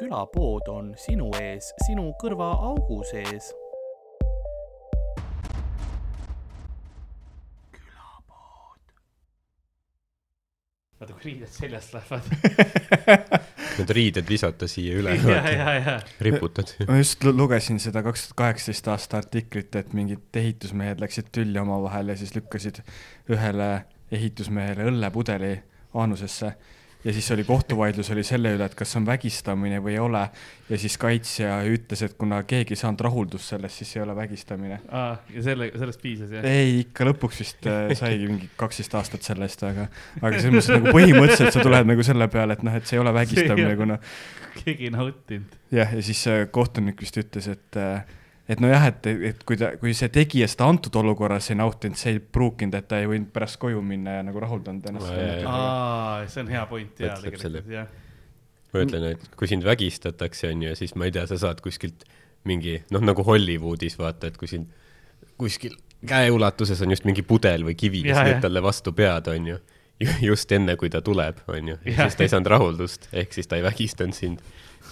külapood on sinu ees, sinu kõrvaaugu sees. vaata, kui riided seljast lähevad. Need riided visata siia üle, ja, ja, ja. riputad. ma just lu- lugesin seda kaks tuhat kaheksateist aasta artiklit, et mingid ehitusmehed läksid tülli omavahel ja siis lükkasid ühele ehitusmehele õllepudeli aanusesse ja siis oli kohtuvaidlus oli selle üle, et kas on vägistamine või ei ole ja siis kaitsja ütles, et kuna keegi ei saanud rahuldust sellest, siis ei ole vägistamine. ja selle, sellest piisas jah? ei, ikka lõpuks vist äh, saigi mingi kaksteist aastat selle eest, aga, aga selles mõttes nagu põhimõtteliselt sa tuled nagu selle peale, et noh, et see ei ole vägistamine, kuna keegi ei nautinud. jah, ja siis äh, kohtunik vist ütles, et, et nojah, et, et kui ta, kui see tegija seda antud olukorras ei nautinud, see ei pruukinud, et ta ei võinud pärast koju minna ja nagu rahuldanud ennast aa, see on hea point jaa, Mõtleb tegelikult jah. ma ütlen, et kui sind vägistatakse, onju, ja siis ma ei tea, sa saad kuskilt mingi, noh, nagu Hollywoodis vaata, et kui sind kuskil käeulatuses on just mingi pudel või kivi, kes lööb talle vastu pead, onju. just enne, kui ta tuleb, ja Jaa. siis ta ei saanud rahuldust, ehk siis ta ei vägistanud sind.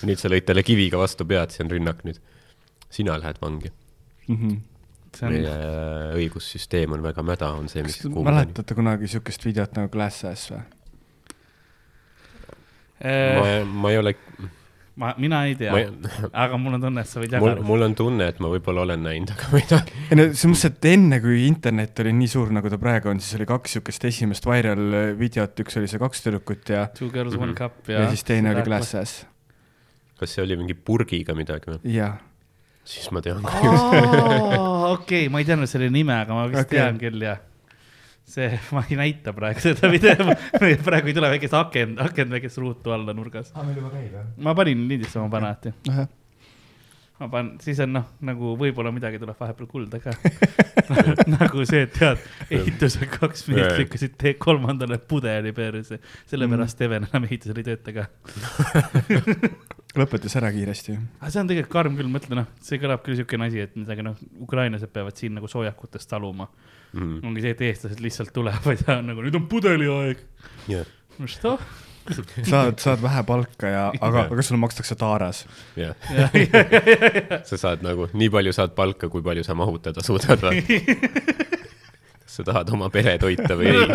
nüüd sa lõid talle kiviga vastu pead, see on rünnak nüüd. Sina lähed vangi. mm. -hmm. see on meie õigussüsteem on väga mäda, on see, mis kas te mäletate kunagi siukest videot nagu Glass Ass või? äh,. ma, ma ei ole, ma, mina ei tea ei, aga mul on tunne, et sa võid mul, jagada. mul on tunne, et ma võib-olla olen näinud, aga ma ei tea. ei no selles mõttes, et enne kui internet oli nii suur, nagu ta praegu on, siis oli kaks siukest esimest viral videot, üks oli see kaks tüdrukut ja, Two girls, one Mhm. cup ja ja. siis teine oli Glass Ass. kas see oli mingi purgiga midagi või? jah, siis ma tean. okei, ma ei teadnud selle nime, aga ma vist okay. tean küll jah. see, ma ei näita praegu seda videot, praegu ei tule väikest akent, akent väikest ruutu alla nurgas. aa, meil juba käib jah? ma panin lindistama, ma panen alati. ahah, ma panen, siis on noh, nagu võib-olla midagi tuleb vahepeal kulda ka. nagu see, et tead, ehitusel kaks meest lükkasid te kolmandale pudeli perse, sellepärast Steven enam ehitusel ei tööta ka. Lõpetas ära kiiresti. aga see on tegelikult karm küll, mõtle noh, see kõlab küll siukene asi, et midagi noh, ukrainlased peavad siin nagu soojakutest taluma. Mm. ongi see, et eestlased lihtsalt tulevad ja on nagu nüüd on pudeliaeg. jah, mis toh? saad, saad vähe palka ja, aga, aga sulle makstakse taaras. jah. ja, ja, ja, ja, ja. sa saad nagu, nii palju saad palka, kui palju sa mahutada suudad kas sa tahad oma pere toita või ei?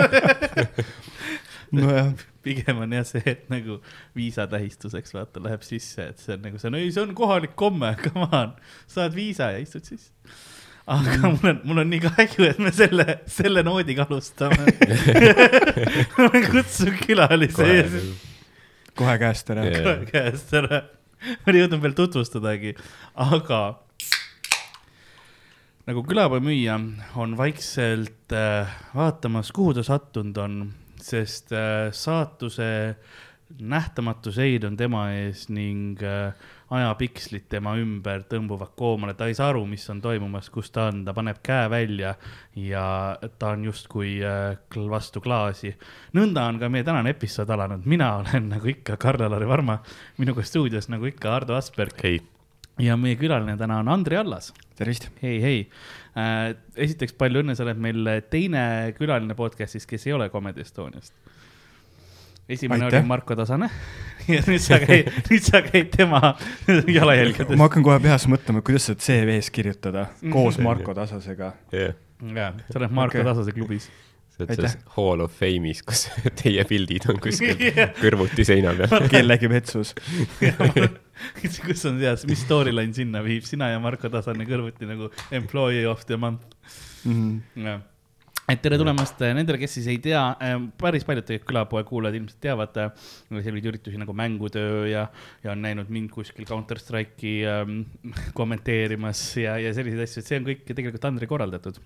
nojah, pigem on jah see, et nagu viisatähistuseks vaata läheb sisse, et see on nagu see on, ei see on kohalik komme, come on, saad viisa ja istud sisse. aga mul on, mul on nii kahju, et me selle, selle noodiga alustame. kutsun külalise ees kohe käest ära Jaa. kohe käest ära. ma ei jõudnud veel tutvustadagi, aga nagu külapoemüüja on vaikselt äh, vaatamas, kuhu ta sattunud on, sest äh, saatuse nähtamatu seid on tema ees ning äh, ajapikslid tema ümber tõmbuvad koomale, ta ei saa aru, mis on toimumas, kus ta on, ta paneb käe välja ja ta on justkui äh, vastu klaasi. nõnda on ka meie tänane episood alanud, mina olen nagu ikka Karl-Alari Varma, minuga stuudios nagu ikka Ardo Asperg ja meie külaline täna on Andri Allas. tervist. hei, hei. Esiteks palju õnne, sa oled meil teine külaline podcast'is, kes ei ole Comedy Estoniast. esimene Aitäh. oli Marko Tasane ja nüüd sa käid, nüüd sa käid tema jalajälgedes. ma hakkan kohe peas mõtlema, kuidas seda CV-s kirjutada koos Marko Tasasega. jah. jaa, sa oled Marko okay. Tasase klubis. sa oled selles Hall of Fame'is, kus teie pildid on kuskil kõrvuti seina peal. kellegi vetsus. kus on tead, mis storyline sinna viib, sina ja Marko Tasane kõrvuti nagu employee of the month. Mhm. jah, et tere tulemast nendele, kes siis ei tea, päris paljud tegelikult külapoe kuulajad ilmselt teavad äh, selliseid üritusi nagu Mängutöö ja, ja on näinud mind kuskil Counter Strike'i ähm, kommenteerimas ja, ja selliseid asju, et see on kõik tegelikult Andri korraldatud.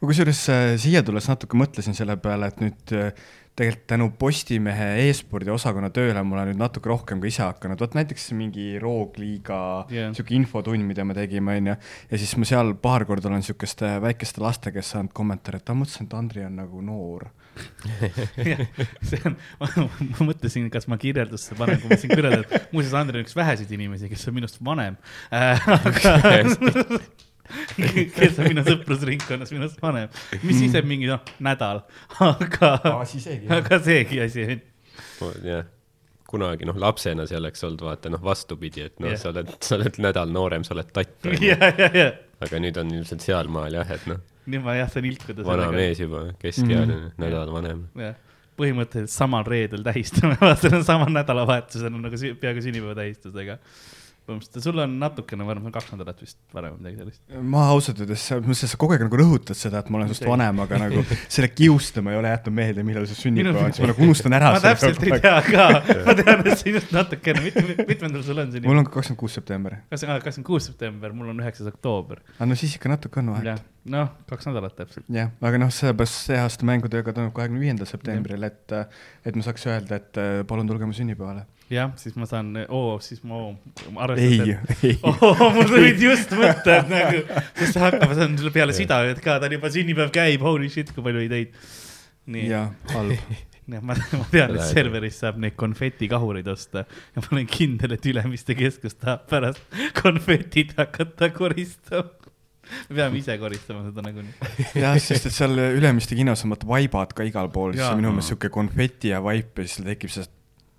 ma kusjuures äh, siia tulles natuke mõtlesin selle peale, et nüüd äh, tegelikult tänu Postimehe e-spordi osakonna tööle ma olen nüüd natuke rohkem ka ise hakanud, vot näiteks mingi Roogliiga Jah. yeah. sihuke infotund, mida me tegime, onju. ja siis ma seal paar korda olen siukeste väikeste laste käest saanud kommentaare, et ma mõtlesin, et Andri on nagu noor. see on, ma mõtlesin, kas ma kirjeldusse panen, kui ma siin kirjeldan, muuseas, Andrei on üks väheseid inimesi, kes on minust vanem äh,. aga kes on minu sõprusringkonnas minust vanem, mis siis, et mingi noh, nädal, aga, aga seegi asi on. jah, kunagi noh, lapsena see oleks olnud vaata noh, vastupidi, et noh yeah., sa oled, sa oled nädal noorem, sa oled tatt, ja, ja, ja, aga nüüd on ilmselt sealmaal jah, et noh, nüüd ma jah saan ilkuda vana. mees juba, keskealine mm, -hmm. nädal vanem. jah, põhimõtteliselt samal reedel tähistame, vaata samal nädalavahetusel on nagu peaaegu sünnipäeva tähistusega. Põhimõtteliselt sul on natukene varem, kaks nädalat vist varem midagi sellist. ma ausalt öeldes, sa kogu aeg nagu rõhutad seda, et ma olen sinust vanem, aga nagu selle kiustama ei ole jätnud meelde, millal see Minu- sünnipäev on, siis ma nagu unustan ära ma täpselt ei tea ka, ma tean, et sinust natukene, mitme, mitmendal sul on mul sünnipäev? on kakskümmend kuus september. kakskümmend kuus september, mul on üheksas oktoober. aga no siis ikka natuke on vahet noh, kaks nädalat täpselt. jah, aga noh, sellepärast see aasta mängutööga toimub kahekümne viiendal septembril, et, et ma saaks öelda, et äh, palun tulge mu sünnipäevale. jah, siis ma saan, oo, siis ma, ma ei arvestan,, ei, oo, mul tulid just mõtted nagu, sest see hakkab, see on sulle peale sida ka, ta on juba sünnipäev käib, holy shit, kui palju ideid. nii, jaa, halb. jah, ma, ma tean, et Läheb. serveris saab neid konfetikahureid osta ja ma olen kindel, et Ülemiste keskus tahab pärast konfetid hakata koristama. me peame ise koristama seda nagunii. jah, sest et seal Ülemiste kinos on vaata vaibad ka igal pool, siis minu meelest siuke konfeti ja vaip ja siis tekib see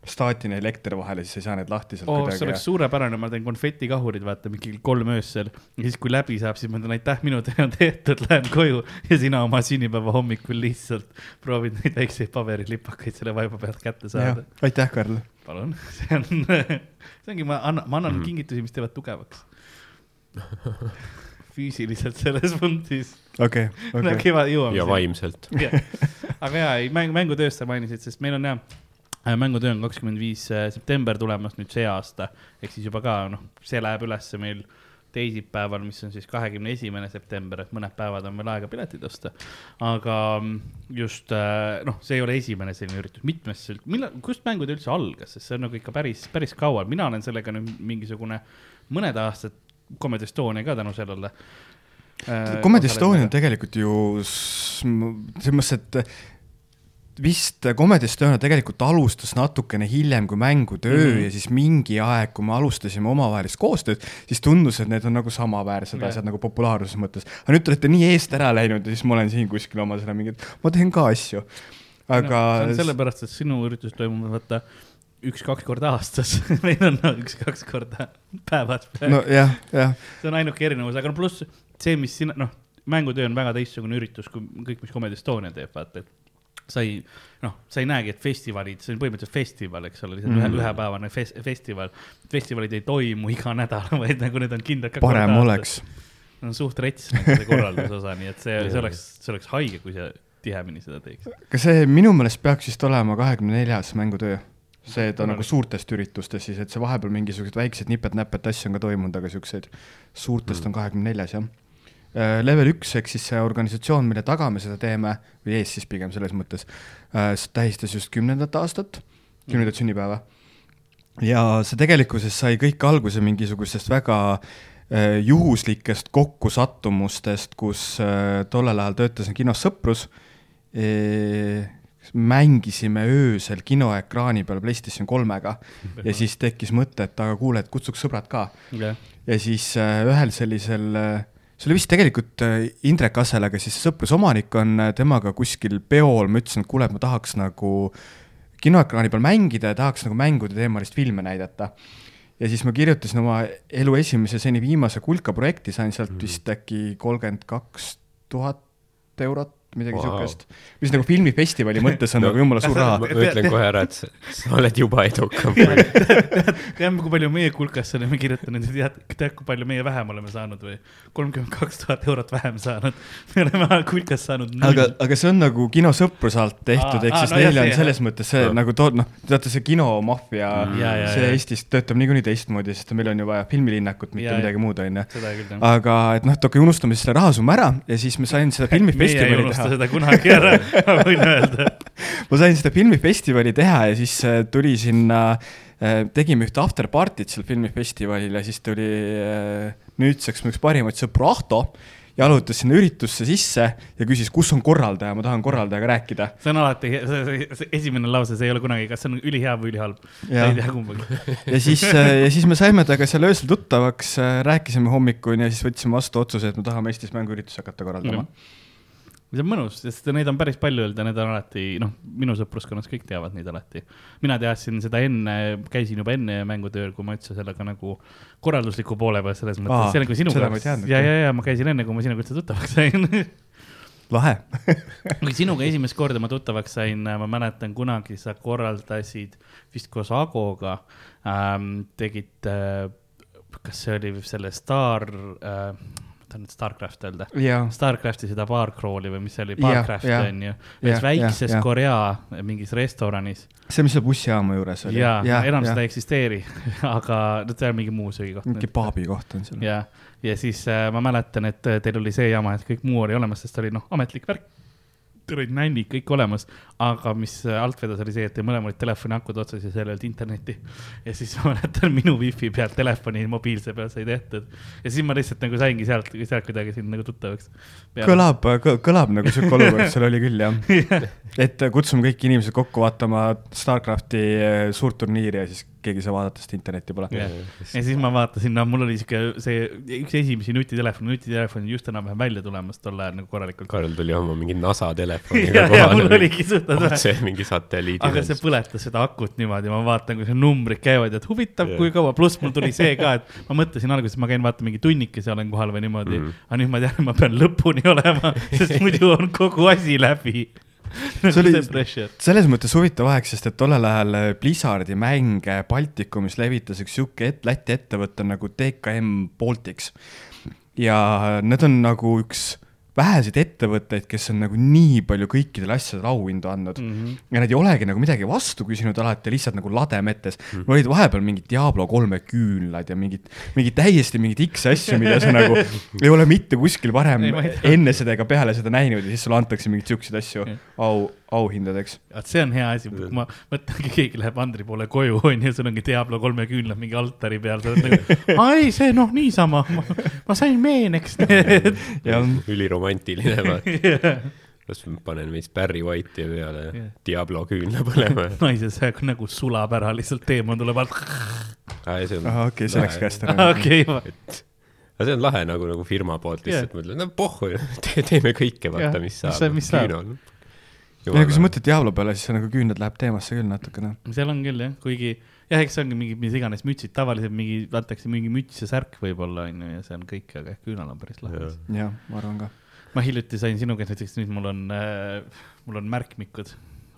staatine elekter vahele, siis ei saa need lahti sealt see kuidagi oleks. suurepärane, ma teen konfetikahurid, vaata mingi kolm öösel ja siis, kui läbi saab, siis ma ütlen aitäh, minu töö on tehtud, lähen koju ja sina oma sünnipäeva hommikul lihtsalt proovid neid väikseid paberilipakaid selle vaiba pealt kätte saada. aitäh, Karl. palun, see on, see ongi, ma annan, ma annan Mhm. kingitusi, mis teevad tugevaks. füüsiliselt selles punktis. okei, okei. ja vaimselt. aga jaa, ei mäng, mängutööst sa mainisid, sest meil on jah, mängutöö on kakskümmend viis äh, september tulemas nüüd see aasta, ehk siis juba ka noh, see läheb ülesse meil teisipäeval, mis on siis kahekümne esimene september, et mõned päevad on veel aega piletid osta. aga mm, just äh, noh, see ei ole esimene selline üritus, mitmes, millal, kust mängutöö üldse algas, sest see on nagu ikka päris, päris kaua, mina olen sellega nüüd mingisugune mõned aastad, Comedy Estonia ka tänu sellele. äh, Comedy Estonia on tegelikult ju selles mõttes, et vist Comedy Estonia tegelikult alustas natukene hiljem kui mängutöö mm. -hmm. ja siis mingi aeg, kui me alustasime omavahelist koostööd, siis tundus, et need on nagu samaväärsed Jah. asjad nagu populaarsuse mõttes. aga nüüd te olete nii eest ära läinud ja siis ma olen siin kuskil oma selle mingi, ma teen ka asju. aga no,. see on sellepärast, et sinu üritused toimuvad vaata üks-kaks korda aastas meil on no, üks-kaks korda päevas. nojah, jah, see on ainuke erinevus, aga no pluss see, mis sina, noh, mängutöö on väga teistsugune üritus kui kõik, mis Comedy Estonia teeb, vaata, et sa ei, noh, sa ei näegi, et festivalid, see on põhimõtteliselt festival, eks ole, lihtsalt mm. Mhm. ühe, ühepäevane fes-, festival. festivalid ei toimu iga nädal, vaid nagu need on kindlad. parem oleks. on suht rets nagu see korralduse osa, nii et see, see oleks, see oleks haige, kui sa tihemini seda teeks. aga see minu meelest peaks vist olema kahekümne neljas mängutöö. see ta Korralik. nagu suurtest üritustest siis, et see vahepeal mingisugused väiksed nipet-näpet asju on ka toimunud, aga siukseid suurtest on kahekümne neljas jah. Level üks ehk siis see organisatsioon, mille taga me seda teeme või ees siis pigem selles mõttes, tähistas just kümnendat aastat, kümnendat sünnipäeva. ja see tegelikkuses sai kõik alguse mingisugustest väga äh, juhuslikest kokkusattumustest, kus äh, tollel ajal töötasin kinos Sõprus e,. mängisime öösel kinoekraani peal PlayStation kolmega ja siis tekkis mõte, et aga kuule, et kutsuks sõbrad ka. jah, ja siis äh, ühel sellisel äh, see oli vist tegelikult äh, Indrek Assel, aga siis sõpruse omanik on äh, temaga kuskil peol, ma ütlesin, et kuule, et ma tahaks nagu kinoekraani peal mängida ja tahaks nagu mängude teemalist filme näidata. ja siis ma kirjutasin oma elu esimese, seni viimase kulka projekti, sain sealt vist äkki kolmkümmend kaks tuhat eurot, midagi wow. siukest. mis nagu filmifestivali mõttes on no, nagu jumala suur raha ma. ütlen kohe ära, et sa, oled juba edukam. tead, kui palju meie kulkasse oleme kirjutanud ja tead, tead, kui palju meie vähem oleme saanud või? kolmkümmend kaks tuhat eurot vähem saanud. me oleme kulkas saanud null. aga, aga see on nagu kinosõpruse alt tehtud, ehk siis no neil on selles mõttes see Jah. nagu too-, noh, teate see kinomaffia Mm. See. Eestis töötab niikuinii teistmoodi, sest meil on ju vaja filmilinnakut, mitte Jaa, midagi muud, onju. aga et noh, et okei, unustame siis selle rahasumma ära ja siis ma sain seda filmifestivali unusta teha. seda kunagi ära, ma võin öelda. ma sain seda filmifestivali teha ja siis äh, tuli sinna, tegime ühte after party't seal filmifestivalil ja siis tuli äh, nüüdseks mu üks parimaid sõpru Ahto, jalutas sinna üritusse sisse ja küsis, kus on korraldaja, ma tahan korraldajaga rääkida. see on alati, see, esimene lause, see ei ole kunagi, kas see on ülihea või ülihalb. Jah. ei tea kumbagi. ja siis, ja siis me saime temaga seal öösel tuttavaks, rääkisime hommikuni ja siis võtsime vastu otsuse, et me tahame Eestis mänguüritusi hakata korraldama. See on mõnus, sest neid on päris palju olnud ja need on alati, noh, minu sõpruskonnas kõik teavad neid alati. mina teadsin seda enne, käisin juba enne mängutööl, kui ma üldse sellega nagu korraldusliku poole peal selles mõttes, see on nagu sinuga ja, ja, ja ma käisin enne, kui ma sinuga üldse tuttavaks sain lahe. kui sinuga esimest korda ma tuttavaks sain, ma mäletan kunagi sa korraldasid vist koos Agoga ähm,, tegid äh,, kas see oli selle Star äh,, ma tahan nüüd Starcraft öelda. jaa, Starcrafti seda baarcrawl'i või mis see oli, Barcraft jah. on ju, ühes väikses jah, jah. Korea mingis restoranis see, mis seal bussijaama juures oli. ja, ja enam seda ei eksisteeri, aga see on mingi muu söögikoht. mingi paabi koht on seal. ja, ja siis äh, ma mäletan, et äh, teil oli see jama, et kõik muu oli olemas, sest oli noh, ametlik värk. Teil olid nännid kõik olemas, aga mis äh, alt vedas, oli see, et mõlemal olid telefoni akud otsas ja seal ei olnud internetti. ja siis ma mäletan, minu wifi pealt telefoni mobiilse peal sai tehtud ja siis ma lihtsalt nagu saingi sealt, sealt kuidagi sind nagu tuttavaks. kõlab, kõlab nagu sihuke olukord seal oli küll jah. et kutsume kõik inimesed kokku vaatama Starcrafti eh, suurt turniiri ja siis keegi ei saa vaadata, sest internetti pole. Jah. ja siis ma vaatasin, no mul oli siuke see üks esimesi nutitelefone, nutitelefon just enam-vähem välja tulemas tol ajal nagu korralikult. Karl tuli oma mingi NASA ja, telefoniga ja mul kohale. otse mingi satelliidi aga see põletas seda akut niimoodi, ma vaatan, kui see numbrid käivad, et huvitav Jah. kui kaua, pluss mul tuli see ka, et ma mõtlesin alguses, ma käin vaata mingi tunnikese olen kohal või niimoodi mm, aga nüüd ma tean, ma pean lõpuni olema, sest muidu on kogu asi läbi. See oli- selles mõttes huvitav aeg, sest et tollel ajal eh, Blizzardi mänge Baltikumis levitas üks sihuke et, Läti ettevõte nagu DKM Baltics. ja need on nagu üks väheseid ettevõtteid, kes on nagu nii palju kõikidele asjadele auhindu andnud mm. -hmm. ja nad ei olegi nagu midagi vastu küsinud alati, lihtsalt nagu lademetes mm. -hmm. olid vahepeal mingid Diablo kolme küünlad ja mingid, mingid täiesti mingeid X asju, mida sa nagu ei ole mitte kuskil varem Ei, enne seda ega peale seda näinud ja siis sulle antakse mingeid siukseid asju Jah. au, auhindadeks. vaat see on hea asi, kui ma mõtlengi, keegi läheb Andri poole koju, onju, sul ongi Diablo kolme küünlad mingi altari peal, sa oled nagu, aa ei, see noh, niisama, ma sain meeneks üliromantiline, vaata. ma panen veits Barry White'i peale Jah. Diablo küünla põlema. naise see nagu sulab ära, lihtsalt teemant tuleb alt. ahah, okei, see läks käest ära. okei, aga see on lahe nagu, nagu firma poolt lihtsalt Jah. mõtled, no pohhu, teeme kõike, vaata, mis mis sa- saab. mis saab. Ja kui sa mõtled Diablo peale, siis see nagu küünlad läheb teemasse küll natukene. seal on küll jah, kuigi jah, eks see ongi mingi, mis iganes mütsid, tavaliselt mingi, antakse mingi müts ja särk võib-olla onju ja see on kõik, aga küünal on päris lahe. jah, ma arvan ka. ma hiljuti sain sinu käest näiteks, nüüd mul on äh,, mul on märkmikud,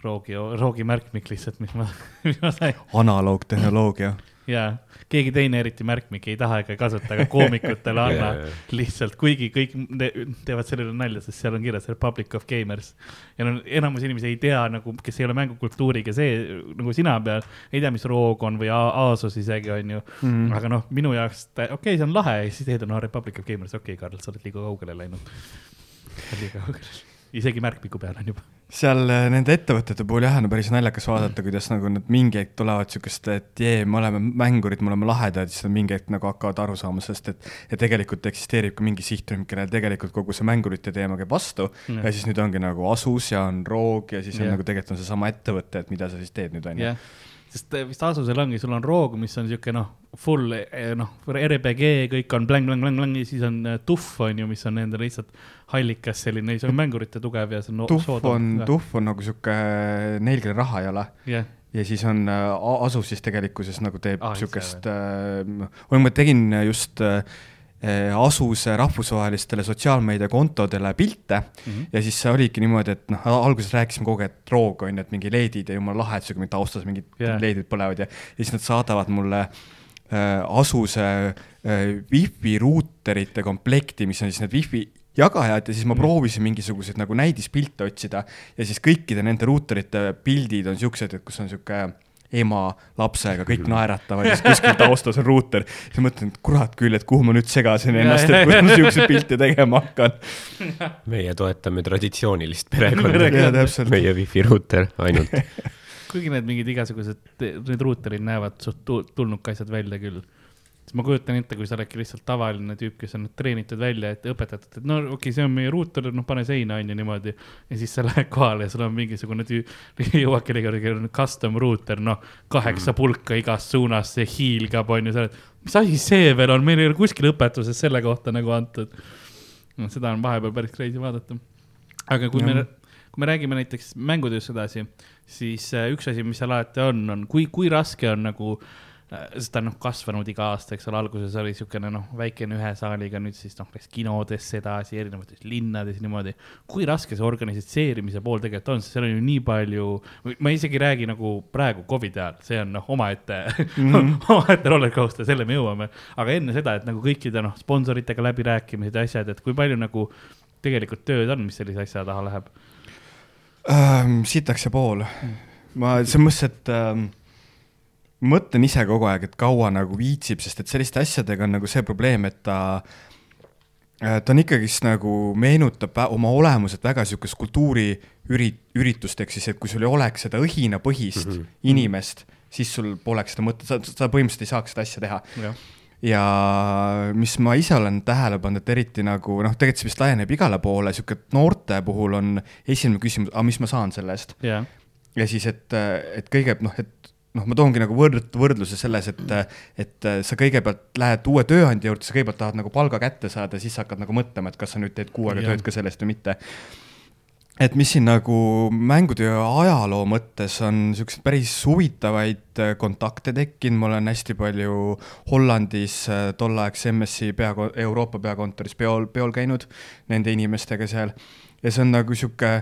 roogi, roogi märkmik lihtsalt, mis ma, mis ma sain analoogtehnoloogia. Ja keegi teine eriti märkmikke ei taha ega kasuta, aga koomikutele anna lihtsalt, kuigi kõik te teevad selle üle nalja, sest seal on kirjas Republic of Gamers. ja no enamus inimesi ei tea nagu, kes ei ole mängukultuuriga see nagu sina peal, ei tea, mis Roog on või A- Asus isegi onju Mhm. mm.. aga noh, minu jaoks, okei okay,, see on lahe ja siis teed on no, Republic of Gamers, okei okay,, Karl, sa oled liiga kaugele läinud. liiga kaugele, isegi märkmiku peal on juba. Seal äh, nende ettevõtete puhul jah, on päris naljakas vaadata, kuidas nagu nad mingi hetk tulevad siukest, et jee, me oleme mängurid, me oleme lahedad, siis nad mingi hetk nagu hakkavad aru saama, sest et ja tegelikult eksisteerib ka mingi sihtrühm, kellele tegelikult kogu see mängurite teema käib vastu Jah. ja siis nüüd ongi nagu Asus ja on Roog ja siis on Jah. nagu tegelikult on seesama ettevõte, et mida sa siis teed nüüd onju. jah, sest vist Asusel ongi, sul on Roog, mis on siuke noh, full eh, noh, RPG, kõik on bläng-bläng-bläng-bläng ja siis on äh, Tuff on ju, mis on endal lihtsalt hallikas selline, see on mängurite tugev ja see on Tuhv on, Tuhv on nagu sihuke, neil, kellel raha ei ole. Jah, ja siis on Asus siis tegelikkuses nagu teeb Ah, siukest äh,, ma tegin just äh, Asuse rahvusvahelistele sotsiaalmeediakontodele pilte mm. -hmm. ja siis see oligi niimoodi, et noh, alguses rääkisime kogu aeg, et roog on ju, et mingi LED-id ja jumala lahe, et siuke taustas mingid yeah. LED-id põlevad ja, ja siis nad saadavad mulle äh, Asuse äh, wifi ruuterite komplekti, mis on siis need wifi jagajad ja siis ma Mm. proovisin mingisuguseid nagu näidispilte otsida ja siis kõikide nende ruuterite pildid on siuksed, et kus on sihuke ema lapsega, kõik naeratavad ja siis kuskil taustas on ruuter. siis mõtlen, et kurat küll, et kuhu ma nüüd segasin ennast, et kus ja. ma siukseid pilte tegema hakkan. meie toetame traditsioonilist perekonda. meie wifi ruuter ainult. kuigi need mingid igasugused, need ruuterid näevad suht tu- tulnukased välja küll. Siis ma kujutan ette, kui sa oledki lihtsalt tavaline tüüp, kes on treenitud välja, et õpetatud, et no okei okay,, see on meie ruuter, noh, pane seina on ju niimoodi. ja siis sa lähed kohale ja sul on mingisugune tüüp, jõuad kellegi, kellel on custom ruuter, noh, kaheksa pulka igast suunast, see hiilgab, on ju, sa oled, mis asi see veel on, meil ei ole kuskil õpetuses selle kohta nagu antud. noh, seda on vahepeal päris crazy vaadata aga kui Jah. me, kui me räägime näiteks mängutööst edasi, siis äh, üks asi, mis seal alati on, on kui, kui raske on nagu, sest ta on noh kasvanud iga aasta, eks ole, alguses oli niisugune noh, väikene ühe saaliga, nüüd siis noh, läks kinodesse edasi, erinevates linnades niimoodi. kui raske see organiseerimise pool tegelikult on, sest seal on ju nii palju, ma isegi ei räägi nagu praegu Covidi ajal, see on noh, omaette mm -hmm. omaette rollercoaster, selle me jõuame. aga enne seda, et nagu kõikide noh, sponsoritega läbirääkimised ja asjad, et kui palju nagu tegelikult tööd on, mis sellise asja taha läheb? ähm,. sitaks ja pool. ma selles mõttes, et ähm, mõtlen ise kogu aeg, et kaua nagu viitsib, sest et selliste asjadega on nagu see probleem, et ta äh, ta on ikkagist nagu meenutab oma olemuselt väga niisugust kultuuriüri-, üritust, ehk siis, et kui sul ei oleks seda õhinapõhist mm -hmm. inimest, siis sul poleks seda mõtet, sa, sa põhimõtteliselt ei saaks seda asja teha. jah, ja mis ma ise olen tähele pannud, et eriti nagu noh, tegelikult see vist laieneb igale poole, sihuke noorte puhul on esimene küsimus, aga mis ma saan selle eest. jah, ja siis, et, et kõige noh, et noh, ma toongi nagu võrd-, võrdluse selles, et, et sa kõigepealt lähed uue tööandja juurde, sa kõigepealt tahad nagu palga kätte saada, siis hakkad nagu mõtlema, et kas sa nüüd teed kuu aega tööd ka selle eest või mitte. et mis siin nagu mängutöö ajaloo mõttes on siukseid päris huvitavaid kontakte tekkinud, ma olen hästi palju Hollandis äh, tolleaegse MSI pea, Euroopa peakontoris peol, peol käinud nende inimestega seal. Ja see on nagu sihuke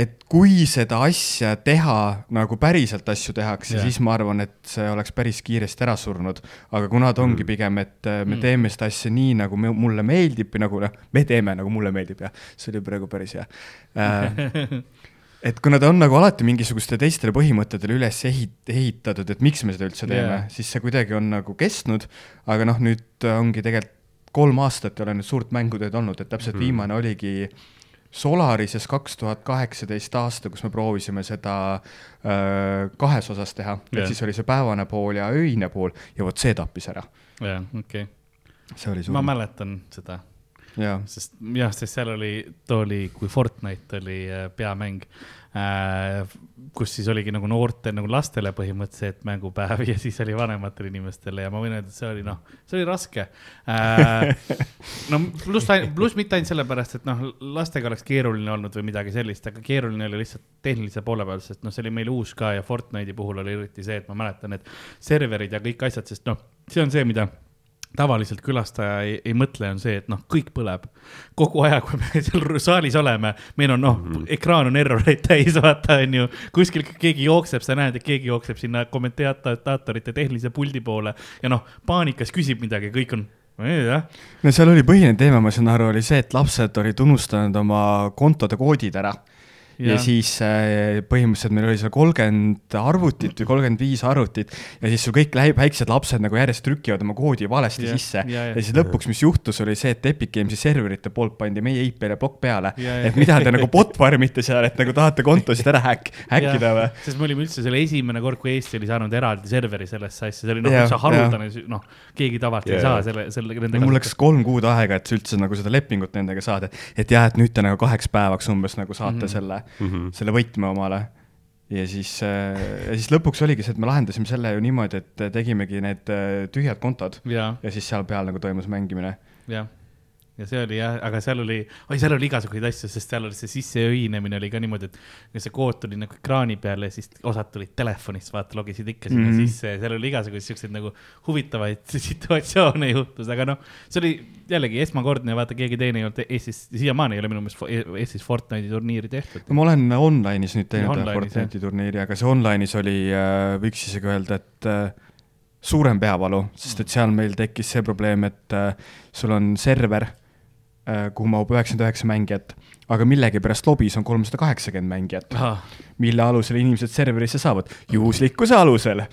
et kui seda asja teha nagu päriselt asju tehakse yeah., siis ma arvan, et see oleks päris kiiresti ära surnud. aga kuna ta ongi pigem, et äh, me Mm. teeme seda asja nii, nagu me, mulle meeldib või nagu noh, me teeme nagu mulle meeldib ja see oli praegu päris hea äh,. et kuna ta on nagu alati mingisuguste teistele põhimõtetele üles ehit-, ehitatud, et miks me seda üldse teeme yeah., siis see kuidagi on nagu kestnud. aga noh, nüüd ongi tegelikult kolm aastat ei ole nüüd suurt mängutööd olnud, et täpselt mm. viimane oligi Solarises kaks tuhat kaheksateist aasta, kus me proovisime seda öö, kahes osas teha yeah., et siis oli see päevane pool ja öine pool ja vot see tappis ära. jah, okei okay.. see oli ma suur. mäletan seda, jaa, sest jah, sest seal oli, too oli, kui Fortnite oli äh, peamäng äh,, kus siis oligi nagu noorte nagu lastele põhimõtteliselt mängupäev ja siis oli vanematele inimestele ja ma võin öelda, et see oli noh, see oli raske äh,. no pluss, pluss mitte ainult sellepärast, et noh, lastega oleks keeruline olnud või midagi sellist, aga keeruline oli lihtsalt tehnilise poole peal, sest noh, see oli meil uus ka ja Fortnite'i puhul oli eriti see, et ma mäletan, et serverid ja kõik asjad, sest noh, see on see, mida tavaliselt külastaja ei, ei mõtle, on see, et noh, kõik põleb. kogu aja, kui me seal saalis oleme, meil on noh mm, -hmm. ekraan on erroreid täis, vaata on ju, kuskil keegi jookseb, sa näed, et keegi jookseb sinna kommentaatorite tehnilise puldi poole ja noh, paanikas küsib midagi, kõik on, jah, no seal oli põhiline teema, ma saan aru, oli see, et lapsed olid unustanud oma kontode koodid ära. Ja, ja siis äh, põhimõtteliselt meil oli seal kolmkümmend arvutit või kolmkümmend viis arvutit ja siis sul kõik väiksed lapsed nagu järjest trükivad oma koodi valesti ja, sisse. Ja, ja, ja. siis lõpuks, mis juhtus, oli see, et Epic Games'i serverite poolt pandi meie IP-le plokk peale, et mida te nagu bot farm'ite seal, et nagu tahate kontosid ära häkk-, häkkida või? sest me olime üldse selle esimene kord, kui Eesti oli saanud eraldi serveri sellesse asja, see oli noh, Jah, üldse haruldane, noh, keegi tavaliselt ei saa selle, selle, mul läks kolm kuud aega, et üldse nagu seda lepingut nendega saada, et jah, et nüüd te nagu kaheks päevaks umbes nagu saate mm -hmm. selle mm. -hmm. selle võtme omale. ja siis, ja siis lõpuks oligi see, et me lahendasime selle ju niimoodi, et tegimegi need äh, tühjad kontod ja, ja siis seal peal nagu toimus mängimine. jah, ja see oli jah, aga seal oli, oi, seal oli igasuguseid asju, sest seal oli see sisseühinemine oli ka niimoodi, et see kood tuli nagu ekraani peale siis osad tulid telefonist, vaata, logisid ikka sinna mm. -hmm. sisse ja seal oli igasuguseid siukseid nagu huvitavaid situatsioone juhtus, aga noh, see oli jällegi esmakordne, vaata, keegi teine ei olnud Eestis, siiamaani ei ole minu meelest Eestis Fortnite'i turniiri tehtud. ma olen online'is nüüd teinud Fortnite'i turniiri, aga see online'is oli, võiks isegi öelda, et äh, suurem peavalu, sest et seal meil tekkis see probleem, et äh, sul on server, kuhu mahub üheksakümmend üheksa mängijat, aga millegipärast lobis on kolmsada kaheksakümmend mängijat, Ah, mille alusel inimesed serverisse saavad, juhuslikkuse alusel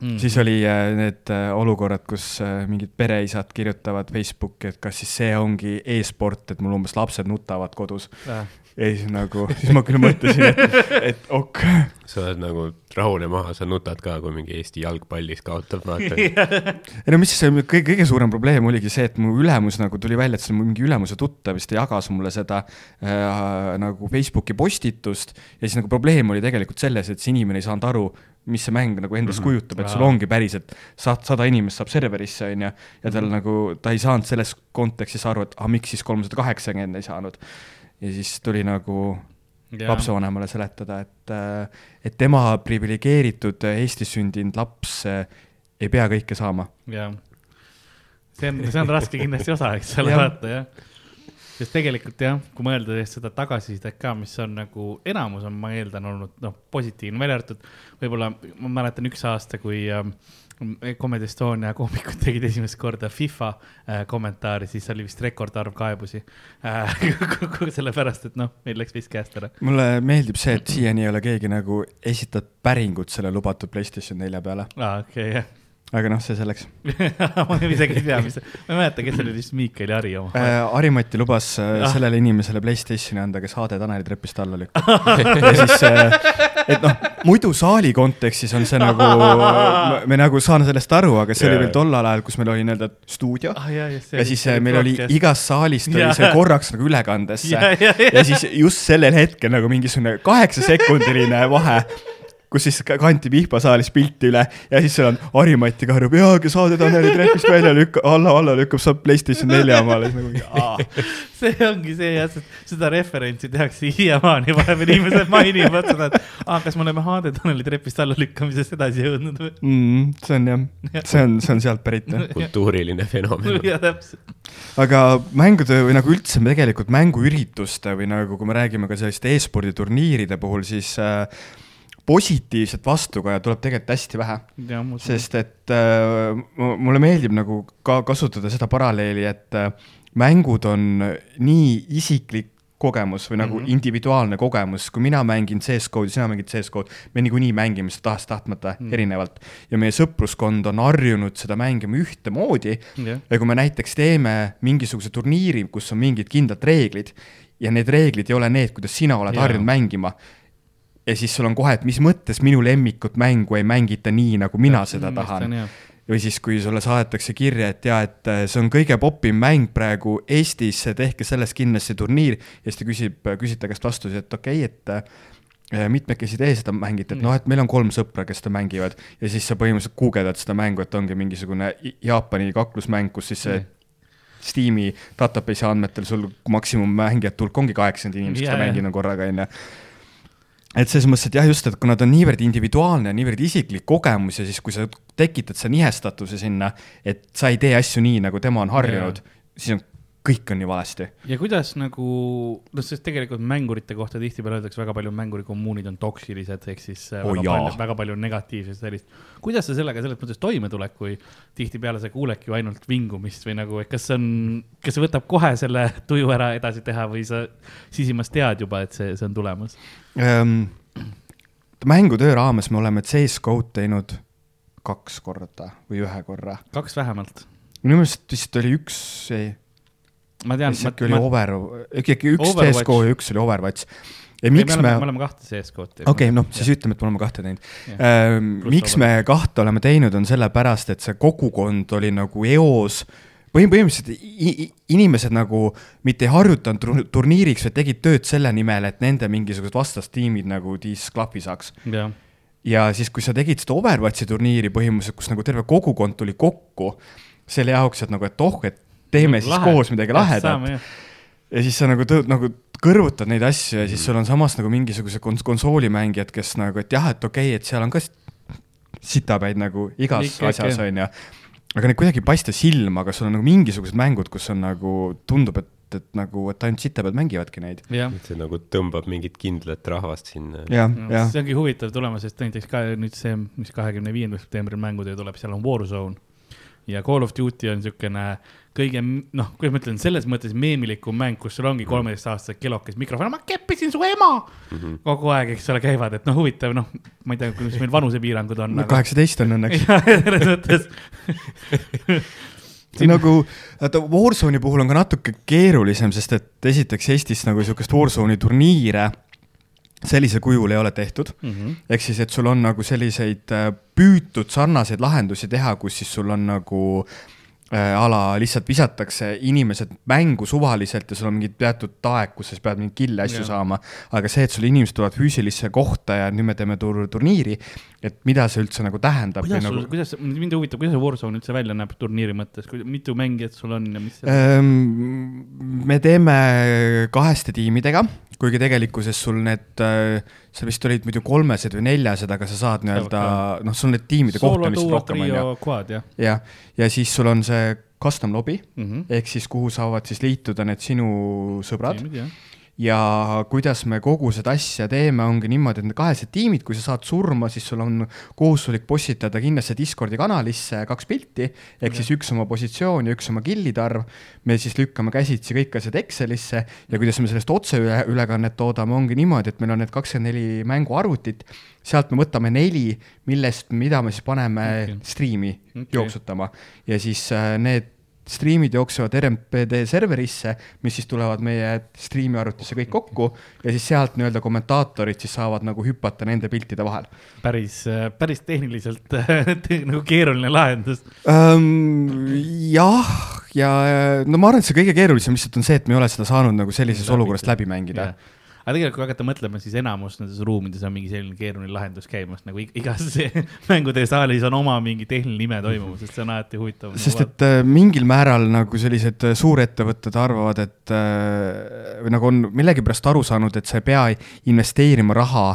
mm. siis oli äh, need äh, olukorrad, kus äh, mingid pereisad kirjutavad Facebooki, et kas siis see ongi e-sport, et mul umbes lapsed nutavad kodus. Ah. Ja siis nagu, siis ma küll mõtlesin, et, et ok. sa oled nagu rahune maha, sa nutad ka, kui mingi Eesti jalgpallis kaotab, vaata. ei no mis see kõige, kõige suurem probleem oligi see, et mu ülemus nagu tuli välja, et see mingi ülemuse tuttav vist jagas mulle seda äh, nagu Facebooki postitust ja siis nagu probleem oli tegelikult selles, et see inimene ei saanud aru, mis see mäng nagu endast Mhm. kujutab, et sul ongi päriselt saad sada inimest saab serverisse, onju, ja tal nagu, ta ei saanud selles kontekstis aru, et ah, miks siis kolmsada kaheksakümmend ei saanud. Ja siis tuli nagu lapsevanemale seletada, et, et tema priviligeeritud Eestis sündinud laps äh, ei pea kõike saama. jah, see on, see on raske kindlasti osa, eks ole, vaata jah. sest tegelikult jah, kui mõelda seda tagasisidet ka, mis on nagu enamus on, ma eeldan, olnud noh, positiivne, välja arvatud võib-olla ma mäletan üks aasta, kui ähm, Comedy Estonia koomikud tegid esimest korda FIFA äh, kommentaari, siis oli vist rekordarv kaebusi äh. sellepärast, et noh, meil läks vist käest ära. mulle meeldib see, et siiani ei ole keegi nagu esitanud päringut selle lubatud Playstation nelja peale, aa, okei, jah. Aga noh, see selleks ma isegi ei tea, mis, ma ei mäleta, kes oli vist Miikal ja Harri oma. äh,. Harimati lubas äh, Ah. sellele inimesele Playstationi anda, kes HD Taneli trepist alla lükkab. ja siis äh,, et noh, muidu saali kontekstis on see nagu, me nagu saan sellest aru, aga see oli Jaa. veel tollal ajal, kus meil oli nii-öelda stuudio ah,. ja, just, ja siis äh, meil oli igast saalist oli Jaa. see korraks nagu ülekandes ja, ja, ja ja siis just sellel hetkel nagu mingisugune kaheksasekundiline vahe, kus siis ka- kanti Pihkva saalis pilti üle ja siis seal on Harimati karjub, jaa, saade Taneli trepist välja lükkab, alla, alla lükkab, saab Playstation nelja omale, siis nagu aa. see ongi see jah, sest seda referentsi tehakse siiamaani, vahepeal inimesed mainivad seda, et aa, kas me oleme HD Taneli trepist alla lükkamisest edasi jõudnud või? mm,. see on jah, see on, see on sealt pärit jah. kultuuriline fenomen. ja täpselt, aga mängude või nagu üldse tegelikult mänguürituste või nagu, kui me räägime ka selliste e-sporditurniiride puhul, siis äh, positiivset vastukaja tuleb tegelikult hästi vähe. sest et äh, mu- mulle meeldib nagu ka kasutada seda paralleeli, et äh, mängud on nii isiklik kogemus või nagu mm -hmm. individuaalne kogemus, kui mina mängin CS-GO-d ja sina mängid CS-GO-d, me niikuinii mängime seda tahes-tahtmata mm. erinevalt ja meie sõpruskond on harjunud seda mängima ühtemoodi jah, ja kui me näiteks teeme mingisuguse turniiri, kus on mingid kindlad reeglid ja need reeglid ei ole need, kuidas sina oled Jaa. harjunud mängima, ja siis sul on kohe, et mis mõttes minu lemmikut mängu ei mängita nii, nagu mina seda tahan. või siis, kui sulle saadetakse kirja, et jaa, et äh, see on kõige popim mäng praegu Eestis, tehke sellest kindlasti turniir. Ja siis ta küsib, küsib ta käest vastu, et okei okay,, et äh, mitmekesi te seda mängite, et noh, et meil on kolm sõpra, kes seda mängivad. Ja siis sa põhimõtteliselt guugeldad seda mängu, et ongi mingisugune Jaapani kaklusmäng, kus siis see. Steam'i database'i andmetel sul maksimummängijate hulk ongi kaheksakümmend inimest, Jaa, seda mänginud on korraga, onju et selles mõttes, et jah, just, et kuna ta on niivõrd individuaalne niivõrd isiklik kogemus ja siis, kui sa tekitad selle nihestatuse sinna, et sa ei tee asju nii, nagu tema on harjunud, siis on, kõik on nii valesti. ja kuidas nagu, noh, sest tegelikult mängurite kohta tihtipeale öeldakse, väga palju mängurikommuunid on toksilised, ehk siis äh, Oo väga, jaa. palju, väga palju negatiivset sellist. kuidas sa sellega selles mõttes toime tuled, kui tihtipeale sa kuuledki ju ainult vingumist või nagu, et kas see on, kas see võtab kohe selle tuju ära edasi teha või sa sisimas tead juba, et see, see on tulemas? Ehm, mängutöö raames me oleme CS-GO-d teinud kaks korda või ühe korra. kaks vähemalt. minu meelest vist oli üks, ei, ma tean, äkki oli Over, ikkagi üks. CS-GO ja üks oli Overwatch. ja me miks oleme, me me oleme kahte CS-koodi. okei okay,, noh, siis ütleme, et me oleme kahte teinud ähm,. Pluss miks me kahte oleme teinud, on sellepärast, et see kogukond oli nagu eos, põhimõtteliselt inimesed nagu mitte ei harjutanud tur- turniiriks, vaid tegid tööd selle nimel, et nende mingisugused vastastiimid nagu disklahvi saaks. jah, ja siis, kui sa tegid seda Overwatchi turniiri põhimõtteliselt, kus nagu terve kogukond tuli kokku selle jaoks, et nagu, et oh, et teeme siis Lahe. koos midagi lahedat. ja siis sa nagu nagu kõrvutad neid asju ja siis sul on samas nagu mingisugused kons-, konsoolimängijad, kes nagu, et jah, et okei okay,, et seal on ka sitapäid nagu igas Ikka, asjas, onju. Aga need kuidagi ei paista silma, aga sul on nagu mingisugused mängud, kus on nagu, tundub, et, et nagu, et ainult sitapäid mängivadki neid. see nagu tõmbab mingit kindlat rahvast sinna. No, see ongi huvitav tulema, sest näiteks ka nüüd see, mis kahekümne viiendal septembril mängutöö tuleb, seal on Warzone. Ja Call of Duty on niisugune kõige, noh, kuidas ma ütlen, selles mõttes meemilikum mäng, kus sul ongi kolmeteistaastased kelokes mikrofon, ma keppisin su ema mm. -hmm. kogu aeg, eks ole, käivad, et noh, huvitav, noh, ma ei tea, kuidas meil vanusepiirangud on. kaheksateist on õnneks. selles mõttes, see nagu, vaata Warzone'i puhul on ka natuke keerulisem, sest et esiteks Eestis nagu niisugust Warzone'i turniire sellisel kujul ei ole tehtud. Mhm. ehk siis, et sul on nagu selliseid äh, püütud sarnaseid lahendusi teha, kus siis sul on nagu äh, ala lihtsalt visatakse inimesed mängu suvaliselt ja sul on mingi teatud aeg, kus sa pead mingeid kill'e asju Jah. saama. aga see, et sul inimesed tulevad füüsilisse kohta ja nüüd me teeme tur turniiri, et mida see üldse nagu tähendab kuidas sul nagu..., kuidas, mind huvitab, kuidas see Warzone üldse välja näeb turniiri mõttes, mitu mängijat sul on ja mis? Ehm, me teeme kaheste tiimidega, kuigi tegelikkuses sul need, seal vist olid muidu kolmesed või neljased, aga sa saad nii-öelda, noh, sul need tiimide duo, rohkem, on ju. jah ja siis sul on see custom lobby mm -hmm.. ehk siis kuhu saavad siis liituda need sinu sõbrad jah, ja kuidas me kogu seda asja teeme, ongi niimoodi, et need kahesed tiimid, kui sa saad surma, siis sul on kohustuslik postitada kindlasti Discordi kanalisse kaks pilti, ehk siis üks oma positsioon ja üks oma killide arv. me siis lükkame käsitsi kõik asjad Excelisse ja kuidas me sellest otseülekannet toodame, ongi niimoodi, et meil on need kakskümmend neli mänguarvutit, sealt me võtame neli, millest, mida me siis paneme okay. striimi okay. jooksutama ja siis äh, need striimid jooksevad RMPD serverisse, mis siis tulevad meie striimi arvutisse kõik kokku ja siis sealt nii-öelda kommentaatorid siis saavad nagu hüpata nende piltide vahel päris, päris tehniliselt te- nagu keeruline lahendus. um,. jah, ja no ma arvan, et see kõige keerulisem lihtsalt on see, et me ei ole seda saanud nagu sellises Läbi olukorras läbi mängida. Aga tegelikult, kui hakata mõtlema, siis enamus nendes ruumides on mingi selline keeruline lahendus käimas, nagu ig- igas mängude saalis on oma mingi tehniline ime toimumas, et see on alati huvitav. sest et äh, mingil määral nagu sellised äh, suurettevõtted arvavad, et äh, või nagu on millegipärast aru saanud, et sa ei pea investeerima raha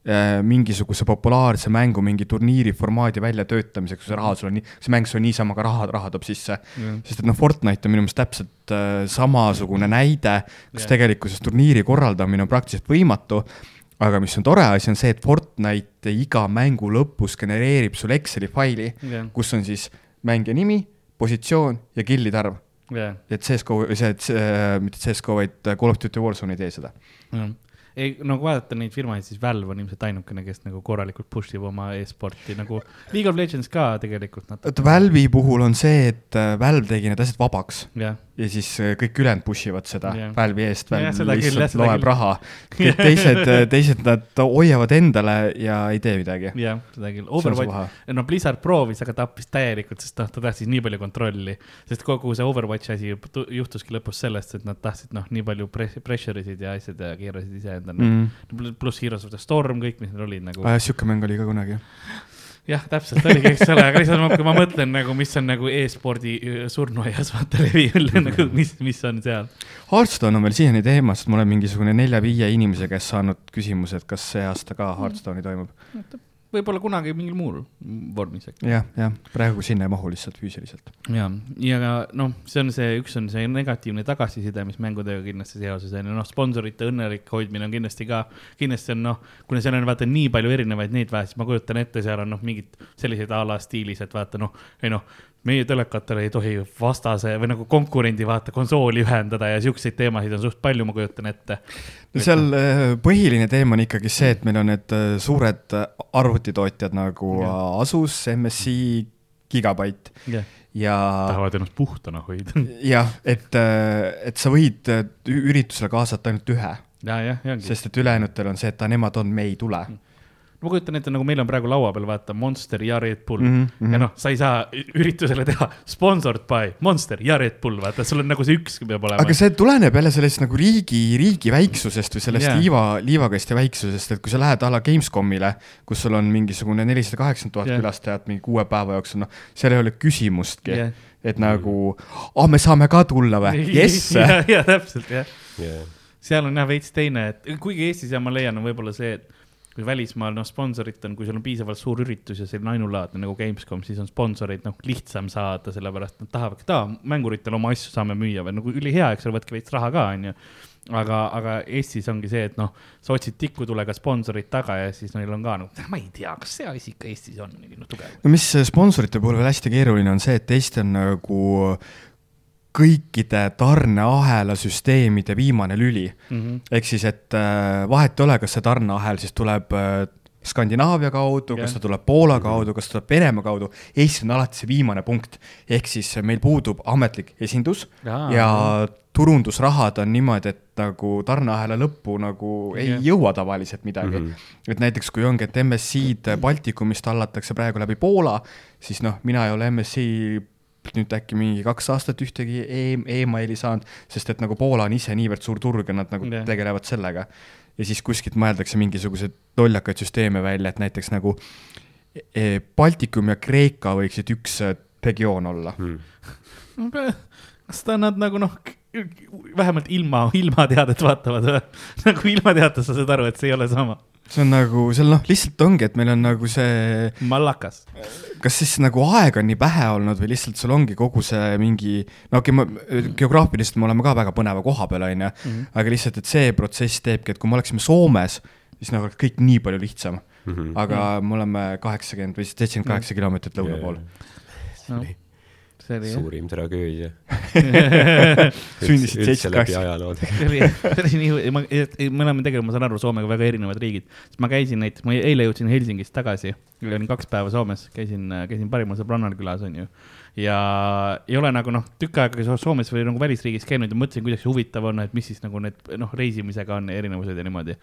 mingisuguse populaarse mängu mingi turniiri formaadi väljatöötamiseks, kui see raha sul on see mäng sul niisama ka raha, raha toob sisse. sest et noh, Fortnite on minu meelest täpselt äh, samasugune näide, kus Jah. tegelikkuses turniiri korraldamine on praktiliselt võimatu aga mis on tore asi, on see, et Fortnite iga mängu lõpus genereerib sulle Exceli faili, jah, kus on siis mängija nimi, positsioon ja killide arv. jah, et CSGO, see, see, mitte CSGO, vaid Call of Duty Warzone ei tee seda. jah. ei, no kui vaadata neid firmasid, siis Valve on ilmselt ainukene, kes nagu korralikult push ib oma e-sporti nagu League of Legends ka tegelikult natuke. Valve'i puhul on see, et äh, Valve tegi need asjad vabaks jah, ja siis äh, kõik ülejäänud push ivad seda yeah. Valve'i eest, Valve küll, jah, lihtsalt seda loeb küll. raha. kõik teised, teised nad hoiavad endale ja ei tee midagi. jah, seda küll. Overwatch, no Blizzard proovis, aga tappis täielikult, sest noh, ta tahtis nii palju kontrolli. sest kogu see Overwatchi asi ju tu- juhtuski lõpus sellest, et nad tahtsid noh, nii palju press-, pressure isid ja asjad ja keerasid iseendale mm.. Mm. pluss Heroes of the Storm, kõik, mis neil olid nagu. sihuke mäng oli ka kunagi. jah, täpselt oligi, eks ole, aga lihtsalt ma- kui ma mõtlen nagu, mis on nagu e-spordi öö, surnuaias, vaata levi üle nagu, mis, mis on seal. Hearthstone on veel siiani teema, sest ma olen mingisugune nelja-viie inimese käest saanud küsimuse, et kas see aasta ka Hearthstone'i toimub. Võib-olla kunagi mingil muul vormis äkki. jah, jah, praegu sinna ei mahu lihtsalt füüsiliselt. ja, ja noh, see on see, üks on see negatiivne tagasiside, mis mängudega kindlasti seoses on ja noh, sponsorite õnnelik hoidmine on kindlasti ka, kindlasti on noh, kuna seal on vaata nii palju erinevaid neid vähe, siis ma kujutan ette, seal on noh, mingid sellised a la stiilis, et vaata noh, ei noh, meie telekatele ei tohi vastase või nagu konkurendi vaata konsooli ühendada ja siukseid teemasid on suht palju, ma kujutan ette. no seal äh, põhiline teema on ikkagi see, et meil on need äh, suured äh, arvutitootjad nagu äh, Asus, MSI, Gigabyte. Jah, ja tahavad ennast puhtana hoida. jah, et, et sa võid üritusele kaasata ainult ühe, ja, ja sest et ülejäänutel on see, et nemad on, me ei tule. Ma kujutan ette, nagu meil on praegu laua peal vaata Monster ja Red Bull mm. -hmm. ja noh, sa ei saa üritusele teha sponsored by Monster ja Red Bull, vaata, sul on nagu see üks peab olema. aga see tuleneb jälle sellest nagu riigi, riigi väiksusest või sellest yeah. liiva, liivakasti väiksusest, et kui sa lähed a la Gamescomile, kus sul on mingisugune nelisada kaheksakümmend tuhat külastajat mingi kuue päeva jooksul, noh, seal ei ole küsimustki Jah. et nagu, ah, me saame ka tulla või? jess. ja, ja täpselt jah, yeah.. seal on jah veits teine, et kuigi Eestis ja ma leian, on võib-olla see, et kui välismaal noh, sponsorit on, kui sul on piisavalt suur üritus ja selline ainulaadne nagu Gamescom, siis on sponsoreid noh lihtsam saada, sellepärast nad tahavadki, et aa, mänguritel oma asju saame müüa või nagu ülihea, eks ole, võtke veits raha ka, onju aga, aga Eestis ongi see, et noh, sa otsid tikutulega sponsorit taga ja siis neil on ka nagu, ma ei tea, kas see asi ikka Eestis on nii noh, tugev. no mis sponsorite puhul veel hästi keeruline on see, et Eesti on nagu kõikide tarneahela süsteemide viimane lüli. ehk siis, et äh, vahet ei ole, kas see tarneahel siis tuleb äh, Skandinaavia kaudu, kas Jah. ta tuleb Poola kaudu, kas ta tuleb Venemaa kaudu, Eesti on alati see viimane punkt. ehk siis meil puudub ametlik esindus Jaa. ja turundusrahad on niimoodi, et nagu tarneahela lõppu nagu ei Jah. jõua tavaliselt midagi mm. -hmm. et näiteks kui ongi, et MSC-d Baltikumist hallatakse praegu läbi Poola, siis noh, mina ei ole MSC nüüd äkki mingi kaks aastat ühtegi e emaili saanud, sest et nagu Poola on ise niivõrd suur turg ja nad nagu yeah. tegelevad sellega. ja siis kuskilt mõeldakse mingisuguseid lollakaid süsteeme välja, et näiteks nagu e, Baltikum ja Kreeka võiksid üks äh, regioon olla. Hmm. kas ta nad nagu noh, vähemalt ilma, ilmateadet vaatavad või? nagu ilmateates sa saad aru, et see ei ole sama. See on nagu seal noh, lihtsalt ongi, et meil on nagu see, mallakas. kas siis nagu aega on nii vähe olnud või lihtsalt sul ongi kogu see mingi, no okei okay,, geograafiliselt me oleme ka väga põneva koha peal, onju, aga lihtsalt, et see protsess teebki, et kui me oleksime Soomes, siis nagu oleks kõik nii palju lihtsam, Mhm. aga me oleme kaheksakümmend või seitsekümmend kaheksa kilomeetrit lõuna pool. No, see oli jah. suurim tragöödia. Sündisid 78. ajaloo. see oli, see oli nii, ma, me oleme tegelikult, ma saan aru, Soomega väga erinevad riigid. sest ma käisin näiteks, ma eile jõudsin Helsingist tagasi, olin kaks päeva Soomes, käisin, käisin parimal sõbrannal külas, onju. ja ei ole nagu noh, tükk aega So- Soomes või nagu välisriigis käinud ja mõtlesin, kuidas see huvitav on, et mis siis nagu need noh, reisimisega on erinevused ja niimoodi.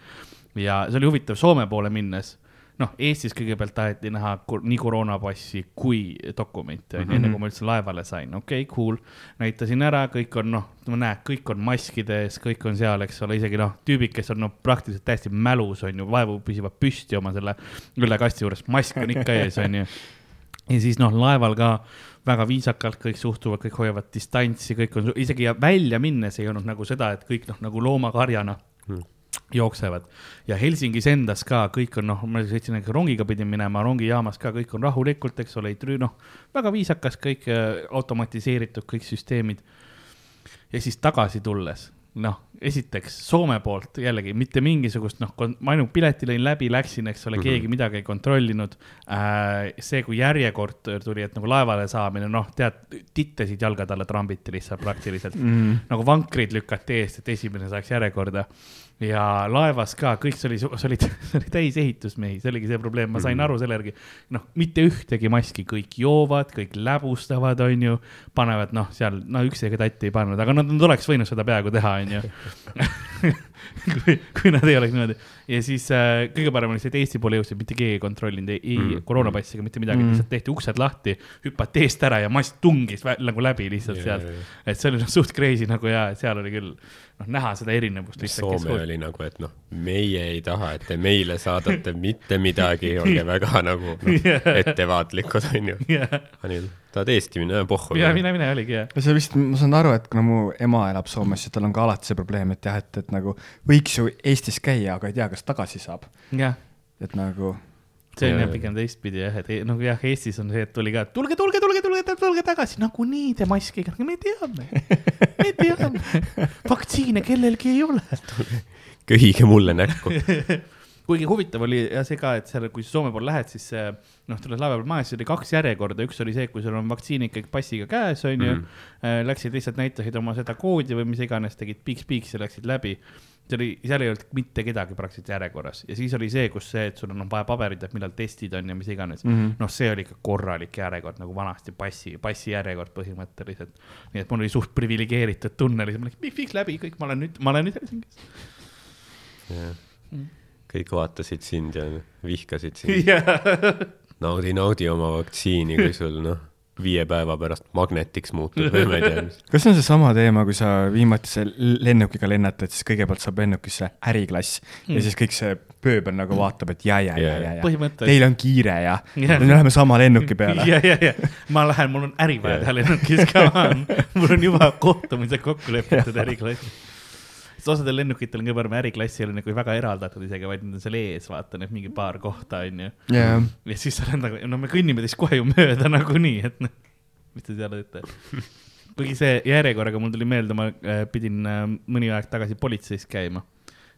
ja see oli huvitav Soome poole minnes noh, Eestis kõigepealt taheti näha nii koroonapassi kui dokumenti, onju, enne kui ma üldse laevale sain, okei okay,, cool. näitasin ära, kõik on noh, näed, kõik on maskides, kõik on seal, eks ole, isegi noh, tüübid, kes on noh, praktiliselt täiesti mälus, onju, vaevu püsivad püsti oma selle õllekasti juures, mask on ikka ees, onju. ja siis noh, laeval ka väga viisakalt kõik suhtuvad, kõik hoiavad distantsi, kõik on, isegi ja välja minnes ei olnud nagu seda, et kõik noh, nagu loomakarjana Hmm. Jooksevad ja Helsingis endas ka kõik on noh, ma sõitsin ikka rongiga pidin minema, rongijaamas ka kõik on rahulikult, eks ole, ei trüü, noh, väga viisakas kõik äh, automatiseeritud kõik süsteemid. ja siis tagasi tulles, noh, esiteks Soome poolt jällegi mitte mingisugust noh, ma ainult pileti lõin läbi, läksin, eks ole, Mhm. keegi midagi ei kontrollinud äh,. see, kui järjekord tuli, et nagu laevale saamine, noh, tead, tittesid jalgade alla trambiti lihtsalt praktiliselt Mm. nagu vankrid lükati eest, et esimene saaks järjekorda. Ja laevas ka kõik, see oli, see oli, see oli täis ehitusmehi, see oligi see probleem, ma sain Mhm. aru selle järgi. noh, mitte ühtegi maski, kõik joovad, kõik läbustavad, onju, panevad noh, seal no üksteisega tatti ei pannud, aga nad, nad oleks võinud seda peaaegu teha, onju. kui, kui nad ei oleks niimoodi ja siis äh, kõige parem oli see, et Eesti poole jõudsid, mitte keegi ei kontrollinud ei, Mm. koroonapassiga mitte midagi Mm. lihtsalt tehti uksed lahti, hüpati eest ära ja mass tungis nagu läbi lihtsalt sealt. et see oli noh suht crazy nagu ja seal oli küll noh, näha seda erinevust. Soome oli nagu, et noh, meie ei taha, et te meile saadate mitte midagi, olge väga nagu noh, ettevaatlikud, onju. Anil, tahad Eesti minna, pohhu. ja mine, mine oligi jah. no see vist, ma saan aru, et kuna mu ema elab Soomes, siis tal on ka alati see probleem, et jah, et, et nagu võiks ju Eestis käia, aga ei tea, kas tagasi saab. jah, et nagu see on jah pigem teistpidi jah, et noh, jah, Eestis on see, et tuli ka, et tulge, tulge, tulge, tulge, tulge tagasi, nagunii te maski ei kanna, me teame, me teame. vaktsiine kellelgi ei ole. köhige mulle näkku. kuigi huvitav oli ja see ka, et seal, kui sa Soome poole lähed, siis noh, tuled laeva peal maha, siis oli kaks järjekorda, üks oli see, kui sul on vaktsiin ikkagi passiga käes, onju mm.. Läksid lihtsalt näitasid oma seda koodi või mis iganes, tegid piiks-piiks ja läksid läbi. see oli, seal ei olnud mitte kedagi praktiliselt järjekorras ja siis oli see, kus see, et sul on vaja paberit, et millal testid on ja mis iganes mm. -hmm. noh, see oli ikka korralik järjekord nagu vanasti passi, passi järjekord põhimõtteliselt. nii et mul oli suht priviligeeritud tunne, ma läksin piiks-piiks läbi, kõik, ma olen nüüd, ma olen nüüd Helsingis. Kõik vaatasid sind ja vihkasid sind. jah, naudi, naudi oma vaktsiini, kui sul noh, viie päeva pärast magnetiks muutud või ma ei tea, mis. kas see on seesama teema, kui sa viimati see lennukiga lennatad, siis kõigepealt saab lennukisse äriklass mm. ja siis kõik see pööbel nagu vaatab, et ja, ja, ja, ja, ja teil on kiire ja Jah. me läheme sama lennuki peale. ja, ja, ja ma lähen, mul on äri vaja teha lennukis ka, mul on juba kohtumised kokku lepitud äriklassis. Sest osadel lennukitel on ka parem äriklass ei ole nagu väga eraldatud isegi, vaid nad on seal ees, vaata need mingi paar kohta onju. jah, ja siis sa oled nagu, no me kõnnime teist kohe ju mööda nagunii, et noh, mis te seal teete. kuigi see järjekorraga mul tuli meelde, ma äh, pidin äh, mõni aeg tagasi politseis käima.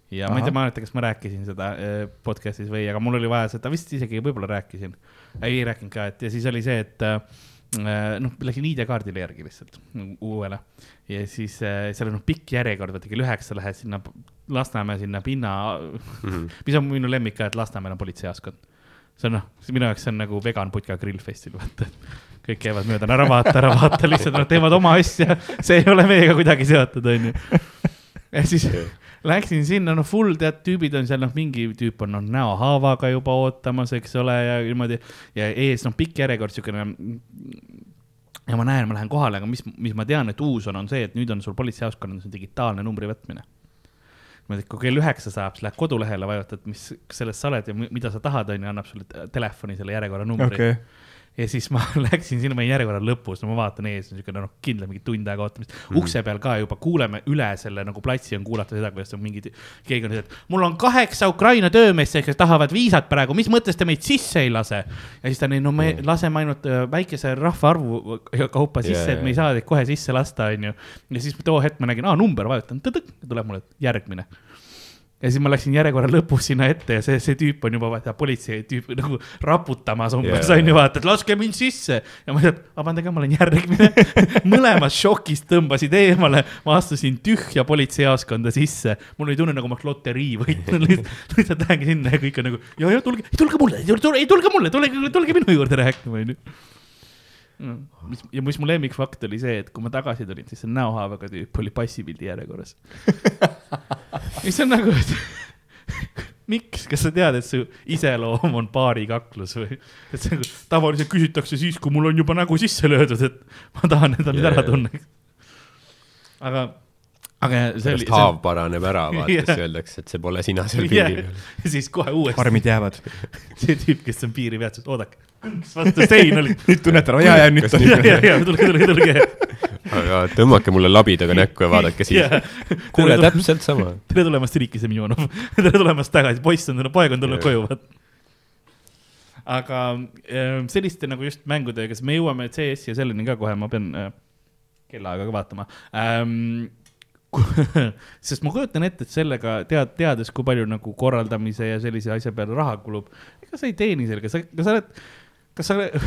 ja Aha. ma ei tea, ma ei mäleta, kas ma rääkisin seda äh, podcast'is või, aga mul oli vaja seda, vist isegi võib-olla rääkisin. ei rääkinud ka, et ja siis oli see, et äh, noh, läksin ID-kaardile järgi lihtsalt uuele ja siis äh, seal on noh pikk järjekord, vaata kell üheksa lähed sinna Lasnamäe sinna pinna, mis on minu lemmik ka, et Lasnamäel on politseijaoskond. see on noh, minu jaoks see on nagu vegan putka grillfestil, vaata. kõik käivad mööda, ära vaata, ära vaata, lihtsalt nad teevad oma asja, see ei ole meiega kuidagi seotud, onju. ja siis läksin sinna, no full tead, tüübid on seal, noh, mingi tüüp on noh näohaavaga juba ootamas, eks ole, ja niimoodi ja ees noh, pikk järjekord siukene. ja ma näen, ma lähen kohale, aga mis, mis ma tean, et uus on, on see, et nüüd on sul politseijaoskonnas on digitaalne numbri võtmine. niimoodi, et kui kell üheksa saab, siis lähed kodulehele, vajutad, mis, selles sa oled ja mi- mida sa tahad, onju, annab sulle te- telefoni selle järjekorranumbri okei. Ja siis ma läksin sinna, ma olin järjekorra lõpus, no ma vaatan ees, niisugune noh, kindlalt mingi tund aega ootamist mm. -hmm. ukse peal ka juba kuuleme üle selle nagu platsi on kuulata seda, kuidas on mingid, keegi on et mul on kaheksa Ukraina töömeest, kes tahavad viisat praegu, mis mõttes te meid sisse ei lase? ja siis ta nii, no me mm. laseme ainult äh, väikese rahvaarvu kaupa sisse yeah,, et me ei saa teid kohe sisse lasta, onju. ja siis too hetk ma nägin, aa number, vajutan, tuleb mulle järgmine ja siis ma läksin järjekorra lõpus sinna ette ja see, see tüüp on juba vaata politsei tüüp nagu raputamas umbes yeah. onju vaata, et laske mind sisse. ja ma ütlesin, vabandage, ma olen järgmine mõlemast šokist tõmbasid eemale, ma astusin tühja politseijaoskonda sisse. mul oli tunne nagu ma oleks loterii võitnud lihtsalt, lihtsalt lähengi sinna ja kõik on nagu ja, ja tulge, tulge mulle, ei tulge mulle, tulge, tulge minu juurde rääkima onju. Mis, ja mis mu lemmikfakt oli see, et kui ma tagasi tulin, siis see näohaavaga tüüp oli passipildi järjekorras mis on nagu, et miks, kas sa tead, et su iseloom on baarikaklus või? et see nagu tavaliselt küsitakse siis, kui mul on juba nägu sisse löödud, et ma tahan, et ta nüüd ära tunneks. aga, aga see oli. haav paraneb ära, vaata yeah., siis öeldakse, et see pole sina seal piiri peal. ja siis kohe uuesti. armid jäävad. see tüüp, kes on piiri peal, ütles, et oodake, vastu sein oli. nüüd tunnete ära, ja, ja nüüd on. ja, ja, tulge, tulge, tulge aga tõmmake mulle labidaga näkku ja vaadake siis yeah.. kuule, täpselt sama. tere tulemast, Riiki Semjonov. tere tulemast tagasi, poiss on tulnud, poeg on tulnud koju, vaat. aga ehm, selliste nagu just mängudega, kas me jõuame CS-i ja selleni ka kohe, ma pean äh, kellaaega ka vaatama ähm, sest ma kujutan ette, et sellega tead, teades, kui palju nagu korraldamise ja sellise asja peale raha kulub, ega sa ei teeni sellega, sa, kas sa oled, kas sa oled,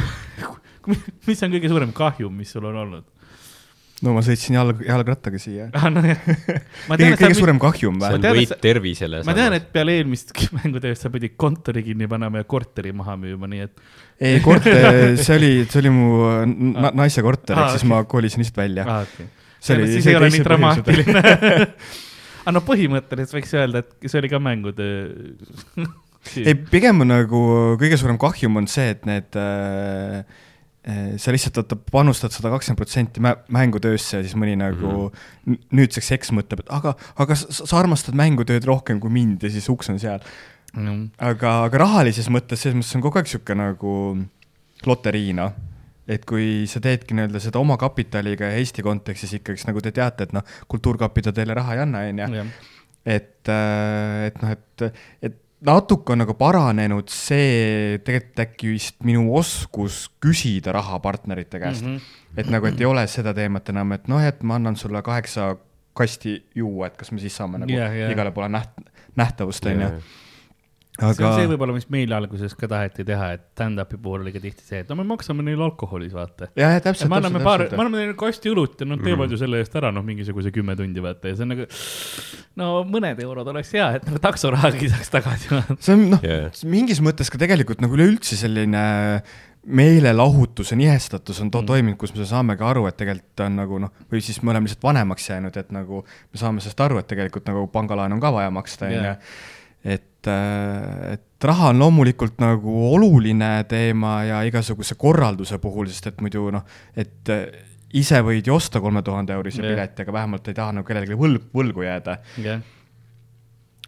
mis on kõige suurem kahjum, mis sul on olnud? no ma sõitsin jalg, jalgrattaga siia ah,. No, kõige, kõige suurem kahjum või? see on võit tervisele. ma tean, et peale eelmist mängutööst sa pidid kontori kinni panema ja korteri maha müüma, nii et. ei, korter, see oli, see oli mu na naise korter ah,, ehk siis okay. ma kolisin lihtsalt välja ah,. Okay. See oli, siis ei ole nii dramaatiline aga no põhimõtteliselt võiks öelda, et see oli ka mängutöö ei, pigem nagu kõige suurem kahjum on see, et need äh, Eh, sa lihtsalt vaata panustad sada kakskümmend protsenti mängutöösse ja siis mõni nagu mm -hmm. nüüdseks eks mõtleb, et aga, aga sa, sa armastad mängutööd rohkem kui mind ja siis uks on seal mm. -hmm. aga, aga rahalises mõttes, selles mõttes on kogu aeg sihuke nagu loterii, noh. Et kui sa teedki nii-öelda seda oma kapitaliga ja Eesti kontekstis ikkagi, nagu te teate, et noh, Kultuurkapital teile raha ei anna, on ju. et, äh, et noh, et, et natuke on nagu paranenud see tegelikult äkki vist minu oskus küsida raha partnerite käest mm. -hmm. et nagu, et ei ole seda teemat enam, et noh, et ma annan sulle kaheksa kasti juua, et kas me siis saame nagu yeah, yeah. igale poole näht-, nähtavust, on ju aga.... see on see võib-olla, mis meil alguses ka taheti teha, et stand-up'i puhul oli ka tihti see, et no me maksame neile alkoholis, vaata. jah, täpselt. me anname paar, me anname neile kasti õlut ja nad teevad mm ju selle eest ära, noh, mingisuguse kümme tundi, vaata, ja see on nagu. no mõned eurod oleks hea, et nagu taksorahagi saaks tagasi. see on, noh yeah., mingis mõttes ka tegelikult nagu üleüldse selline meelelahutuse nihestatus on to mm. toiminud, kus me saamegi aru, et tegelikult on nagu noh, või siis me oleme lihtsalt vanemaks jäänud, et nagu me saame sellest aru, et tegelikult nagu pangalaen on ka vaja maksta, on ju et, et raha on loomulikult nagu oluline teema ja igasuguse korralduse puhul, sest et muidu noh, et ise võid ju osta kolme tuhande eurise pileti, aga vähemalt ei taha nagu kellelegi võlg, võlgu jääda. Yeah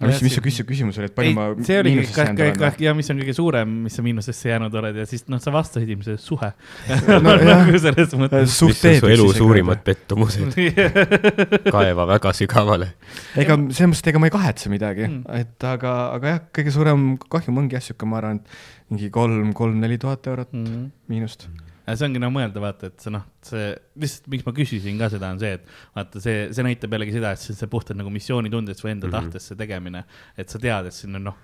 aga mis, mis su küsimuse küsimus oli, et palju ei, ma see oligi kõik, ja mis on kõige suurem, mis sa miinusesse jäänud oled ja siis noh, sa vastasid ilmselt suhe. No, nagu selles mõttes. mis on su elu suurimad pettumused? Kaeva väga sügavale. ega selles mõttes, et ega ma ei kahetse midagi. Mm., et aga, aga jah, kõige suurem kahjum ongi jah, sihuke, ma arvan, et mingi kolm, kolm-neli tuhat eurot mm. miinust. mm see ongi no mõelda, vaata, et see noh, see lihtsalt, miks ma küsisin ka seda, on see, et vaata, see, see näitab jällegi seda, et see, see puhtalt nagu missioonitundest või enda mm -hmm. tahtest see tegemine. et sa tead, et siin on noh,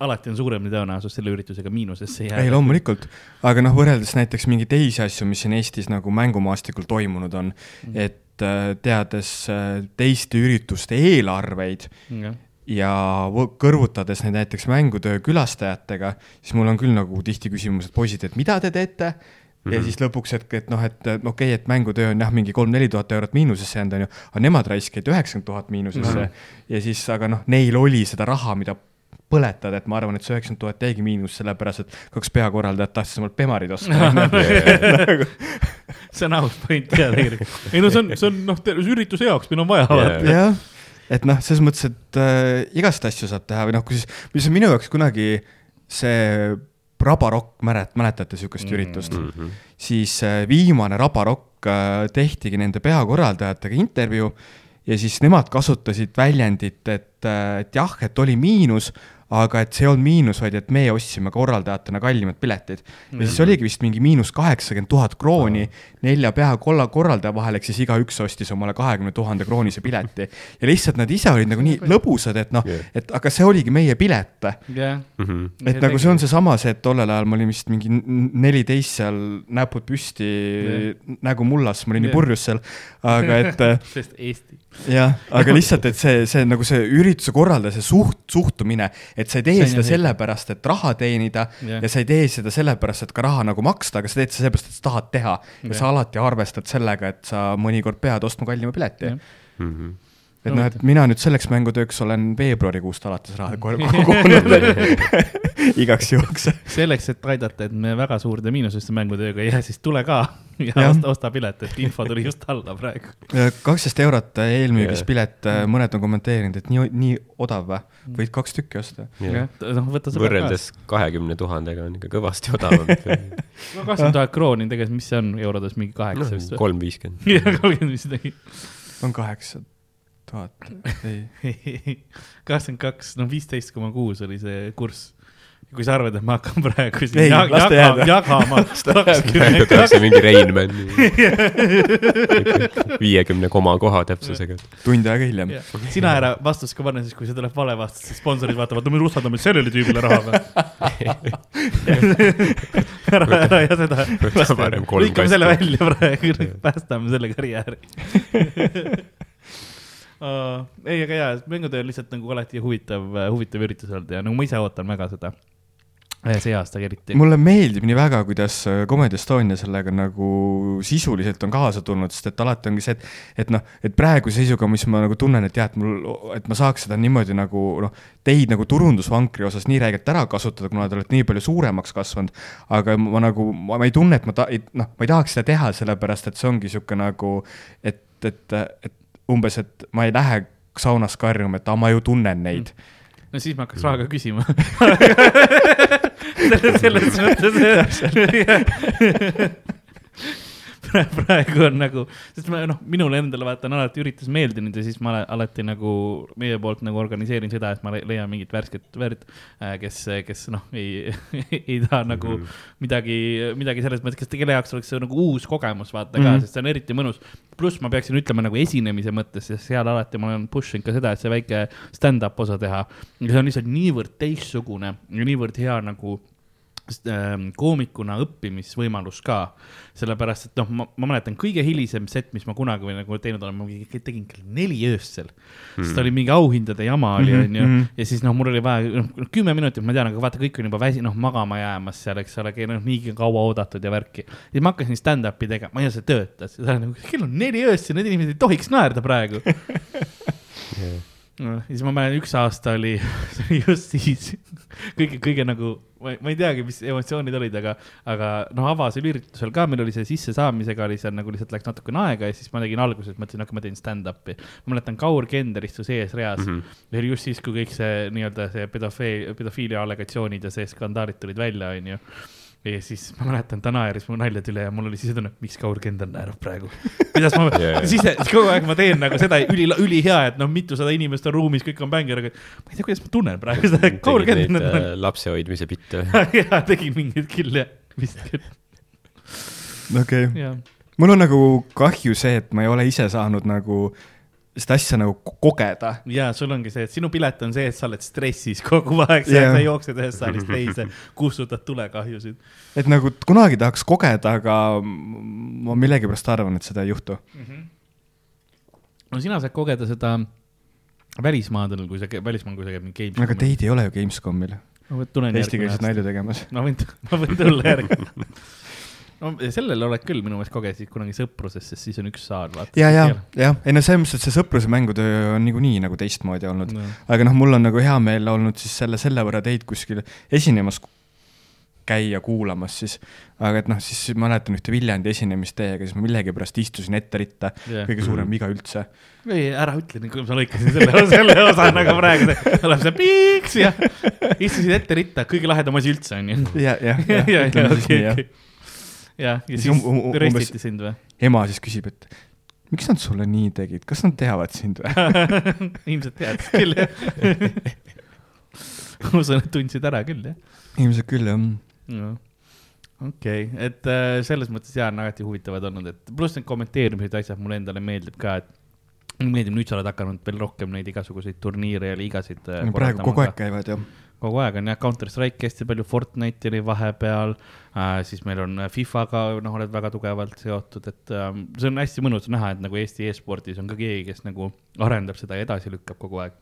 alati on suurem tõenäosus selle üritusega miinusesse jääda. ei, loomulikult, aga noh, võrreldes näiteks mingeid teisi asju, mis siin Eestis nagu mängumaastikul toimunud on mm, -hmm. et äh, teades äh, teiste ürituste eelarveid mm, -hmm ja kõrvutades neid näiteks mängutöö külastajatega, siis mul on küll nagu tihti küsimus, et poisid, et mida te teete -hmm. ja mhm. siis lõpuks, et, et noh, et okei okay,, et mängutöö on jah, mingi kolm-neli tuhat eurot miinusesse jäänud, on ju, aga nemad raiskasid üheksakümmend tuhat miinusesse mm. -hmm. ja siis, aga noh, neil oli seda raha, mida põletada, et ma arvan, et see üheksakümmend tuhat jäigi miinus, sellepärast et kaks peakorraldajat tahtsid omalt Bemarid osta nagu. see on aus point jah, tegelikult. ei no see on, see on noh, ürituse jaoks meil on vaja yeah.. jah, et noh, selles mõttes, et äh, igast asju saab teha või noh, kui siis, mis on minu jaoks kunagi see Rabarokk, mälet-, mäletate sihukest Mm. üritust mm.? Mhm. siis äh, viimane Rabarokk äh, tehtigi nende peakorraldajatega intervjuu ja siis nemad kasutasid väljendit, et, et jah, et oli miinus, aga et see ei olnud miinus, vaid et meie ostsime korraldajatena kallimad piletid. ja siis oligi vist mingi miinus kaheksakümmend tuhat krooni nelja peakolla korraldaja vahel, ehk siis igaüks ostis omale kahekümne tuhande kroonise pileti. ja lihtsalt nad ise olid nagu nii lõbusad, et noh Jah., et aga see oligi meie pilet jah. Mhm. et nagu see on seesama see, et tollel ajal ma olin vist mingi neliteist seal, näpud püsti, nägu mullas, ma olin nii Jah. purjus seal. aga et äh, sest Eesti. jah, aga lihtsalt, et see, see nagu see ürituse korraldaja, see suht-, suhtumine, et sa ei tee seda sellepärast, et raha teenida Jah. ja sa ei tee seda sellepärast, et ka raha nagu maksta, aga sa teed seda sellepärast, et sa tahad teha. ja Jah. sa alati arvestad sellega, et sa mõnikord pead ostma kallima pileti Jah.. Mhm. Et noh, et mina nüüd selleks mängutööks olen veebruarikuust alates raha kogunud igaks juhuks. selleks, et aidata, et me väga suurde miinusesse mängutööga ei jää, siis tule ka ja Jah. osta, osta pilet, et info tuli just alla praegu. kaksteist eurot eelmüügis pilet, mõned on kommenteerinud, et nii, nii odav või? võid kaks tükki osta. Noh, võta sõber võrreldes kahekümne tuhandega on ikka kõvasti odavam. no kakskümmend tuhat krooni tegelikult, mis see on eurodes, mingi kaheksa vist või? kolm viiskümmend. kolmkümmend viis midagi. on kaheksa tuhat, ei. kakskümmend kaks, no viisteist koma kuus oli see kurss. kui sa arvad, et ma hakkan praegu siin Ei, ja, las ta jagama, jagama tehakse mingi Reinmann viiekümne koma koha täpsusega. tund aega hiljem. Sina ära vastust ka pane, siis kui see tuleb vale vastus, siis sponsorid vaatavad, no me usaldame sellele tüübile raha või. ära, ära ja seda. lõikame selle välja praegu, päästame selle karjääri uh,. ei, aga jaa, mängutöö on lihtsalt nagu alati huvitav, huvitav üritus olnud ja nagu ma ise ootan väga seda. see aasta eriti. mulle meeldib nii väga, kuidas äh, Comedy Estonia sellega nagu sisuliselt on kaasa tulnud, sest et alati ongi see, et, et noh, et praeguse seisuga, mis ma nagu tunnen, et jah, et mul, et ma saaks seda niimoodi nagu noh, teid nagu turundusvankri osas nii räigelt ära kasutada, kuna te olete nii palju suuremaks kasvanud. aga ma nagu, ma ei tunne, et ma ta-, noh, ma ei tahaks seda teha, sellepärast et see ongi sihuke nagu, et, et, et umbes, et ma ei lähe saunas karjuma, et aa, ma ju tunnen neid. no siis ma hakkaks raha ka küsima selles mõttes. praegu on nagu, sest ma noh, minule endale vaata on alati üritus meeldinud ja siis ma alati nagu meie poolt nagu organiseerin seda, et ma le- leian mingit värsket verd, kes, kes noh, ei, ei taha nagu midagi, midagi selles mõttes, kes, kelle jaoks oleks see nagu uus kogemus, vaata ka mm. -hmm. sest see on eriti mõnus. pluss ma peaksin ütlema nagu esinemise mõttes, sest seal alati ma olen push inud ka seda, et see väike stand-up osa teha. ja see on lihtsalt niivõrd teistsugune ja niivõrd hea nagu koomikuna õppimisvõimalus ka, sellepärast et noh, ma, ma mäletan kõige hilisem set, mis ma kunagi või nagu teinud olen, ma tegin kell neli öösel mm., sest oli mingi auhindade jama oli, Mhm, onju mhm., ja siis noh, mul oli vaja noh, kümme minutit, ma tean, aga vaata, kõik on juba väsi-, noh, magama jäämas seal, eks ole, noh, niigi kaua oodatud ja värki. ja ma hakkasin stand-up'i tegema, ja see töötas, nagu kell on neli öösel, need inimesed ei tohiks naerda praegu. no,. ja siis ma mäletan, üks aasta oli, see oli just siis kõige, kõige nagu, ma ei, teagi, mis emotsioonid olid, aga, aga noh, avasel üritusel ka meil oli see sissesaamisega oli seal nagu lihtsalt läks natukene aega ja siis ma tegin alguses, mõtlesin, okei, ma teen stand-up'i. ma mäletan, Kaur Kender istus eesreas mm. -hmm. ja oli just siis, kui kõik see nii-öelda see pedofiil, pedofiilia allegatsioonid ja see skandaalid tulid välja, onju ja siis ma mäletan, ta naeris mu naljade üle ja mul oli sisetunne, miks Kaur Kender naerab praegu. kuidas ma jaa. sise, kogu aeg ma teen nagu seda üli, ülihea, et noh, mitusada inimest on ruumis, kõik on bänger, aga ma ei tea, kuidas ma tunnen praegu seda, Kaur tegid neid Kender. äh, lapse hoidmise bitte. jaa, tegin mingeid küll jah, vist küll, okei okay., mul on nagu kahju see, et ma ei ole ise saanud nagu seda asja nagu ko- kogeda. ja sul ongi see, et sinu pilet on see, et sa oled stressis kogu aeg, sa jooksed ühest saalist teise, kustutad tulekahjusid. et nagu kunagi tahaks kogeda, aga ma millegipärast arvan, et seda ei juhtu. no sina saad kogeda seda välismaadel, kui sa, välismaal, kui sa käid mingi games. aga teid ei ole ju Gamescomil, ma tulen eestikeelset nalja tegemas. ma võin, ma võin tulla järgi. no sellel oled küll minu meelest kogesid kunagi sõpruses, sest siis on üks saal, vaata. ja, ja, jah, ei no selles mõttes, et see sõpruse mängutöö on niikuinii nagu teistmoodi olnud. no.. aga noh, mul on nagu hea meel olnud siis selle, selle võrra teid kuskil esinemas käia kuulamas siis. aga et noh, siis mäletan ühte Viljandi esinemist teiega, siis ma millegipärast istusin ette ritta Jah. kõige suurem viga üldse. ei, ära ütle kui ma lõikasin selle, selle osa nagu praegu, tuleb see piiks ja istusid ette ritta, kõige lahedam asi üldse ja, jah, ja, jah, ja, ütleme siis nii jah. jah, ja Siis um- um- umbes- röstiti sind või? ema siis küsib, et miks nad sulle nii tegid, kas nad teavad sind või? ilmselt teadsid küll jah. ma usun, et tundsid ära küll jah. ilmselt küll jah. no okei okay., et äh, selles mõttes jaa, on alati huvitavad olnud, et pluss need kommenteerimised, asjad mulle endale meeldib ka, et mulle meeldib, nüüd sa oled hakanud veel rohkem neid igasuguseid turniire ja liigasid. praegu kogu aeg. käivad ju. Kogu aeg on jah, Counter Strike hästi palju, Fortnite oli vahepeal äh,, siis meil on FIFA-ga, noh, oled väga tugevalt seotud, et äh, see on hästi mõnus näha, et nagu Eesti e-spordis on ka keegi, kes nagu arendab seda ja edasi lükkab kogu aeg.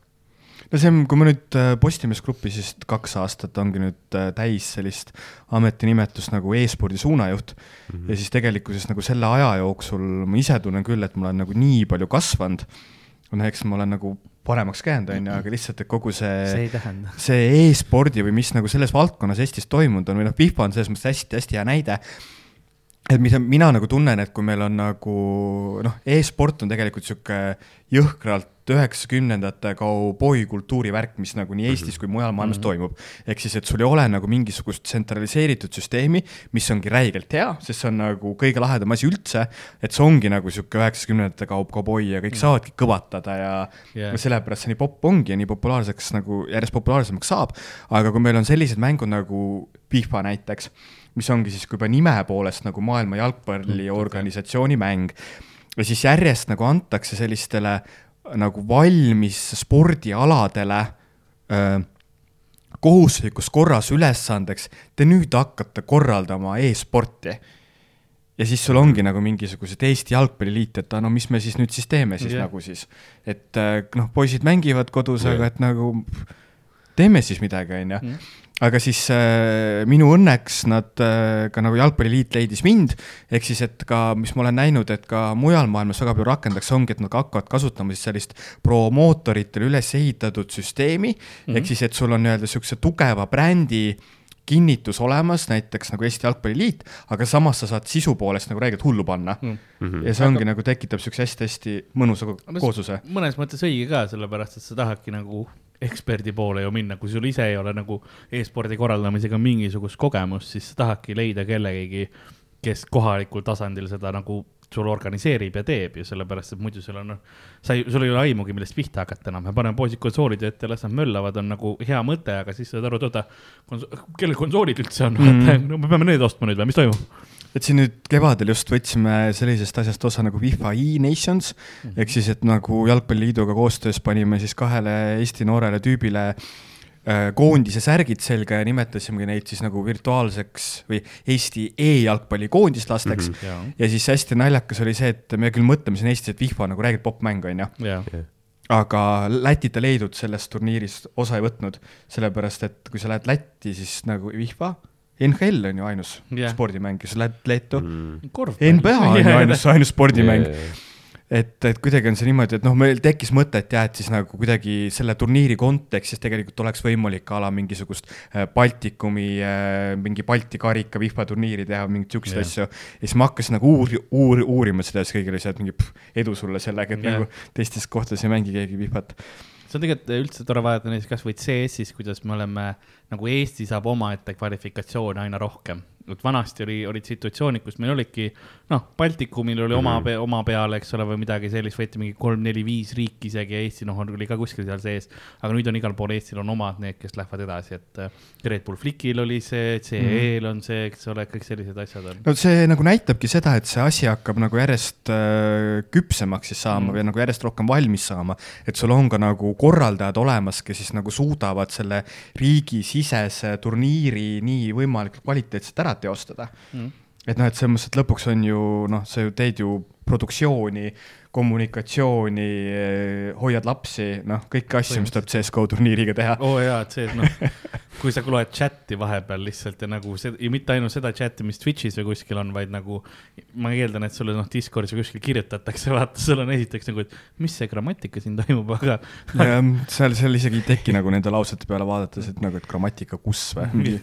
no see on, kui ma nüüd äh, Postimees Grupis vist kaks aastat ongi nüüd äh, täis sellist ametinimetust nagu e-spordi suunajuht mm. -hmm. ja siis tegelikkuses nagu selle aja jooksul ma ise tunnen küll, et ma olen nagu nii palju kasvanud. noh, eks ma olen nagu paremaks käinud, on ju, aga lihtsalt, et kogu see see see e-spordi või mis nagu selles valdkonnas Eestis toimunud on või noh, FIFA on selles mõttes hästi-hästi hea näide. Et mida mina nagu tunnen, et kui meil on nagu noh, e-sport on tegelikult sihuke jõhkralt üheksakümnendate kauboi kultuuri värk, mis nagu nii Eestis kui mujal maailmas mm -hmm. toimub. ehk siis, et sul ei ole nagu mingisugust tsentraliseeritud süsteemi, mis ongi räigelt hea, sest see on nagu kõige lahedam asi üldse. et see ongi nagu sihuke üheksakümnendate kaup kauboi ja kõik saavadki kõvatada ja ja sellepärast see nii popp ongi ja nii populaarseks nagu järjest populaarsemaks saab. aga kui meil on sellised mängud nagu FIFA näiteks, mis ongi siis juba nime poolest nagu maailma jalgpalliorganisatsiooni mäng ja siis järjest nagu antakse sellistele nagu valmis spordialadele öö, kohustuslikus korras ülesandeks, te nüüd hakkate korraldama e-sporti ja siis sul ongi nagu mingisugused Eesti Jalgpalliliit, et no mis me siis nüüd siis teeme siis yeah. nagu siis, et äh, noh, poisid mängivad kodus yeah., aga et nagu teeme siis midagi, onju Mhm. Aga siis äh, minu õnneks nad äh, ka nagu Jalgpalliliit leidis mind, ehk siis, et ka, mis ma olen näinud, et ka mujal maailmas väga palju rakendatakse, ongi, et nad hakkavad kasutama siis sellist promootoritele üles ehitatud süsteemi mm. -hmm. ehk siis, et sul on nii-öelda siukse tugeva brändi kinnitus olemas, näiteks nagu Eesti Jalgpalliliit, aga samas sa saad sisu poolest nagu räigelt hullu panna mm. -hmm. ja see ongi aga... nagu tekitab siukse hästi-hästi mõnusa koosluse. mõnes mõttes õige ka, sellepärast et sa tahadki nagu eksperdi poole ju minna, kui sul ise ei ole nagu e-spordi korraldamisega mingisugust kogemust, siis sa tahadki leida kellegagi, kes kohalikul tasandil seda nagu sul organiseerib ja teeb. Ja sellepärast, et muidu sul on, noh, sa ei, sul ei ole aimugi, millest pihta hakata enam, me paneme poisid konsoolide ette, las nad möllavad, on nagu hea mõte, aga siis saad aru, et oota, kellel konsoolid üldse on, vaata, no me peame need ostma nüüd või? Mis toimub? Et siin nüüd kevadel just võtsime sellisest asjast osa nagu FIFA e-Nations mm -hmm. ehk siis, et nagu Jalgpalliliiduga koostöös panime siis kahele Eesti noorele tüübile äh, koondise särgid selga ja nimetasimegi neid siis nagu virtuaalseks või Eesti e-jalgpalli koondislasteks mm. -hmm. ja, siis hästi naljakas oli see, et me küll mõtleme siin Eestis, et FIFA on nagu räigelt popp mäng, onju. ja, aga Lätit ja Leedut sellest turniirist osa ei võtnud, sellepärast et kui sa lähed Lätti, siis nagu FIFA, NHL on ju ainus yeah. spordimäng ja sa lähed Leetu mm.. NBA on ju ainus, ainus spordimäng Yeah, yeah. et, et kuidagi on see niimoodi, et noh, meil tekkis mõte, et jah, et siis nagu kuidagi selle turniiri kontekstis tegelikult oleks võimalik a la mingisugust äh, Baltikumi äh, mingi Balti karika FIFA turniiri teha, mingeid siukseid Jah. asju. ja siis ma hakkasin nagu uuri-, uur-, uurima seda, siis kõigil oli see, et mingi pff, edu sulle sellega, et Jah. nagu teistes kohtades ei mängi keegi FIFA-t. See on tegelikult üldse tore vaadata näiteks kasvõi CS-is, kuidas me oleme, nagu Eesti saab omaette kvalifikatsioone aina rohkem. et vanasti oli, olid situatsioonid, kus meil olidki, noh, Baltikumil oli oma mm, -hmm. oma peal, eks ole, või midagi sellist, võeti mingi kolm-neli-viis riiki isegi Eesti, noh, oli ka kuskil seal sees. aga nüüd on igal pool Eestil on omad need, kes lähevad edasi, et äh, Red Bull Flickil oli see, CE-l on see, eks ole, kõik sellised asjad on. no see nagu näitabki seda, et see asi hakkab nagu järjest äh, küpsemaks siis saama mm. või nagu järjest rohkem valmis saama. et sul on ka nagu korraldajad olemas, kes siis nagu suudavad selle riigisisese turniiri nii võimalikult kvaliteetselt ära teostada Mm. Et noh, et selles mõttes, et lõpuks on ju noh, sa ju teed ju produktsiooni, kommunikatsiooni, hoiad lapsi, noh, kõiki asju, mis tuleb CS-GO turniiriga teha. oo oh, jaa, et see, noh, kui sa loed chati vahepeal lihtsalt ja nagu see ja mitte ainult seda chati, mis Twitch'is või kuskil on, vaid nagu ma eeldan, et sulle noh, Discordis või kuskil kirjutatakse, vaata, sul on esiteks nagu, et mis see grammatika siin toimub, aga seal, seal isegi ei teki nagu nende lausete peale vaadates, et nagu, et grammatika kus või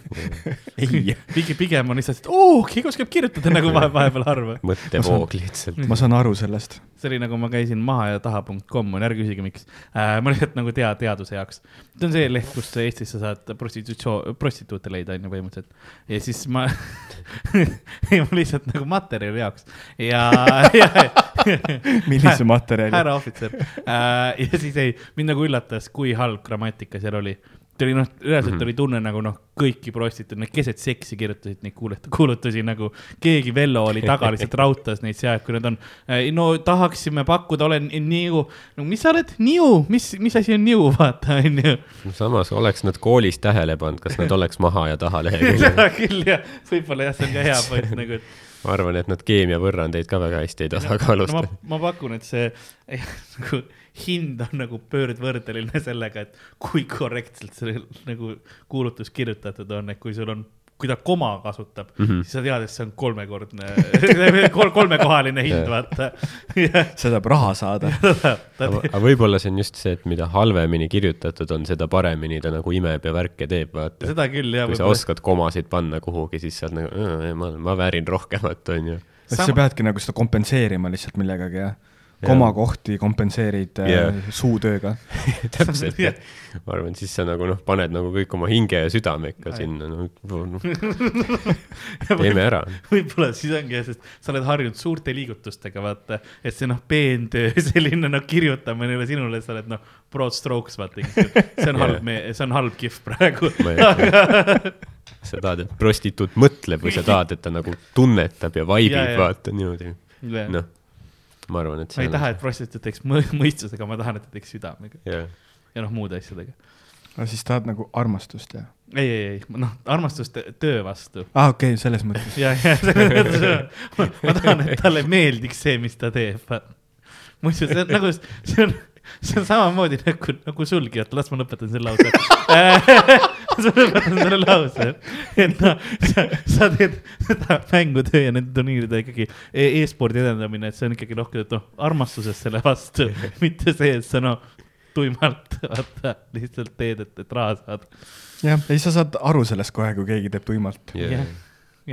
ei. pigem, pigem on lihtsalt, et oo, keegi oskab kirjutada nagu vahe, vahepeal harva. mõttevoog lihtsalt. ma saan aru sellest. see oli nagu ma käisin maha ja taha.com, ärge küsige, miks äh,. ma lihtsalt nagu tea, teaduse jaoks. see on see leht, kus Eestis sa saad prostitutsioon, prostituute leida, on ju põhimõtteliselt. ja siis ma lihtsalt nagu materjali jaoks ja, ja millise materjali? härra ohvitser äh,. ja siis ei, mind nagu üllatas, kui halb grammatika seal oli ta oli noh, reaalselt mm -hmm. oli tunne nagu noh, kõiki prostituute, need keset seksi kirjutasid neid kuulutusi, kuulutusi nagu keegi Vello oli taga lihtsalt raudtas neid seal, kui nad on. no tahaksime pakkuda, olen niu, no mis sa oled, niu, mis, mis asi on niu, vaata, onju. samas oleks nad koolis tähele pannud, kas nad oleks maha ja taha leheküljel seda küll jah, võib-olla jah, see on ka hea point nagu, et ma arvan, et nad keemiavõrrandeid ka väga hästi ei tasakaalusta no,. ma pakun, et see nagu hind on nagu pöördvõrdeline sellega, et kui korrektselt see nagu kuulutus kirjutatud on, et kui sul on kui ta koma kasutab mm, -hmm. siis sa tead, et see on kolmekordne kol, kolmekohaline hind, vaata see tahab raha saada aga võib-olla see on just see, et mida halvemini kirjutatud on, seda paremini ta nagu imeb ja värke teeb, vaata. seda küll, jah. kui sa oskad komasid panna kuhugi, siis sa oled nagu, ma, ma väärin rohkemat, onju. sa peadki nagu seda kompenseerima lihtsalt millegagi, jah komakohti kompenseerid yeah. Äh, suutööga. Täpselt yeah., ma arvan, siis sa nagu noh, paned nagu kõik oma hinge ja südame ikka sinna, no, no teeme ära. võib-olla siis ongi, sest sa oled harjunud suurte liigutustega, vaata, et see noh, peentöö, selline noh, kirjutamine üle sinule, sa oled noh, broad strokes, vaata, see on halb yeah., see on halb kihv praegu. Sa tahad, et prostituut mõtleb või sa tahad, et ta nagu tunnetab ja vaibib, vaata niimoodi, noh ma arvan, et ma ei taha, et prostituut teeks mõistusega, ma tahan, et ta teeks südamega yeah. ja noh, muude asjadega. no siis tahad nagu armastust ja? ei, ei, ei, noh, armastust töö vastu. aa ah,, okei okay,, selles mõttes. ja, ja selles mõttes, ma tahan, et talle meeldiks see, mis ta teeb. muidu see on nagu, see on see on samamoodi nagu, nagu sulgi, oota, las ma lõpetan selle lause las ma lõpetan selle lause. et noh, sa, sa teed seda mängutöö ja nende turniiride ikkagi e-spordi edendamine, et see on ikkagi rohkem, et noh, armastusest selle vastu, mitte see, et sa noh, tuimalt vaata lihtsalt teed, et, et raha saada. jah, ei, sa saad aru sellest kohe, kui keegi teeb tuimalt yeah..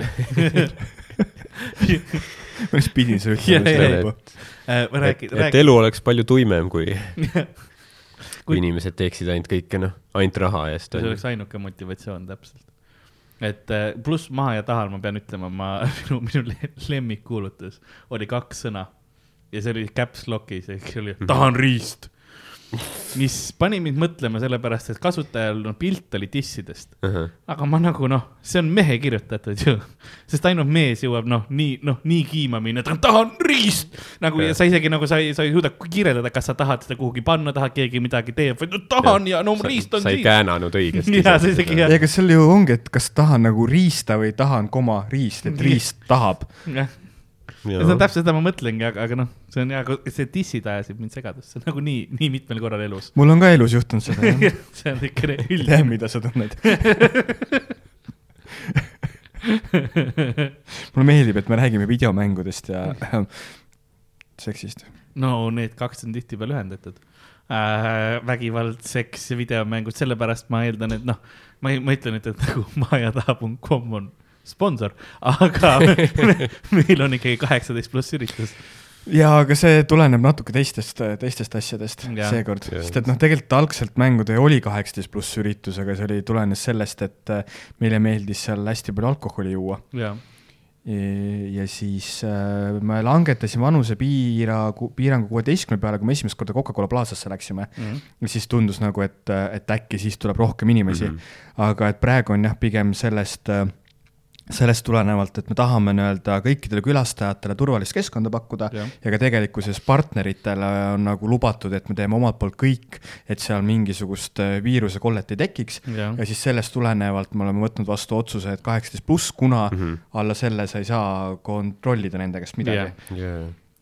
ma just pidin seda ütlema äh,. et, et elu oleks palju tuimem, kui kui inimesed teeksid ainult kõike, noh, ainult raha eest. see oleks ainuke motivatsioon, täpselt. et äh, pluss maha ja tahal ma pean ütlema, ma, minu, minu lemmikkuulutus oli kaks sõna ja see oli caps lock'is, ehk see oli tahan riist mis pani mind mõtlema sellepärast, et kasutajal no pilt oli dissidest uh. -huh. aga ma nagu noh, see on mehe kirjutatud ju, sest ainult mees jõuab noh, nii noh, nii kiima minna, et tahan riist nagu ja sa isegi nagu sa ei, sa ei suuda kirjeldada, kas sa tahad seda kuhugi panna, tahad keegi midagi teeb, vaid no tahan ja, ja no riist on sa sa ei käänanud õigesti. ja, sa isegi jah. ega seal ju ongi, et kas tahan nagu riista või tahan koma riist, et riist tahab. jah ja see on täpselt seda ma mõtlengi, aga, aga noh, see on hea, see dissid ajasid mind segadusse nagu nii, nii mitmel korral elus. mul on ka elus juhtunud seda jah see on ikka üldine. tean, mida sa tunned mulle meeldib, et me räägime videomängudest ja seksist. no need kaks on tihtipeale ühendatud äh,. vägivald, seks ja videomängud, sellepärast ma eeldan, et noh, ma ei, ma ütlen, et, et nagu majataha.com on sponsor, aga meil on ikkagi kaheksateist pluss üritus ja, aga see tuleneb natuke teistest, teistest asjadest seekord, sest et noh, tegelikult algselt mängutöö oli kaheksateist pluss üritus, aga see oli, tulenes sellest, et meile meeldis seal hästi palju alkoholi juua. ja, ja siis äh, me langetasime vanusepiira, piirangu kuueteistkümne peale, kui me esimest korda Coca-Cola Plazasse läksime mm. -hmm. ja siis tundus nagu, et, et äkki siis tuleb rohkem inimesi mm. -hmm. aga et praegu on jah, pigem sellest äh, sellest tulenevalt, et me tahame nii-öelda kõikidele külastajatele turvalist keskkonda pakkuda ja. ja ka tegelikkuses partneritele on nagu lubatud, et me teeme omalt poolt kõik, et seal mingisugust äh, viirusekollet ei tekiks. ja siis sellest tulenevalt me oleme võtnud vastu otsuse, et kaheksateist pluss, kuna mm -hmm. alla selle sa ei saa kontrollida nende käest midagi.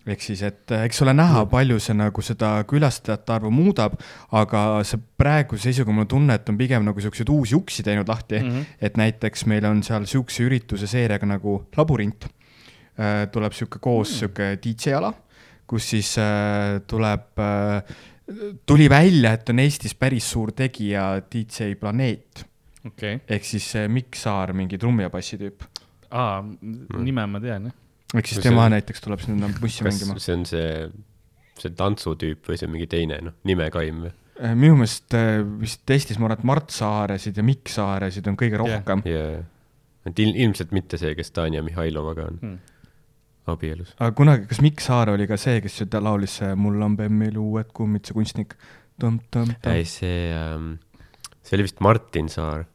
Ehk siis, et äh, eks ole näha, palju see nagu seda külastajate arvu muudab, aga see praeguse seisuga mul on tunne, et on pigem nagu siukseid uusi uksi teinud lahti mm. -hmm. et näiteks meil on seal siukse ürituse seeriaga nagu Labürint. tuleb sihuke koos mm. sihuke DJ ala, kus siis äh, tuleb äh,, tuli välja, et on Eestis päris suur tegija DJ Planeet okei, ehk siis äh, Mikk Saar, mingi trummi ja bassi tüüp. aa, nime ma tean jah. Ehk siis tema see- näiteks tuleb sinna bussi mängima. see on see, see tantsutüüp või see on mingi teine, noh, nimekaim või? Äh, minu meelest äh, vist Eestis ma arvan, et Mart Saaresid ja Mikk Saaresid on kõige rohkem. jaa, et il-, ilmselt mitte see, kes Tanja Mihhailovaga on Hmm. abielus. aga kunagi, kas Mikk Saar oli ka see, kes seda laulis, mul on bemmil uued kummid, see kunstnik? ei, see ähm,, see oli vist Martin Saar.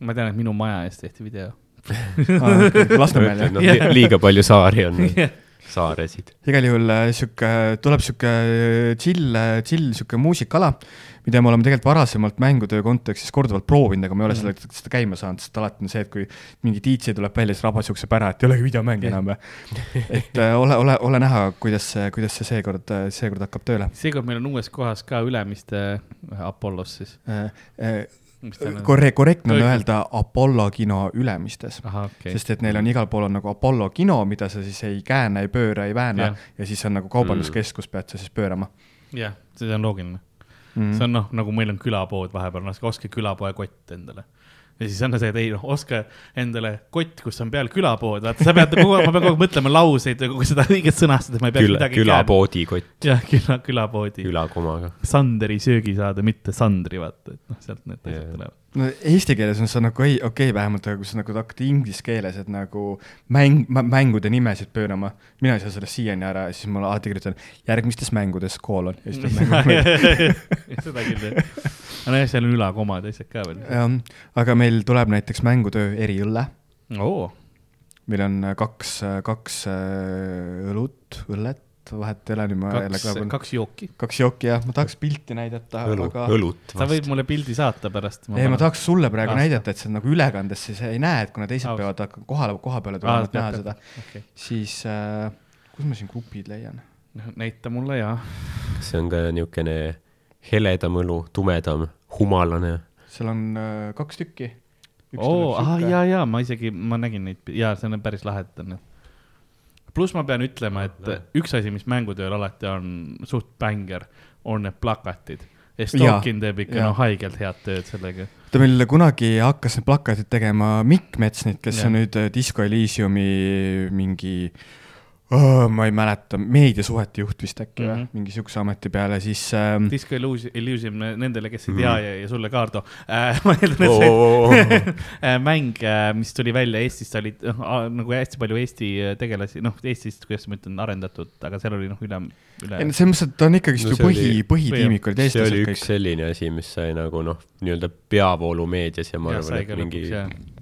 ma tean, et minu maja eest tehti video. Lasnamäel jah? noh, liiga palju saari on, saaresid. igal juhul äh, sihuke, tuleb sihuke chill, chill sihuke muusikaala, mida me oleme tegelikult varasemalt mängutöö kontekstis korduvalt proovinud, aga me ei ole seda, seda käima saanud, sest alati on see, et kui mingi DJ tuleb välja, siis rabas siukse pära, et ei olegi videomäng enam. et äh, ole, ole, ole näha, kuidas see, kuidas see seekord, seekord hakkab tööle. seekord meil on uues kohas ka Ülemiste äh, Apollos siis. ta on? Korre-, korrektne on öelda Apollo kino Ülemistes okei. sest et neil on igal pool on nagu Apollo kino, mida sa siis ei kääne, ei pööra, ei vääna Jah. ja siis on nagu kaubanduskeskus, pead sa siis pöörama jah, see on loogiline. mm. see on noh, nagu meil on külapood vahepeal, noh, ostke külapoe kott endale. Ja siis on see, et ei noh, ostke endale kott, kus on peal külapood, vaata, sa pead kogu aeg, ma pean kogu aeg mõtlema lauseid, kogu seda õiget sõnastada, et ma ei peaks küla, midagi külapoodi kott, jah, küla, külapoodi. külakomaga. Sanderi söögisaade, mitte Sandri, vaata, et noh, sealt need asjad tulevad. No eesti keeles on see nagu ei, okei okay,, vähemalt, aga kui sa nagu hakkad inglise keeles, et nagu mäng, mängude nimesid pöörama, mina ei saa sellest siiani ära ja siis ma alati kirjutan järgmistes mängudes koolon seda küll jah. aga nojah, seal on ülakomad ja asjad ka veel. aga meil tuleb näiteks mängutöö eriõlle, oo, meil on kaks, kaks äh, õlut, õllet, vahet ei ole, nüüd ma jälle kaks, ka kaks jooki. kaks jooki jah, ma tahaks pilti näidata, õlu, aga õlut sa võid mulle pildi saata pärast. ei, ma tahaks sulle praegu Aasta. näidata, et see nagu ülekandes siis ei näe, et kuna teised Aus. peavad hakkama kohale, koha peale tulema, et näha seda, okei, siis äh, kus ma siin grupid leian? näita mulle ja. see on ka niisugune heledam õlu, tumedam, humalane. seal on äh, kaks tükki. oo, ah ja, ja ma isegi, ma nägin neid ja see on päris lahedad on. Pluss ma pean ütlema, et üks asi, mis mängutööl alati on suht bängar, on need plakatid. Estokin teeb ikka jaa. no haigelt head tööd sellega. ta meil kunagi hakkas need plakatid tegema Mikk Metsnit, kes Jah. on nüüd äh, Disco Elysiumi mingi oh,, ma ei mäleta, meediasuhete juht vist äkki mm Mhm. -hmm. või, mingi siukse ameti peale, siis ähm, Disco Illusion, nendele, kes ei Mhm. tea ja, ja sulle ka, Ardo äh. ma eeldan, et see äh, mäng, mis tuli välja Eestis, ta oli noh, nagu hästi palju Eesti äh, tegelasi, noh, Eestist, kuidas ma ütlen, arendatud, aga seal oli noh, üle, üle ei no selles mõttes, et ta on ikkagist No ju see põhi oli-, põhitiimik olid see eestlased oli kõik üks. selline asi, mis sai nagu noh, nii-öelda peavoolumeedias ja ma Jah, arvan, et mingi lõpuks.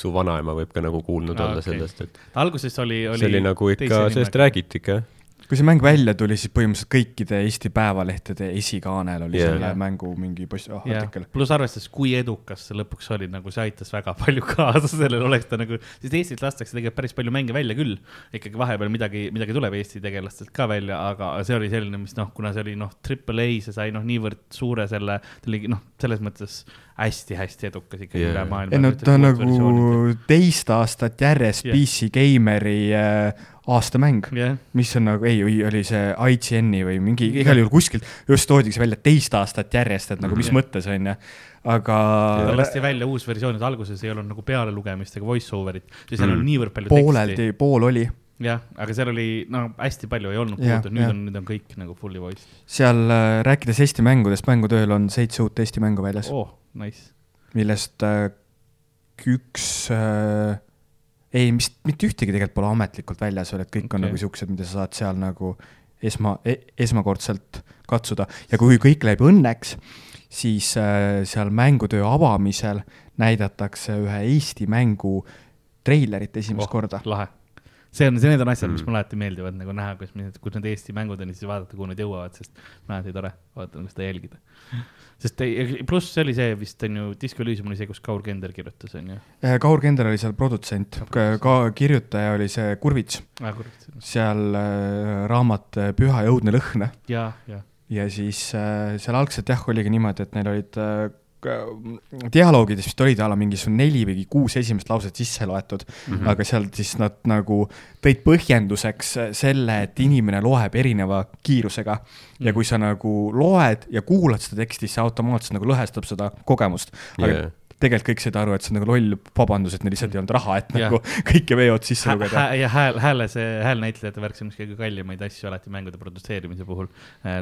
Su vanaema võib ka nagu kuulnud Aa, olla okei. sellest, et alguses oli, oli. see oli nagu ikka, sellest. räägiti ikka jah. kui see mäng välja tuli, siis põhimõtteliselt kõikide Eesti päevalehtede esikaanel oli yeah. selle mängu mingi post-, oh, jah artikkel., pluss arvestades, kui edukas see lõpuks oli, nagu see aitas väga palju kaasa sellele, oleks ta nagu, sest Eestis lastakse tegelikult päris palju mänge välja küll. ikkagi vahepeal midagi, midagi tuleb Eesti tegelastelt ka välja, aga see oli selline, mis noh, kuna see oli noh, triple A, see sai noh, niivõrd suure selle, ta oli noh, selles mõttes hästi-hästi edukas ikkagi yeah. üle maailma. ei no ta on nagu teist aastat järjest yeah. PC Gameri äh, aastamäng jah, mis on nagu, ei, või oli see IGN-i või mingi, igal juhul kuskilt just toodigi see välja teist aastat järjest, et nagu mis Jah. mõttes on ju, aga lasti välja uus versioon, et alguses ei olnud nagu pealelugemist ega voice over'it, siis seal Mm. on niivõrd palju teksti. pooleldi, pool oli, jah, aga seal oli no hästi palju ei olnud puudu, nüüd jah. on, nüüd on kõik nagu fully voiced. seal äh, rääkides Eesti mängudest, mängutööl on seitse uut Eesti mängu väljas oh., nice. millest äh, üks äh, ei, mis mitte ühtegi tegelikult pole ametlikult väljas veel, et kõik okay. on nagu siuksed, mida sa saad seal nagu esma e,, esmakordselt katsuda ja kui kõik läheb õnneks, siis äh, seal mängutöö avamisel näidatakse ühe Eesti mängu treilerit esimest oh. korda. lahe. See on, need on asjad, mis Mm. mulle alati meeldivad nagu näha, kus, kus need Eesti mängud on ja siis vaadata, kuhu nad jõuavad, sest on alati tore vaadata, nagu seda jälgida. sest pluss see oli see vist on ju, Disco Elysium oli see, kus Kaur Kender kirjutas, on ju. Eh, Kaur Kender oli seal produtsent, ka kirjutaja oli see Kurvits, seal äh, raamat äh, Püha ja õudne lõhn ja, ja, ja siis äh, seal algselt jah, oligi niimoodi, et neil olid äh, k- dialoogides vist olid a la mingisugune neli või kuus esimest lauset sisse loetud mm, Mhm. -hmm. aga seal siis nad nagu tõid põhjenduseks selle, et inimene loeb erineva kiirusega ja kui sa nagu loed ja kuulad seda teksti, see automaatselt nagu lõhestab seda kogemust. aga Jaa. Tegelikult kõik said aru, et see on nagu loll vabandus, et neil lihtsalt ei olnud raha, et Jah. nagu kõike veod sisse lugeda. ja hääl, hääle see, häälnäitlejate värk, see on üks kõige kallimaid asju alati mängude produtseerimise puhul.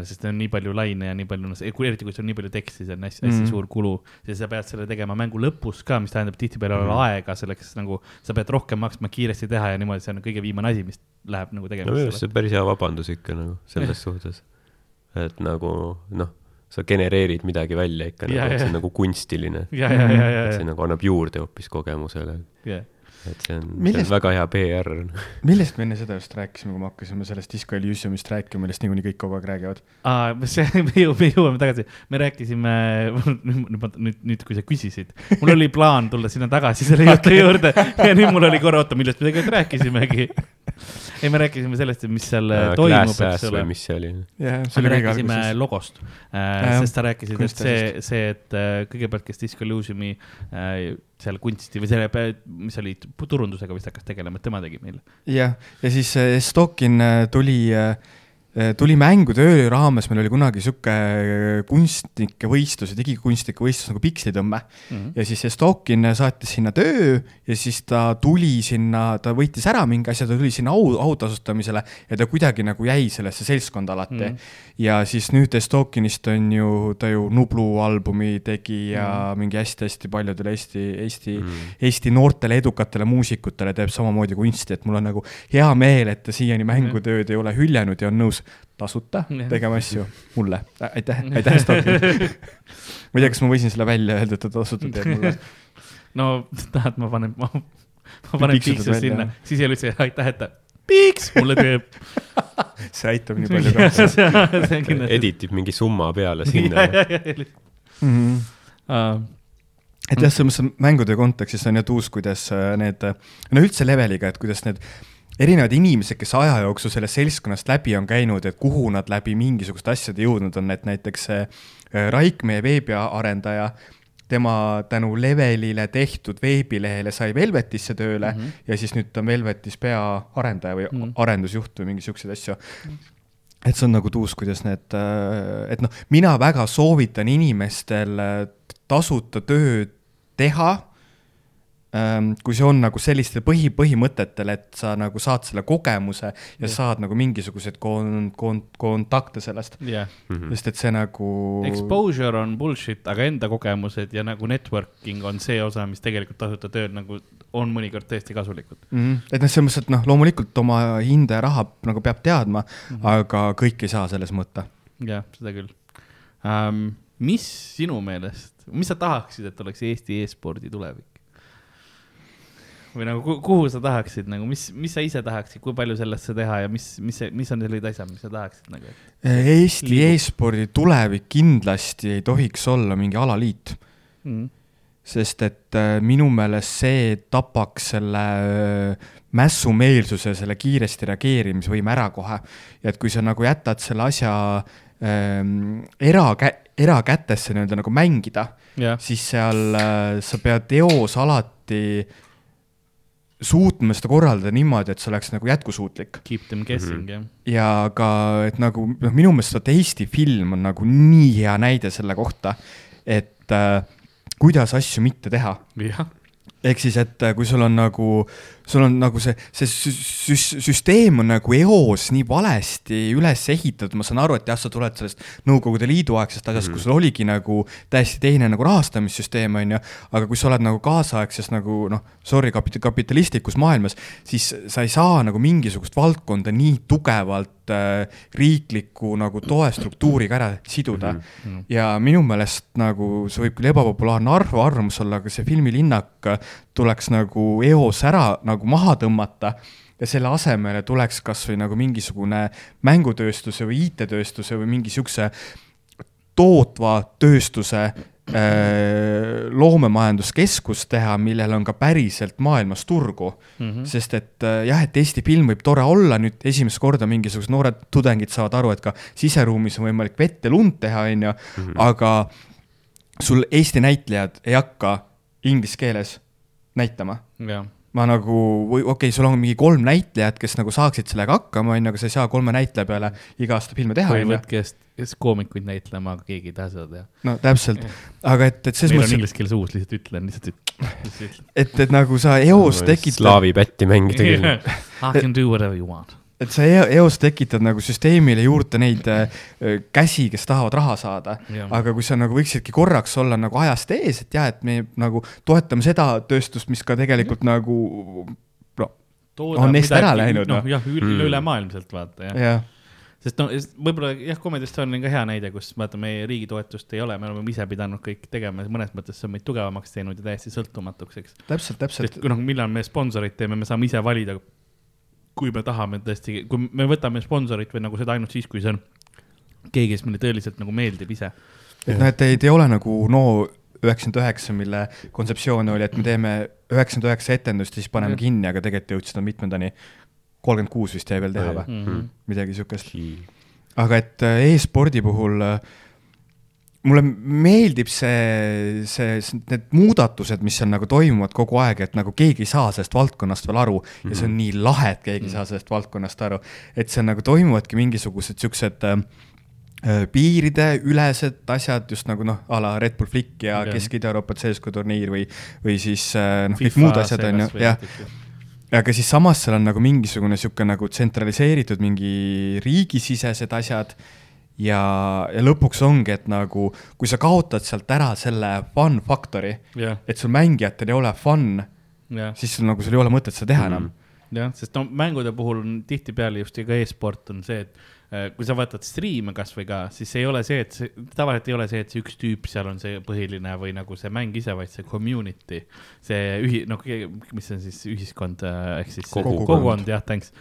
sest on nii palju laine ja nii palju, eriti kui sul on nii palju teksti, see on hästi, hästi Mhm. suur kulu. ja sa pead selle tegema mängu lõpus ka, mis tähendab tihtipeale Mhm. aega selleks nagu, sa pead rohkem maksma kiiresti teha ja niimoodi, see on kõige viimane asi, mis läheb nagu no minu arust see on päris hea vabandus ikka nagu selles suhtes. et nagu noh, sa genereerid midagi välja ikka Ja, nagu, et see on nagu kunstiline. et see nagu annab juurde hoopis kogemusele. ja, et see on, see Millest- on väga hea PR. millest me enne seda just rääkisime, kui me hakkasime sellest Disco Elysiumist rääkima, millest niikuinii kõik kogu aeg räägivad? aa, see, me jõuame, me jõuame tagasi, me rääkisime, nüüd, nüüd, nüüd, kui sa küsisid, mul oli plaan tulla sinna tagasi selle jutu juurde ja nüüd mul oli korra, oota, millest me tegelikult rääkisimegi. ei, me rääkisime sellest, mis seal äh, toimub, eks ole mis see oli? jah, me rääkisime logost äh,, sest sa rääkisid, et see, see, et äh, kõigepealt, kes Disco Illusioni äh, seal kunsti või selle, mis oli turundusega vist hakkas tegelema, et tema tegi meile. jah, ja siis äh, Stokin äh, tuli, tuli mängutöö raames, meil oli kunagi sihuke äh, kunstnike võistlus, digikunstnike võistlus nagu Pikslitõmme. Mhm. ja siis see Stokin saatis sinna töö ja siis ta tuli sinna, ta võitis ära mingi asja, ta tuli sinna au, autasustamisele ja ta kuidagi nagu jäi sellesse seltskonda alati mm.. ja siis nüüd Stokinist on ju, ta ju Nublu albumi tegi ja mm. mingi hästi-hästi paljudele Eesti, Eesti Mm. mm. Eesti noortele edukatele muusikutele teeb samamoodi kunsti, et mul on nagu hea meel, et ta siiani mängutööd ei ole hüljanud ja on nõus tasuta tegema asju mulle. aitäh, aitäh, Stokin. ma ei tea, kas ma võisin selle välja öelda, et ta tasuta teeb mulle. no tahad, ma panen, ma, ma panen piiksu sinna siis ei ole üldse aitäh, et ta piiks mulle teeb. see aitab nii palju ka. see on kindlasti. editib mingi summa peale sinna. Mhm. et jah, selles mõttes mängude kontekstis on jah tuus, kuidas äh, need, no üldse leveliga, et kuidas need erinevad inimesed, kes aja jooksul sellest seltskonnast läbi on käinud, et kuhu nad läbi mingisuguste asjade jõudnud on, et näiteks äh, Raik, meie veebiarendaja, tema tänu Levelile tehtud veebilehele sai Velvetisse tööle mm. -hmm. ja siis nüüd ta on Velvetis peaarendaja või mm. -hmm. arendusjuht või mingi siukseid asju et see on nagu tuus, kuidas need, et noh, mina väga soovitan inimestel äh, tasuta tööd teha. Kui see on nagu sellistel põhi, põhimõtetel, et sa nagu saad selle kogemuse ja Jah. saad nagu mingisuguseid kon-, kon-, kontakte sellest, jah, sest et see nagu. exposure on bullshit, aga enda kogemused ja nagu networking on see osa, mis tegelikult tasuta tööl nagu on mõnikord tõesti kasulikud. mm. -hmm. et noh, selles mõttes, et noh, loomulikult oma hinda ja raha nagu peab teadma mm, -hmm. aga kõik ei saa selles mõõta. jah, seda küll um,. mis sinu meelest, mis sa tahaksid, et oleks Eesti e-spordi tulevik? Või nagu ku- kuhu sa tahaksid nagu, mis, mis sa ise tahaksid, kui palju sellesse teha ja mis, mis, mis on sellised asjad, mis sa tahaksid nagu? Eesti Liigub. e-spordi tulevik kindlasti ei tohiks olla mingi alaliit Mm. sest et äh, minu meelest see tapaks selle äh, mässumeelsuse, selle kiiresti reageerimisvõime ära kohe. ja et kui sa nagu jätad selle asja ähm, erakä-, erakätesse nii-öelda nagu mängida, siis seal äh, sa pead eos alati suutma seda korraldada niimoodi, et see oleks nagu jätkusuutlik keep them guessing jah. ja ka, et nagu noh, minu meelest vaata Eesti film on nagu nii hea näide selle kohta, et äh, kuidas asju mitte teha. jah, ehk siis, et äh, kui sul on nagu, sul on nagu see, see sü- sü- süsteem on nagu eos nii valesti üles ehitatud, ma saan aru, et jah, sa tuled sellest Nõukogude Liidu aegsest asjast mm, -hmm. kus sul oligi nagu täiesti teine nagu rahastamissüsteem, on ju, aga kui sa oled nagu kaasaegses nagu noh, sorry, kapit-, kapitalistlikus maailmas, siis sa ei saa nagu mingisugust valdkonda nii tugevalt äh, riikliku nagu toestruktuuriga ära siduda mm. -hmm. ja minu meelest nagu see võib küll ebapopulaarne arv, arvamus olla, aga see filmilinnak tuleks nagu eos ära nagu nagu maha tõmmata ja selle asemele tuleks kasvõi nagu mingisugune mängutööstuse või IT-tööstuse või mingi siukse tootva tööstuse äh, loomemajanduskeskus teha, millel on ka päriselt maailmas turgu mm. -hmm. sest et äh, jah, et Eesti film võib tore olla, nüüd esimest korda mingisugused noored tudengid saavad aru, et ka siseruumis on võimalik vett ja lund teha, onju, Mhm. aga sul Eesti näitlejad ei hakka inglise keeles näitama ma nagu, või okei okay,, sul on mingi kolm näitlejat, kes nagu saaksid sellega hakkama, onju, aga sa ei saa kolme näitleja peale iga aasta filme teha, või võtke kes, koomikuid näitlema, aga keegi ei taha seda teha. no täpselt, aga et, et selles meil on mõttes, inglise keeles uus, lihtsalt ütlen, lihtsalt ütlen. et, et nagu sa eos tekitad, slaavi pätti mängida küll. I can do whatever you want. Et sa eos tekitad nagu süsteemile juurde neid äh, käsi, kes tahavad raha saada. Aga kui sa nagu võiksidki korraks olla nagu ajast ees, et jah, et me nagu toetame seda tööstust, mis ka tegelikult nagu no On eest ära läinud, noh noh. jah, üle ülemaailmselt vaata jah. jah, sest no võib-olla jah, komediast on ka hea näide, kus vaata, meie riigi toetust ei ole, me oleme ise pidanud kõik tegema, mõnes mõttes see on meid tugevamaks teinud ja täiesti sõltumatuks, eks. täpselt, täpselt kui noh, millal me sponsorit teeme, me saame ise valida, kui me tahame tõesti, kui me võtame sponsorit või nagu seda ainult siis, kui see on keegi, kes meile tõeliselt nagu meeldib ise. et noh, et ei, ei ole nagu no üheksakümmend üheksa, mille kontseptsioon oli, et me teeme üheksakümmend üheksa etendust ja siis paneme kinni, aga tegelikult jõudsid nad mitmendani, kolmkümmend kuus vist jäi veel teha või, Mhm. midagi siukest. aga et äh, e-spordi puhul äh, mulle meeldib see, see, see, need muudatused, mis seal nagu toimuvad kogu aeg, et nagu keegi ei saa sellest valdkonnast veel aru mm -hmm. ja see on nii lahe, et keegi ei saa sellest valdkonnast aru. et seal nagu toimuvadki mingisugused siuksed äh, piirideülesed asjad just nagu noh, a la Red Bull Flick ja Jah. Kesk-Ida-Euroopa CSGO turniir või, või siis äh, noh, kõik muud asjad on ju, jah aga siis samas seal on nagu mingisugune sihuke nagu tsentraliseeritud mingi riigisisesed asjad ja, ja lõpuks ongi, et nagu kui sa kaotad sealt ära selle fun faktori, jah, et sul mängijatel ei ole fun, jah, siis sul nagu sul ei ole mõtet seda teha enam. jah, sest no mängude puhul on tihtipeale just ka e-sport on see, et kui sa vaatad striime kasvõi ka, siis ei ole see, et see, tavaliselt ei ole see, et see üks tüüp seal on see põhiline või nagu see mäng ise, vaid see community. see ühi-, noh, mis on siis ühiskond äh, ehk siis Kogukond. kogukond, jah, thanks.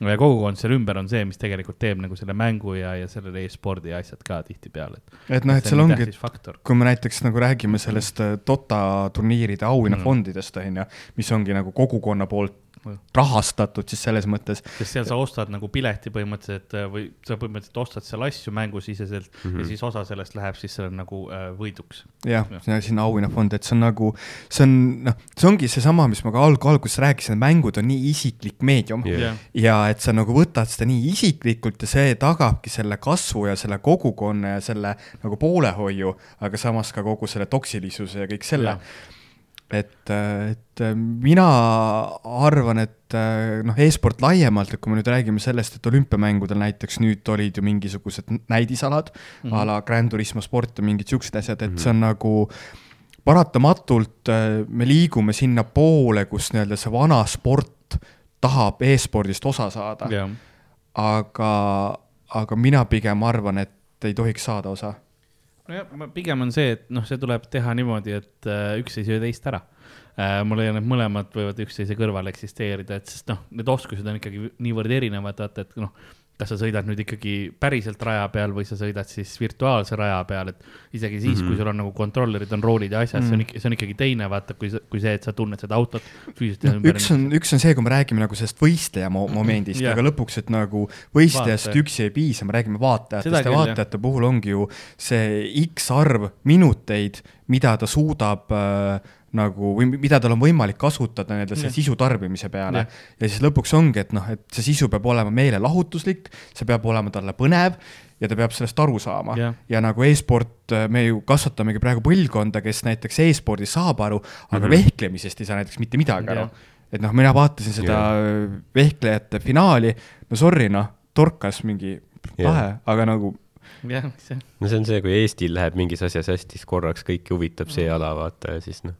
kogukond seal ümber on see, mis tegelikult teeb nagu selle mängu ja, ja selle e-spordi asjad ka tihtipeale. et noh, et seal ongi, kui me näiteks nagu räägime sellest äh, Dota turniiride auhinnafondidest on ju, mis ongi nagu kogukonna poolt Mm. Rahastatud siis selles mõttes, sest seal sa ostad nagu pileti põhimõtteliselt äh, või sa põhimõtteliselt ostad seal asju mängusiseselt mm -hmm. ja siis osa sellest läheb siis selle nagu äh, võiduks. jah ja., sinna auhinnafond, et see on nagu, see on noh, see ongi seesama, mis ma ka alg-, alguses rääkisin, et mängud on nii isiklik meedium jah, ja et sa nagu võtad seda nii isiklikult ja see tagabki selle kasvu ja selle kogukonna ja selle nagu poolehoiu, aga samas ka kogu selle toksilisuse ja kõik selle Jah.. et, et mina arvan, et noh, e-sport laiemalt, et kui me nüüd räägime sellest, et olümpiamängudel näiteks nüüd olid ju mingisugused näidisalad mm -hmm. a la Grand Turismo sport ja mingid siuksed asjad, et see on nagu paratamatult äh, me liigume sinnapoole, kus nii-öelda see vana sport tahab e-spordist osa saada, jah. aga, aga mina pigem arvan, et ei tohiks saada osa. nojah, pigem on see, et noh, see tuleb teha niimoodi, et äh, üks ei söö teist ära äh,. ma leian, et mõlemad võivad üksteise kõrval eksisteerida, et sest noh, need oskused on ikkagi niivõrd erinevad, vaata, et noh, kas sa sõidad nüüd ikkagi päriselt raja peal või sa sõidad siis virtuaalse raja peal, et isegi siis mm, -hmm. kui sul on nagu kontrollerid, on roolid ja asjad mm, -hmm. see on ikka, see on ikkagi teine, vaata, kui, kui see, et sa tunned seda autot füüsiliselt noh, üks on, üks on see, kui me räägime nagu sellest võistleja mo momendist Jah. yeah., aga lõpuks, et nagu võistlejast Vaataja. üksi ei piisa, me räägime vaatajatest ja küll, jah. vaatajate puhul ongi ju see X arv minuteid, mida ta suudab äh, nagu või mida tal on võimalik kasutada nii-öelda selle sisu tarbimise peale. Ja siis lõpuks ongi, et noh, et see sisu peab olema meelelahutuslik, see peab olema talle põnev ja ta peab sellest aru saama. Jah. ja nagu e-sport, me ju kasvatamegi praegu põlvkonda, kes näiteks e-spordist saab aru, aga mm Mhm. -hmm. vehklemisest ei saa näiteks mitte midagi aru. Et noh, mina vaatasin seda vehklejate finaali, no sorry noh, torkas mingi lahe, aga nagu jah, see, no see on see, kui Eestil läheb mingis asjas hästi, siis korraks kõiki huvitab see ala, vaata, ja siis noh,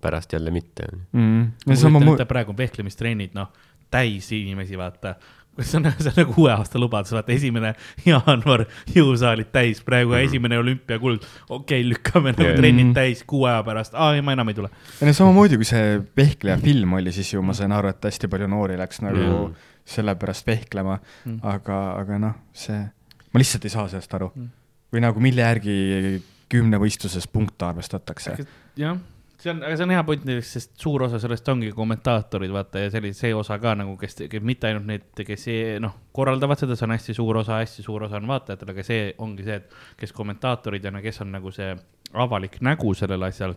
pärast jälle mitte. mm,. mu- praegu on vehklemistrennid, noh, täis inimesi, vaata, see on, see on nagu uue aasta lubadus, vaata esimene jaanuar jõusaalid täis, praegu mm. esimene olümpiakuld, okei okay,, lükkame nagu yeah. trennid Mhm. täis kuu aja pärast, aa ei, ma enam ei tule. ja no samamoodi, kui see vehkleja film oli, siis ju ma sain aru, et hästi palju noori läks nagu Mm. selle pärast vehklema Mm., aga, aga noh, see, ma lihtsalt ei saa sellest aru Mm.. või nagu mille järgi kümnevõistluses punkte arvestatakse. jah, see on, aga see on hea point näiteks, sest suur osa sellest ongi kommentaatorid, vaata ja selline see osa ka nagu, kes, mitte ainult need, kes noh, korraldavad seda, see on hästi suur osa, hästi suur osa on vaatajatel, aga see ongi see, et kes kommentaatorid ja no kes on nagu see avalik nägu sellel asjal,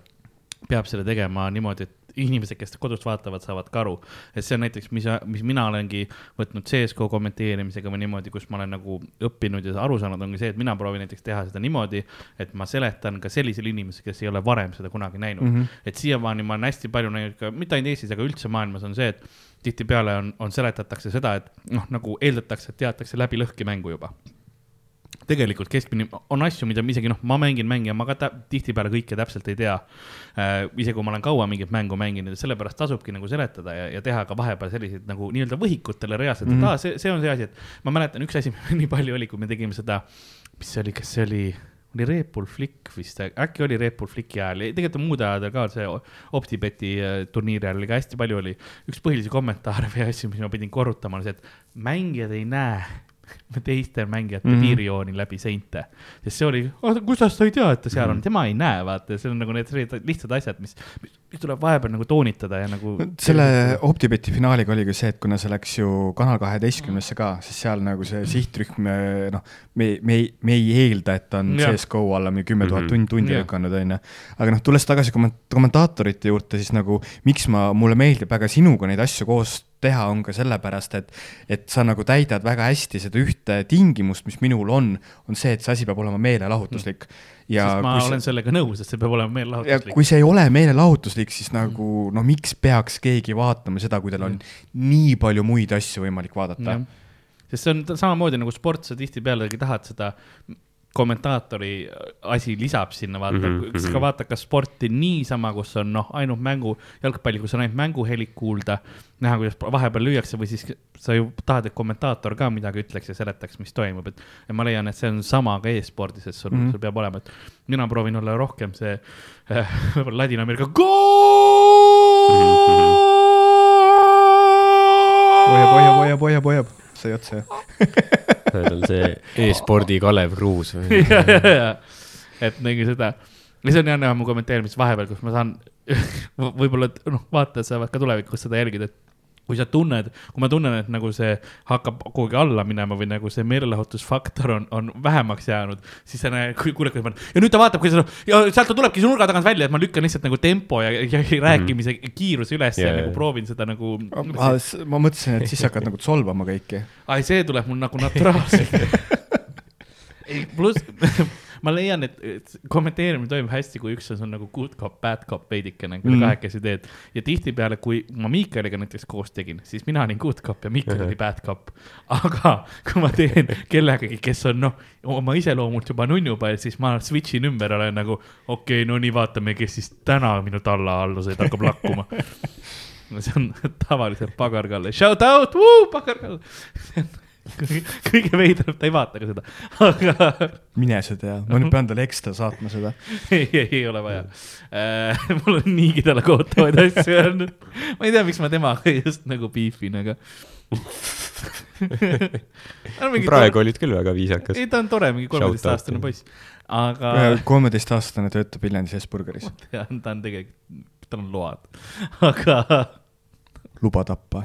peab selle tegema niimoodi, et inimesed, kes kodust vaatavad, saavad ka aru. et see on näiteks, mis, mis mina olengi võtnud CSGO kommenteerimisega või niimoodi, kus ma olen nagu õppinud ja aru saanud, ongi see, et mina proovin näiteks teha seda niimoodi, et ma seletan ka sellisele inimesele, kes ei ole varem seda kunagi näinud mm. -hmm. et siiamaani ma olen hästi palju näinud ka, mitte ainult Eestis, aga üldse maailmas on see, et tihtipeale on, on, seletatakse seda, et noh, nagu eeldatakse, et teatakse läbi lõhki mängu juba tegelikult keskmine on asju, mida ma isegi noh, ma mängin mänge ja ma ka tihtipeale kõike täpselt ei tea äh,. isegi kui ma olen kaua mingit mängu mänginud, sellepärast tasubki nagu seletada ja, ja teha ka vahepeal selliseid nagu nii-öelda võhikutele reaalselt, et Mhm. aa, see, see on see asi, et ma mäletan, üks asi nii palju oli, kui me tegime seda, mis see oli, kas see oli oli Reepul Flick vist, äkki oli Reepul Flicki ajal, tegelikult muude ajadel ka see OpTibeti äh, turniiri ajal oli ka hästi palju oli. üks põhilisi kommentaare või asju, mis ma pidin korrutama, on see, et mängijad ei näe teiste mängijate mm Mhm. -hmm. piirjooni läbi seinte. sest see oli, kuidas sa ei tea, et ta seal mm -hmm. on, tema ei näe, vaata, see on nagu need lihtsad asjad, mis, mis tuleb vahepeal nagu toonitada ja nagu. selle OpTibeti finaaliga oli ka see, et kuna see läks ju Kanal kaheteistkümnesse ka, siis seal nagu see sihtrühm, noh, me, me ei, me ei eelda, et ta on. CSGO alla mingi kümme tuhat Mhm. tundi, tundi lükanud, onju. aga noh, tulles tagasi komment-, kommentaatorite juurde, siis nagu miks ma, mulle meeldib väga sinuga neid asju koos teha, on ka sellepärast, et et sa nagu täidad väga hästi seda ühte tingimust, mis minul on, on see, et see asi peab olema meelelahutuslik. ja sest ma kui see- olen sellega nõus, et see peab olema meelelahutuslik. kui see ei ole meelelahutuslik, siis nagu no miks peaks keegi vaatama seda, kui tal on nii palju muid asju võimalik vaadata Jah.. sest see on samamoodi nagu sport, sa tihtipealegi tahad seda kommentaatori asi lisab sinna, vaata mm, Mhm, -hmm, mhm. ka vaata ka sporti niisama, kus on noh, ainult mängu, jalgpalli, kus on ainult mänguhelik kuulda, näha, kuidas vahepeal lüüakse või siis sa ju tahad, et kommentaator ka midagi ütleks ja seletaks, mis toimub, et ja ma leian, et see on sama ka e-spordis, et sul mm, Mhm. -hmm. sul peab olema, et mina proovin olla rohkem see äh, võib-olla Ladina-Ameerika hoiab, goal. hoiab, hoiab, hoiab, hoiab, sai otsa ju. see on see e-spordi Kalev Kruus või? ja, ja, ja, et nagu seda, ja see on jah näha mu kommenteerimis vahepeal, kus ma saan, võib-olla et, noh, vaatajad saavad ka tulevikus seda jälgida, et kui sa tunned, kui ma tunnen, et nagu see hakkab kuhugi alla minema või nagu see meelelahutusfaktor on, on vähemaks jäänud, siis sa näed, kui kuule, kui ma, ja nüüd ta vaatab, kuidas ja sealt ta tulebki su nurga tagant välja, et ma lükkan lihtsalt nagu tempo ja, ja rääkimise kiiruse üles ja, Jaa, ja nagu proovin seda nagu. ma ma mõtlesin, et siis hakkad nagu solvama kõiki. ai, see tuleb mul nagu naturaalselt. ei, pluss ma leian, et et kommenteerimine toimub hästi, kui üks on nagu good cop, bad cop veidikene, kui Mm. mm. kahekesi teed. ja tihtipeale, kui ma Miikaliga näiteks koos tegin, siis mina olin good cop ja Miikal oli bad cop. aga kui ma teen kellegagi, kes on noh, oma iseloomult juba nunnupall, siis ma switch in ümber, olen nagu okei okay,, no nii, vaatame, kes siis täna minu tallaalluseid hakkab lakkuma. no see on tavaliselt Pagar Kalle, shout out, Pagar Kalle. kõige, veidram, ta ei vaata ka seda, aga mine sa tea, ma nüüd pean talle ekstra saatma seda. ei, ei, ei ole vaja äh,. mul on niigi talle kohutavaid asju öelnud. ma ei tea, miks ma temaga just nagu beefin, aga praegu olid küll väga viisakas. ei, ta on tore, mingi kolmeteistaastane poiss, aga kolmeteistaastane töötab Viljandis Hesburgeris, tean, ta on tegelikult, tal on load, aga luba tappa.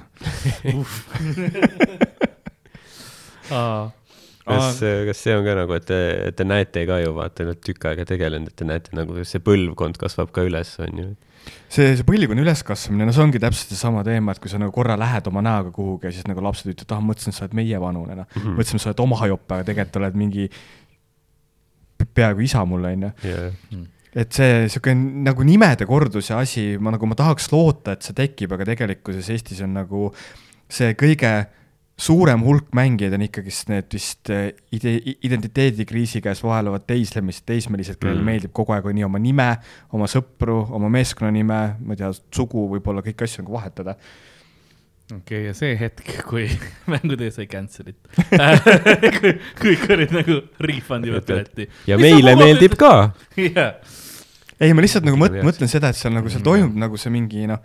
Kas aa,, kas see on ka nagu, et te, et te näete ka ju vaata, olete tükk aega tegelenud, et te näete nagu see põlvkond kasvab ka üles, on ju. see, see põlvkonna üleskasvamine, no see ongi täpselt seesama teema, et kui sa nagu korra lähed oma näoga kuhugi ja siis nagu lapsed ütlevad, ah, mõtlesin, et sa oled meievanune, noh. Mhm. mõtlesin, et sa oled oma jope, aga tegelikult oled mingi pe- peaaegu isa mulle, onju. ja, et see sihuke nagu nimede korduse asi, ma nagu, ma tahaks loota, et see tekib, aga tegelikkuses Eestis on nagu see kõige suurem hulk mängijaid on ikkagist need vist eh, ide-, identiteedikriisi käes vaevlevad teislemised, teismelised, kellele Mm. mm. meeldib kogu aeg nii oma nime, oma sõpru, oma meeskonnanime, ma ei tea, sugu, võib-olla kõiki asju nagu vahetada. okei okay,, ja see hetk, kui mängutöö sai cancel'it kui, kõik olid nagu refund ivad pileti. ja meile meeldib ka. jah, ei, ma lihtsalt nagu mõt-, mõtlen seda, et seal nagu seal toimub nagu see mingi noh,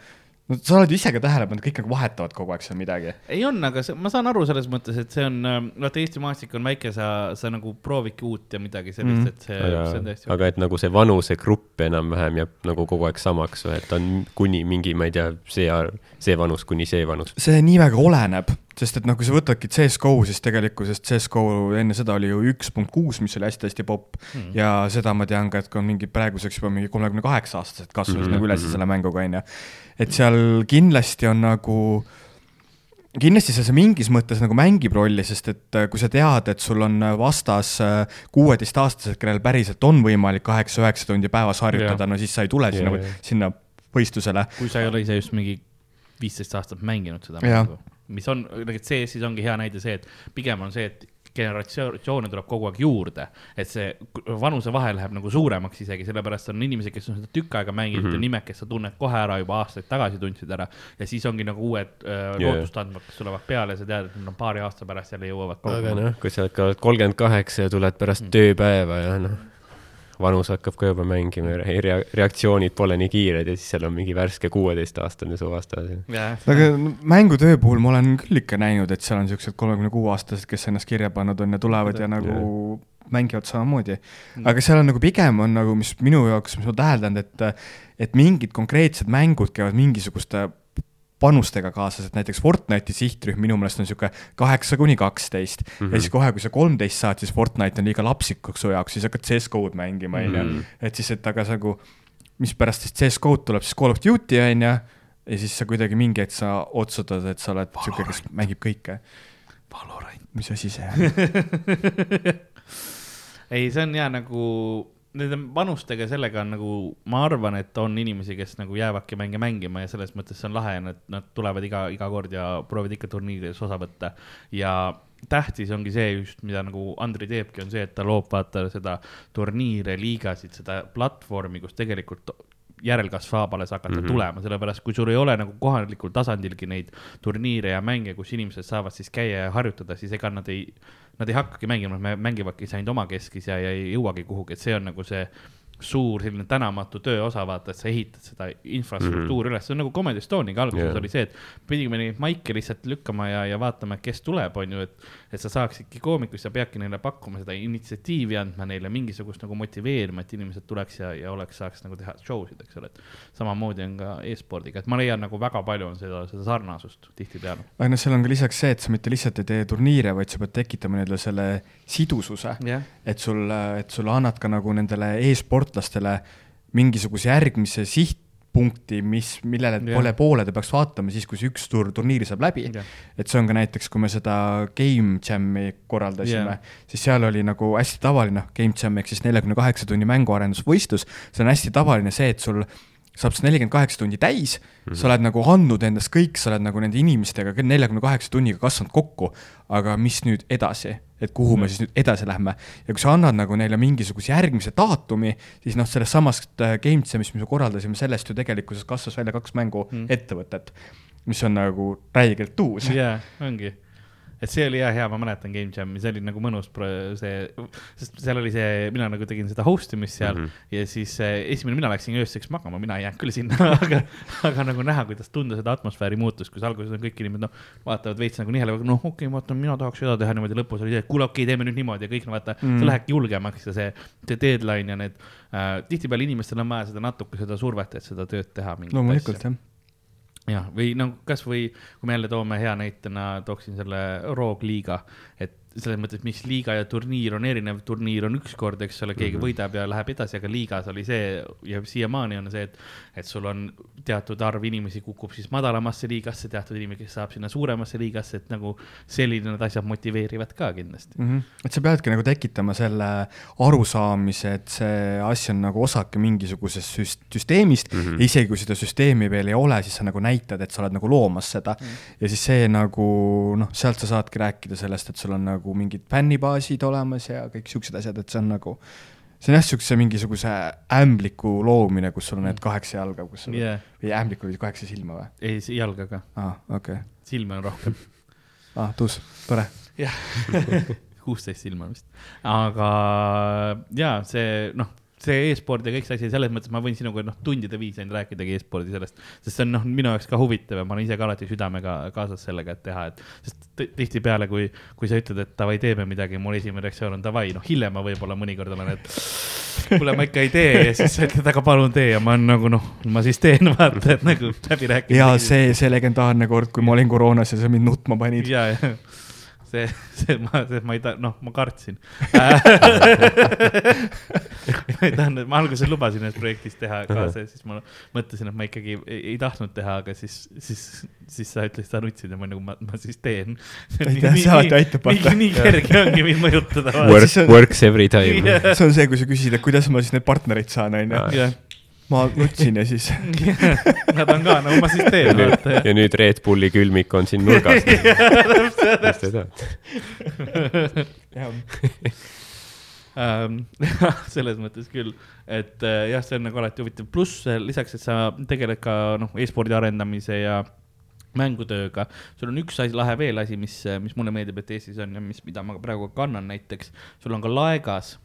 no sa oled ise ka tähele pannud, kõik nagu vahetavad kogu aeg seal midagi. ei on, aga see, ma saan aru selles mõttes, et see on, vaata Eesti maastik on väike, sa, sa nagu proovidki uut ja midagi sellist mm., et see, see on täiesti. aga et nagu see vanusegrupp enam-vähem jääb nagu kogu aeg samaks või et on kuni mingi, ma ei tea, see, see vanus kuni see vanus. see nii väga oleneb, sest et noh, kui sa võtadki CS-GO, siis tegelikkuses CS-GO enne seda oli ju üks punkt kuus, mis oli hästi-hästi popp Hmm. mm. ja seda ma tean ka, et ka mingid praeguseks juba mingi kolmekümne kaheksa aastased kasvasid mm -hmm. nagu üles mhm. selle mänguga, onju. Et seal kindlasti on nagu, kindlasti see, see mingis mõttes nagu mängib rolli, sest et äh, kui sa tead, et sul on vastas äh, kuueteistaastased, kellel päriselt on võimalik kaheksa-üheksa tundi päevas harjutada no siis sa ei tule sinna Jah, jah., sinna võistlusele. kui sa ei ole ise just mingi viisteist aastat mänginud seda mängu, mis on, CS-is ongi hea näide see, et pigem on see, et generatsioone tuleb kogu aeg juurde, et see vanusevahe läheb nagu suuremaks isegi, sellepärast on inimesi, kes on seda tükk aega mänginud mm Mhm. -hmm. ja nimed, kes sa tunned kohe ära juba aastaid tagasi tundsid ära ja siis ongi nagu uued äh, Jaa. lootustandmed, kes tulevad peale ja sa tead, et nad on paari aasta pärast jälle jõuavad aga noh, kui sa oled kolmkümmend kaheksa ja tuled pärast Mm. tööpäeva ja noh, vanus hakkab ka juba mängima ja rea- reaktsioonid pole nii kiired ja siis seal on mingi värske kuueteistaastane su vastas. aga no, mängutöö puhul ma olen küll ikka näinud, et seal on siuksed kolmekümne kuue aastased, kes ennast kirja pannud on ja tulevad ja nagu mängivad samamoodi. aga seal on nagu pigem on nagu, mis minu jaoks, mis ma täheldan, et, et mingid konkreetsed mängud käivad mingisuguste panustega kaasas, et näiteks Fortnite'i sihtrühm minu meelest on sihuke kaheksa kuni kaksteist Mhm. ja siis kohe, kui sa kolmteist saad, siis Fortnite on liiga lapsikuks su jaoks, siis hakkad CS-GO-d mängima, Mhm.. et siis, et aga sa nagu, mispärast siis CS-GO-d tuleb siis Call of Duty onju ja siis sa kuidagi mingi hetk sa otsustad, et sa oled siuke, kes mängib kõike. Valorant. mis asi see on? ei, see on ja nagu nende panustega, sellega on nagu, ma arvan, et on inimesi, kes nagu jäävadki mänge mängima ja selles mõttes see on lahe nad, nad tulevad iga, iga kord ja proovivad ikka turniirides osa võtta. ja tähtis ongi see just, mida nagu Andri teebki, on see, et ta loob vaata seda turniire, liigasid, seda platvormi, kus tegelikult järelkasv saab alles hakata mm. -hmm. tulema, sellepärast kui sul ei ole nagu kohalikul tasandilgi neid turniire ja mänge, kus inimesed saavad siis käia ja harjutada, siis ega nad ei, nad ei hakkagi mängima, nad mängivadki ainult omakeskis ja, ja ei jõuagi kuhugi, et see on nagu see suur selline tänamatu töö osa, vaata, et sa ehitad seda infrastruktuuri mm -hmm. üles, see on nagu Comedy Estoniaga alguses yeah. oli see, et pidime neid maike lihtsalt lükkama ja, ja vaatama, kes tuleb, on ju, et et sa saaksidki koomikuid, sa peadki neile pakkuma seda initsiatiivi andma neile mingisugust nagu motiveerima, et inimesed tuleks ja, ja oleks, saaks nagu teha show sid, eks ole, et samamoodi on ka e-spordiga, et ma leian nagu väga palju on seda, seda sarnasust tihtipeale. aga noh, seal on ka lisaks see, et sa mitte lihtsalt ei tee turniire, vaid sa pead tekitama nendele selle sidususe, jah, et sul, et sulle annad ka nagu nendele e-sportlastele mingisuguse järgmise sihtpunkti, mis, millele Jah. pole poole ta peaks vaatama siis, kui see üks tur turniir saab läbi. et see on ka näiteks, kui me seda Game Jam'i korraldasime yeah., siis seal oli nagu hästi tavaline, Game Jam ehk siis neljakümne kaheksa tunni mänguarendusvõistlus, see on hästi tavaline see, et sul saab see nelikümmend kaheksa tundi täis mm, Mhm. -hmm. sa oled nagu andnud endast kõik, sa oled nagu nende inimestega neljakümne kaheksa tunniga kasvanud kokku, aga mis nüüd edasi, et kuhu me Mhm. siis nüüd edasi lähme ja kui sa annad nagu neile mingisuguse järgmise daatumi, siis noh, sellest samast äh, Game Jam'ist, mis me korraldasime, sellest ju tegelikkuses kasvas välja kaks mängu Mm. mm. ettevõtet, mis on nagu räigelt uus. jaa, ongi. Et see oli jah hea, ma mäletan Game Jam'i, see oli nagu mõnus see, sest seal oli see, mina nagu tegin seda host imist seal mm Mhm. -hmm. ja siis äh, esimene, mina läksin ööseks magama, mina ei jäänud küll sinna, aga, aga nagu näha, kuidas tunda seda atmosfääri muutust, kus alguses on kõik inimesed, noh, vaatavad veits nagu nihele, noh, okei okay,, vaata, mina tahaks seda teha niimoodi, lõpus oli see, et kuule, okei okay,, teeme nüüd niimoodi ja kõik no vaata mm., Mm. see lähebki julgemaks ja see, see deadline ja need äh,, tihtipeale inimestel on vaja seda natuke seda survet, et seda tööd teha. loomulikult jah. jah, või no kasvõi kui me jälle toome hea näitena, tooksin selle Rogue liiga, et selles mõttes, mis liiga ja turniir on erinev, turniir on üks kord, eks ole, keegi mm -hmm. võidab ja läheb edasi, aga liigas oli see ja siiamaani on see, et, et sul on teatud arv inimesi kukub siis madalamasse liigasse, teatud inimesi, kes saab sinna suuremasse liigasse, et nagu sellised asjad motiveerivad ka kindlasti. mm. -hmm. et sa peadki nagu tekitama selle arusaamise, et see asi on nagu osake mingisugusest süst-, süsteemist mm. -hmm. ja isegi kui seda süsteemi veel ei ole, siis sa nagu näitad, et sa oled nagu loomas seda mm. -hmm. ja siis see nagu noh, sealt sa saadki rääkida sellest, et sul on nagu mingid fännibaasid olemas ja kõik siuksed asjad, et see on nagu see on jah, siukse mingisuguse ämbliku loomine, kus sul on need kaheksa jalga, kus sul jah, või ämblikul oli kaheksa silma või? ei jalga ka, aa, okei okay.. silme on rohkem, aa, tuus, tore. kuusteist silma vist, aga jaa, see noh see e-sport ja kõik see asi, selles mõttes ma võin sinuga noh, tundide viisi ainult rääkidagi e-spordi sellest, sest see on noh, minu jaoks ka huvitav ja ma olen ise ka alati südamega kaasas sellega, et teha, et sest tihtipeale, kui, kui sa ütled, et davai, teeme midagi, mul esimene reaktsioon on davai, noh, hiljem ma võib-olla mõnikord olen, et kuule, ma ikka ei tee ja siis sa ütled, aga palun tee ja ma olen nagu noh, ma siis teen, vaata, et nagu läbi rääkida. ja see, see legendaarne kord, kui ma olin koroonas ja sa mind nutma panid. ja, ja see, see ma, see ma ei taha, noh, ma kartsin ma ei tahtnud, ma alguses lubasin ühes projektis teha kaasa ja siis ma mõtlesin, et ma ikkagi ei, ei tahtnud teha, aga siis, siis, siis sa ütlesid, sa nutsid ja ma nagu, ma, ma siis teen. Aitäh, see alati aitab, vaata. nii, kerge ongi mind mõjutada. Work works every time. see on see, kui sa küsid, et kuidas ma siis need partnerid saan, onju. Ma nutsin ja siis nad on ka, no ma siis teen, ja nüüd Red Bulli külmik on siin nurgas. mis te teate? Selles mõttes küll, et äh, jah, see on nagu alati huvitav, pluss äh, lisaks, et sa tegeled ka noh, e-spordi arendamise ja mängutööga, sul on üks asi, lahe veel asi, mis, mis mulle meeldib, et Eestis on ja mis, mida ma praegu kannan näiteks, sul on ka laegas,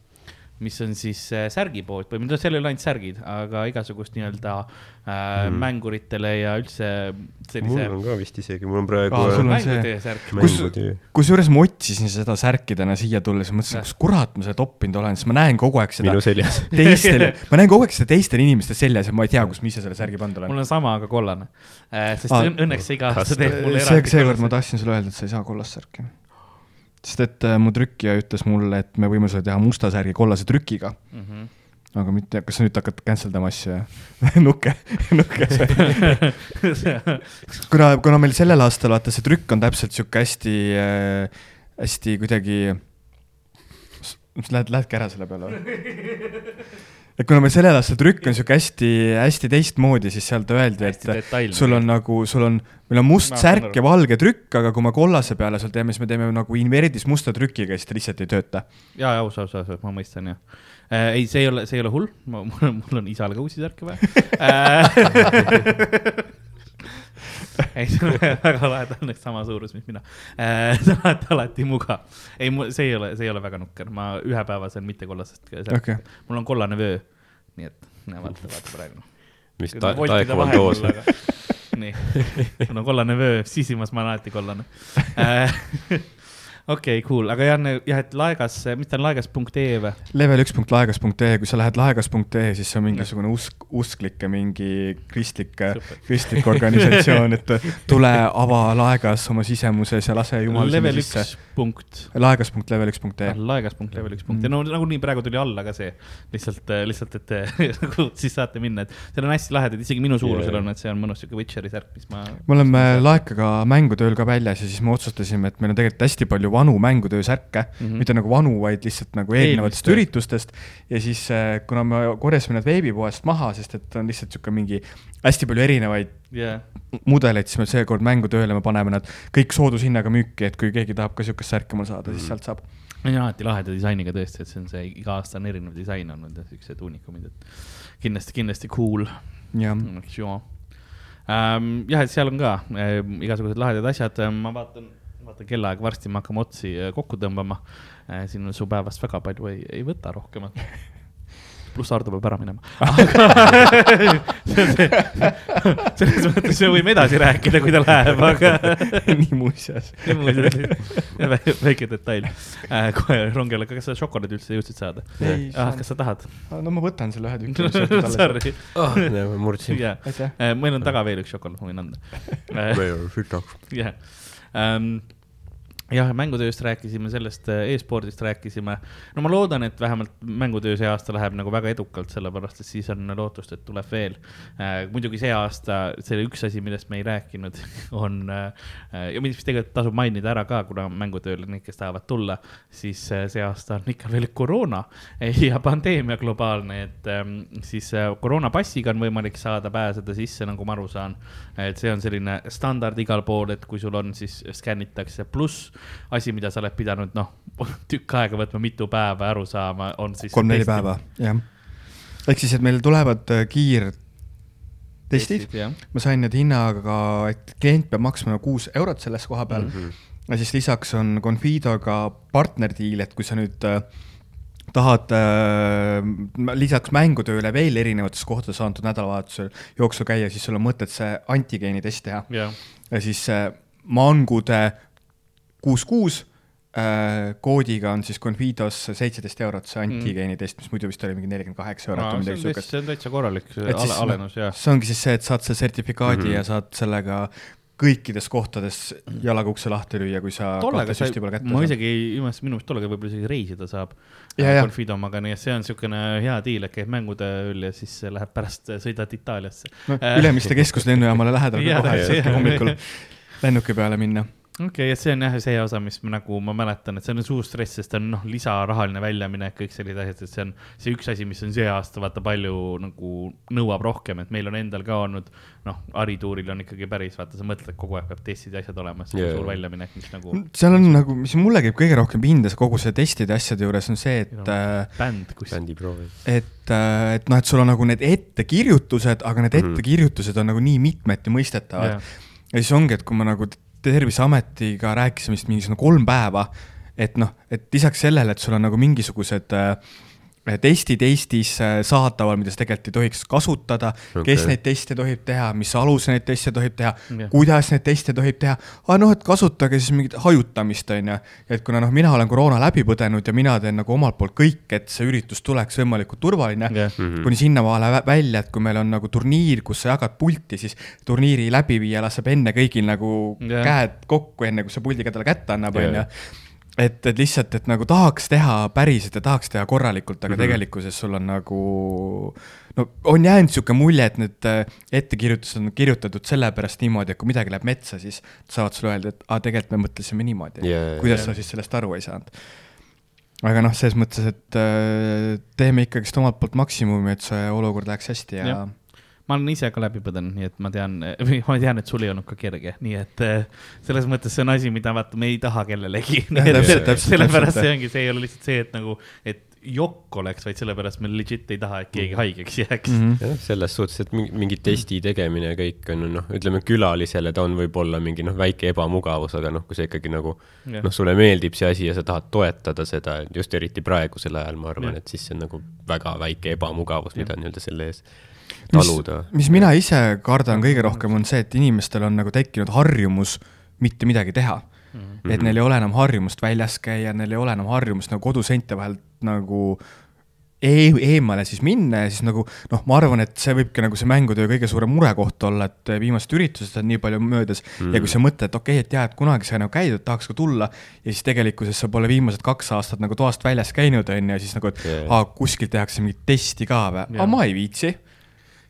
mis on siis äh, särgipood või mitte, seal ei ole ainult särgid, aga igasugust nii-öelda äh, mm. mänguritele ja üldse mul sellise on ka vist isegi, mul on praegu on- mängutöö särk. Kus- kusjuures ma otsisin seda särki täna siia tulles mõtlesin, kus kurat ma seda toppinud olen, sest ma näen kogu aeg seda minu seljas. teistel, ma näen kogu aeg seda teistel inimestel seljas ja ma ei tea, kus ma ise selle särgi pannud olen mul on sama, aga kollane äh,. sest õn- õnneks see iga aasta teeb mulle see, eraldi seekord ma tahtsin sulle öelda, et sa ei saa kollast särki. Sest et äh, mu trükkija ütles mulle, et me võime sulle teha musta särgi kollase trükiga, Mhm. aga mitte, kas sa nüüd hakkad cancel dama asju, nukke, nukke. kuna, kuna meil sellel aastal vaata see trükk on täpselt sihuke hästi äh,, hästi kuidagi, lähed, lähedki ära selle peale või? Et kuna meil sellel aastal trükk on sihuke hästi, hästi teistmoodi, siis sealt öeldi, et detailne. sul on nagu, sul on, meil on must saan särk ja valge trükk, aga kui me kollase peale seal teeme, siis me teeme nagu inverdis musta trükiga siis ta lihtsalt ei tööta. ja, ja aus, aus, aus, ma mõistan jah äh,. ei, see ei ole, see ei ole hull, ma, mul, mul on isale ka uusi särke vaja äh. ei, see on väga lahe, ta on õnneks sama suurus, mis mina äh,. ta on alati, mugav. ei, see ei ole, see ei ole väga nukker, ma ühepäevasel mittekollasest okei, mul on kollane vöö, nii et näe, vaata, vaata praegu. mis ta-, taekomandoos. nii, mul on kollane vöö, sisimas ma olen alati kollane. okei, cool, aga jah, jah, et laegas, mis ta on, laegas.ee või? level üks punkt laegas.ee, kui sa lähed laegas.ee, siis see on mingisugune usk, usklike mingi kristlik, Super. kristlik organisatsioon, et tule ava laegas oma sisemuses ja lase jumal sinna level sisse üks. punkt, laegas.level üks punkt ee. laegas.level üks punkt ja no nagunii praegu tuli alla ka see, lihtsalt, lihtsalt, et te nagu siis saate minna, et seal on hästi lahedad, isegi minu suurusel Jaa. on, et see on mõnus siuke Witcheri särk, mis ma. me oleme laekaga mängutööl ka väljas ja siis me otsustasime, et meil on tegelikult hästi palju vanu mängutöö särke mm, Mhm. -hmm. mitte nagu vanu, vaid lihtsalt nagu eelnevatest Eelmistest. üritustest. ja siis, kuna me korjasime need veebipoest maha, sest et on lihtsalt sihuke mingi hästi palju erinevaid jah, mudeleid, siis me seekord mängutööle me paneme nad kõik soodushinnaga müüki, et kui keegi tahab ka sihukest särki mul saada, siis sealt saab. on alati laheda disainiga tõesti, et see on see iga aasta on erinev disain olnud ja siuksed uunikumid, et kindlasti, kindlasti cool. jah, Ähm, jah, et seal on ka äh, igasugused lahedad asjad, ma vaatan, vaatan kellaaega, varsti me hakkame otsi äh, kokku tõmbama äh,. siin on su päevast väga palju ei, ei võta rohkemat. pluss Hardo peab ära minema. selles mõttes me võime edasi rääkida, kui ta läheb, aga nii muuseas. Vä- väike detail äh,. kohe rongi alla, kas sa šokolaadi üldse jõudsid saada? ei ah, kas sa tahad? no ma võtan selle ühe tüki. Sorry, ah, ma murdsin. meil on taga veel üks šokolaad, ma võin anda. jah, jah, mängutööst rääkisime, sellest äh, e-spordist rääkisime. no ma loodan, et vähemalt mängutöö see aasta läheb nagu väga edukalt, sellepärast et siis on lootust, et tuleb veel. muidugi see aasta, see üks asi, millest me ei rääkinud, on äh, ja mis tegelikult tasub mainida ära ka, kuna mängutööle need, kes tahavad tulla, siis äh, see aasta on ikka veel koroona ja pandeemia globaalne, et ähm, siis äh, koroonapassiga on võimalik saada pääseda sisse, nagu ma aru saan. et see on selline standard igal pool, et kui sul on, siis skännitakse, pluss asi, mida sa oled pidanud, noh, tükk aega võtma, mitu päeva aru saama, on siis. kolm-neli päeva, jah. ehk siis, et meil tulevad äh, kiirtestid, ma sain need hinnaga, et klient peab maksma kuus eurot selles koha peal mm. -hmm. ja siis lisaks on Confidoga partnerdiil, et kui sa nüüd äh, tahad äh, lisaks mängutööle veel erinevates kohtades antud nädalavahetusel jooksul käia, siis sul on mõtet see antigeenitest teha jah, ja siis äh, mangude kuus kuus äh, koodiga on siis Confidos seitseteist eurot see antigeenitest, mis muidu vist oli mingi nelikümmend kaheksa eurot või midagi siukest. see on täitsa korralik noh, alenus, jah. see ongi siis see, et saad selle sertifikaadi mm -hmm. ja saad sellega kõikides kohtades jalaga ukse lahti lüüa, kui sa tollega sai ma isegi ei imesta, minu meelest tollega võib-olla isegi reisida saab. Ja, ja. Confidomaga, nii et see on niisugune hea diil, et käib mängude ööl ja siis läheb pärast, sõidad Itaaliasse. no,. Ülemiste keskuslennujaamale lähedal Jaa, ka kohe, hommikul lennuki peale minna. Okei okay,, et see on jah see osa, mis ma nagu ma mäletan, et see on suur stress, sest on noh, lisarahaline väljaminek, kõik sellised asjad, et see on see üks asi, mis on see aasta vaata palju nagu nõuab rohkem, et meil on endal ka olnud noh, harituuril on ikkagi päris, vaata, sa mõtled kogu aeg peab testid ja asjad olema, see on yeah. suur väljaminek, mis nagu seal on nagu, mis mulle käib kõige rohkem pinda kogu see testide asjade juures on see, et Meil äh, bänd, kus bändiproovi. et, et noh, et sul on nagu need ettekirjutused, aga need Mhm. ettekirjutused on nagu nii mitmeti mõistetavad Jah. ja siis ongi, et kui ma nagu Terviseametiga rääkisime vist mingisugune kolm päeva, et noh, et lisaks sellele, et sul on nagu mingisugused äh, testid Eestis äh, saadaval, mida sa tegelikult ei tohiks kasutada okay., kes neid teste tohib teha, mis alusel neid teste tohib teha Jah., kuidas neid teste tohib teha, aa noh, et kasutage siis mingit hajutamist, on ju. et kuna noh, mina olen koroona läbi põdenud ja mina teen nagu omalt poolt kõik, et see üritus tuleks võimalikult turvaline Jah. Mhm. kuni sinnamaale vä- välja, et kui meil on nagu turniir, kus sa jagad pulti, siis turniiri läbiviija laseb enne kõigil nagu Jah. käed kokku, enne kui see puldiga talle kätte annab, Jah. on ju. et, et lihtsalt, et nagu tahaks teha päriselt ja tahaks teha korralikult, aga mm. -hmm. tegelikkuses sul on nagu no on jäänud niisugune mulje, et need äh, ettekirjutused on kirjutatud sellepärast niimoodi, et kui midagi läheb metsa, siis saavad sulle öelda, et aa, tegelikult me mõtlesime niimoodi Jaa, kuidas jaa. sa siis sellest aru ei saanud? aga noh, selles mõttes, et äh, teeme ikkagist omalt poolt maksimumi, et see olukord läheks hästi ja, ja. Ma olen ise ka läbi põdenud, nii et ma tean, või ma tean, et sul ei olnud ka kerge, nii et eh, selles mõttes see on asi, mida vaata, me ei taha kellelegi. sellepärast see ongi, see ei ole lihtsalt see, et nagu, et jokk oleks, vaid sellepärast me legit ei taha, et keegi haigeks jääks mm. mm. -hmm. jah, selles suhtes, et mingi, mingi testi tegemine ja kõik on ju noh, ütleme külalisele ta on võib-olla mingi noh, väike ebamugavus, aga noh, kui see ikkagi nagu -hmm. noh, sulle meeldib see asi ja sa tahad toetada seda, just eriti praegusel ajal, ma arvan Jah., et siis see on nagu väga väike ebamugavus, mida nii-öelda selle ees taluda., mis mina ise kardan kõige rohkem, on see, et inimestel on nagu tekkinud harjumus mitte midagi teha mm. -hmm. et neil ei ole enam harjumust väljas käia, neil ei ole enam harjumust nagu koduseinte vahel nagu e eemale siis minna ja siis nagu noh, ma arvan, et see võibki nagu see mängutöö kõige suurem murekoht olla, et viimased üritused on nii palju möödas mm. ja kui sa mõtled, et okei okay,, et jah, et kunagi sai nagu käidud, tahaks ka tulla ja siis tegelikkuses sa pole viimased kaks aastat nagu toast väljas käinud, on ju, ja siis nagu, et Jaa. aa, kuskil tehakse mingit testi ka või, Jah. aga ma ei viitsi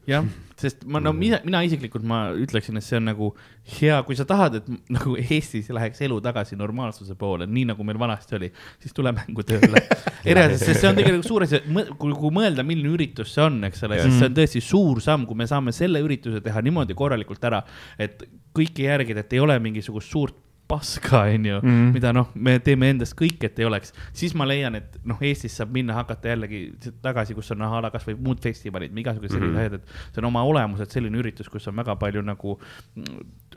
jah, sest ma no mina, mina isiklikult ma ütleksin, et see on nagu hea, kui sa tahad, et nagu Eestis läheks elu tagasi normaalsuse poole, nii nagu meil vanasti oli, siis tule mängutööle. erinevates, sest see on tegelikult suur asi, kui, mõelda, milline üritus see on, eks ole, siis see on tõesti suur samm, kui me saame selle ürituse teha niimoodi korralikult ära, et kõike järgida, et ei ole mingisugust suurt paska, onju, Mhm. mida noh, me teeme endast kõik, et ei oleks, siis ma leian, et noh, Eestis saab minna hakata jällegi tagasi, kus on a la kasvõi muud festivalid, igasugused sellised Mhm. asjad, et see on oma olemuselt selline üritus, kus on väga palju nagu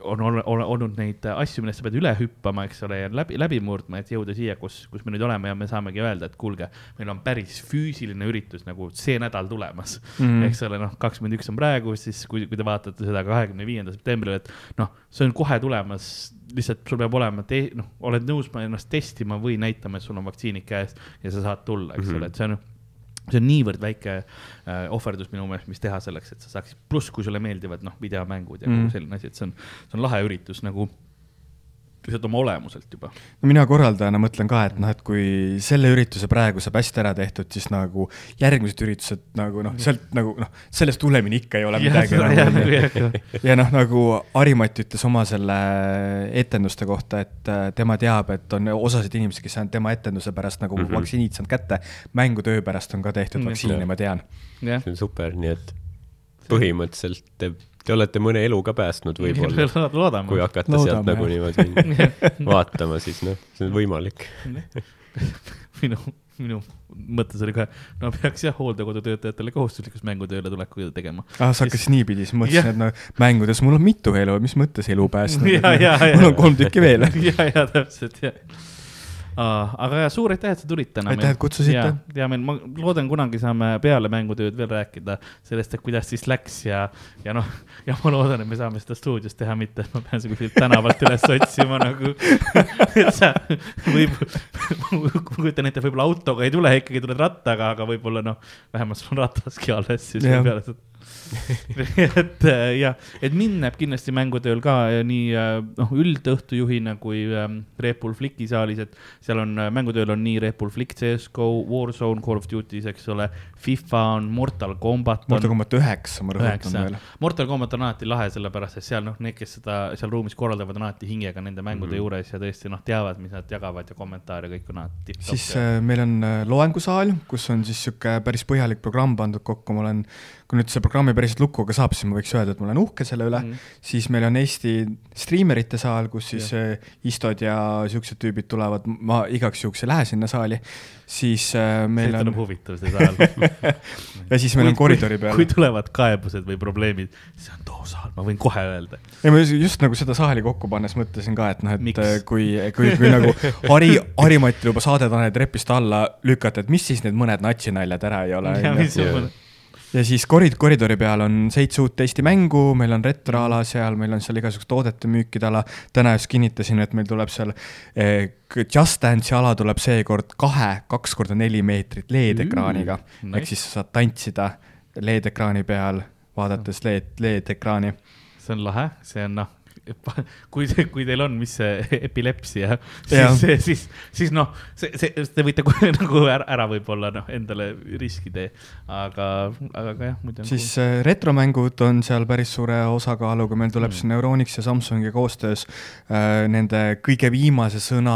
on ol- ol- olnud neid asju, millest sa pead üle hüppama, eks ole, ja läbi, läbi murdma, et jõuda siia, kus, kus me nüüd oleme ja me saamegi öelda, et kuulge, meil on päris füüsiline üritus nagu see nädal tulemas mm. Eks ole, noh, kakskümmend üks on praegu, siis kui, kui te vaatate seda kahekümne viiendal septembril, et noh, see on kohe tulemas, lihtsalt sul peab olema, noh, oled nõus ennast testima või näitama, et sul on vaktsiinid käes ja sa saad tulla, eks mm -hmm. ole, et see on see on niivõrd väike äh, ohverdus minu meelest, mis teha selleks, et sa saaksid, pluss kui sulle meeldivad noh, videomängud ja mm. Kogu selline asi, et see on, see on lahe üritus nagu lihtsalt oma olemuselt juba. no mina korraldajana mõtlen ka, et noh, et kui selle ürituse praegu saab hästi ära tehtud, siis nagu järgmised üritused nagu noh, sealt nagu noh, sellest hullemini ikka ei ole midagi nagu. ja noh, nagu Harimati ütles oma selle etenduste kohta, et äh, tema teab, et on osasid inimesi, kes on tema etenduse pärast nagu mm. -hmm. vaktsiinid saanud kätte. mängutöö pärast on ka tehtud Mm, vaktsiine, ma tean. see on super, nii et põhimõtteliselt teeb te olete mõne elu ka päästnud võib-olla, kui hakata Loodame, sealt nagu niimoodi vaatama, siis noh, see on võimalik. minu, minu mõttes oli kohe, no peaks jah hooldekodu töötajatele kohustuslikus mängutööle tuleku tegema. ah, sa hakkasid niipidi, siis mõtlesin, et no mängudes mul on mitu elu, mis mõttes elu päästnud mul on kolm tükki veel. ja, ja täpselt, jah. Aga ja suur aitäh, et sa tulid täna. Aitäh, et kutsusite. hea meel, ma loodan, kunagi saame peale mängutööd veel rääkida sellest, et kuidas siis läks ja, ja noh, ja ma loodan, et me saame seda stuudios teha, mitte et ma pean seda kuskilt tänavalt üles otsima nagu. et sa võib, ma kujutan ette, võib-olla autoga ei tule, ikkagi tuled rattaga, aga võib-olla noh, vähemalt sul on rataski alles siis peale seda et äh, jah, et mind näeb kindlasti mängutööl ka äh, nii äh, noh, üldõhtujuhina kui ähm, Red Bull Flicki saalis, et seal on mängutööl on nii Red Bull Flick, CSGO, Warzone, Call of Duty's, eks ole, FIFA on, Mortal Combat on. Mortal Combat üheksa, ma rõhutan veel., Mortal Combat on alati lahe, sellepärast et seal noh, need, kes seda seal ruumis korraldavad, on alati hingega nende mängude Mhm. juures ja tõesti noh, teavad, mis nad jagavad ja kommentaare kõik on alati tipp-topp. siis äh, meil on äh, loengusaal, kus on siis sihuke päris põhjalik programm pandud kokku, ma olen, kui nüüd see programmi päriselt lukku ka saab, siis ma võiks öelda, et ma olen uhke selle üle mm.. siis meil on Eesti striimerite saal, kus siis äh, Istod ja siuksed tüübid tulevad, ma igaks juhuks ei lähe sinna saali. siis äh, meil see on huvitav see saal. ja siis meil on koridori peal kui. tulevad kaebused või probleemid, see on too saal, ma võin kohe öelda. ei, ma just- nagu seda saali kokku pannes mõtlesin ka, et noh, et Miks? äh, kui, kui, kui nagu Hari, Harimati juba Saade-Tanel trepist alla lükata, et mis siis need mõned natsinaljad ära ei ole. Ja siis korid-, koridori peal on seitse uut Eesti mängu, meil on retroala seal, meil on seal igasugust toodete müükide ala. täna just kinnitasin, et meil tuleb seal eh, Just Dance'i ala tuleb seekord kahe, kaks korda neli meetrit LED-ekraaniga Mm, ehk siis sa saad tantsida LED-ekraani peal, vaadates LED, LED-ekraani. see on lahe, see on noh, kui, kui teil on, mis see epilepsia, siis, siis, siis noh, see, see, te võite kohe nagu ära, ära võib-olla noh, endale riski tee, aga, aga ka jah, muidu siis äh, retromängud on seal päris suure osakaaluga, meil tuleb Mm. siin Euronix ja Samsungi koostöös äh, nende kõige viimase sõna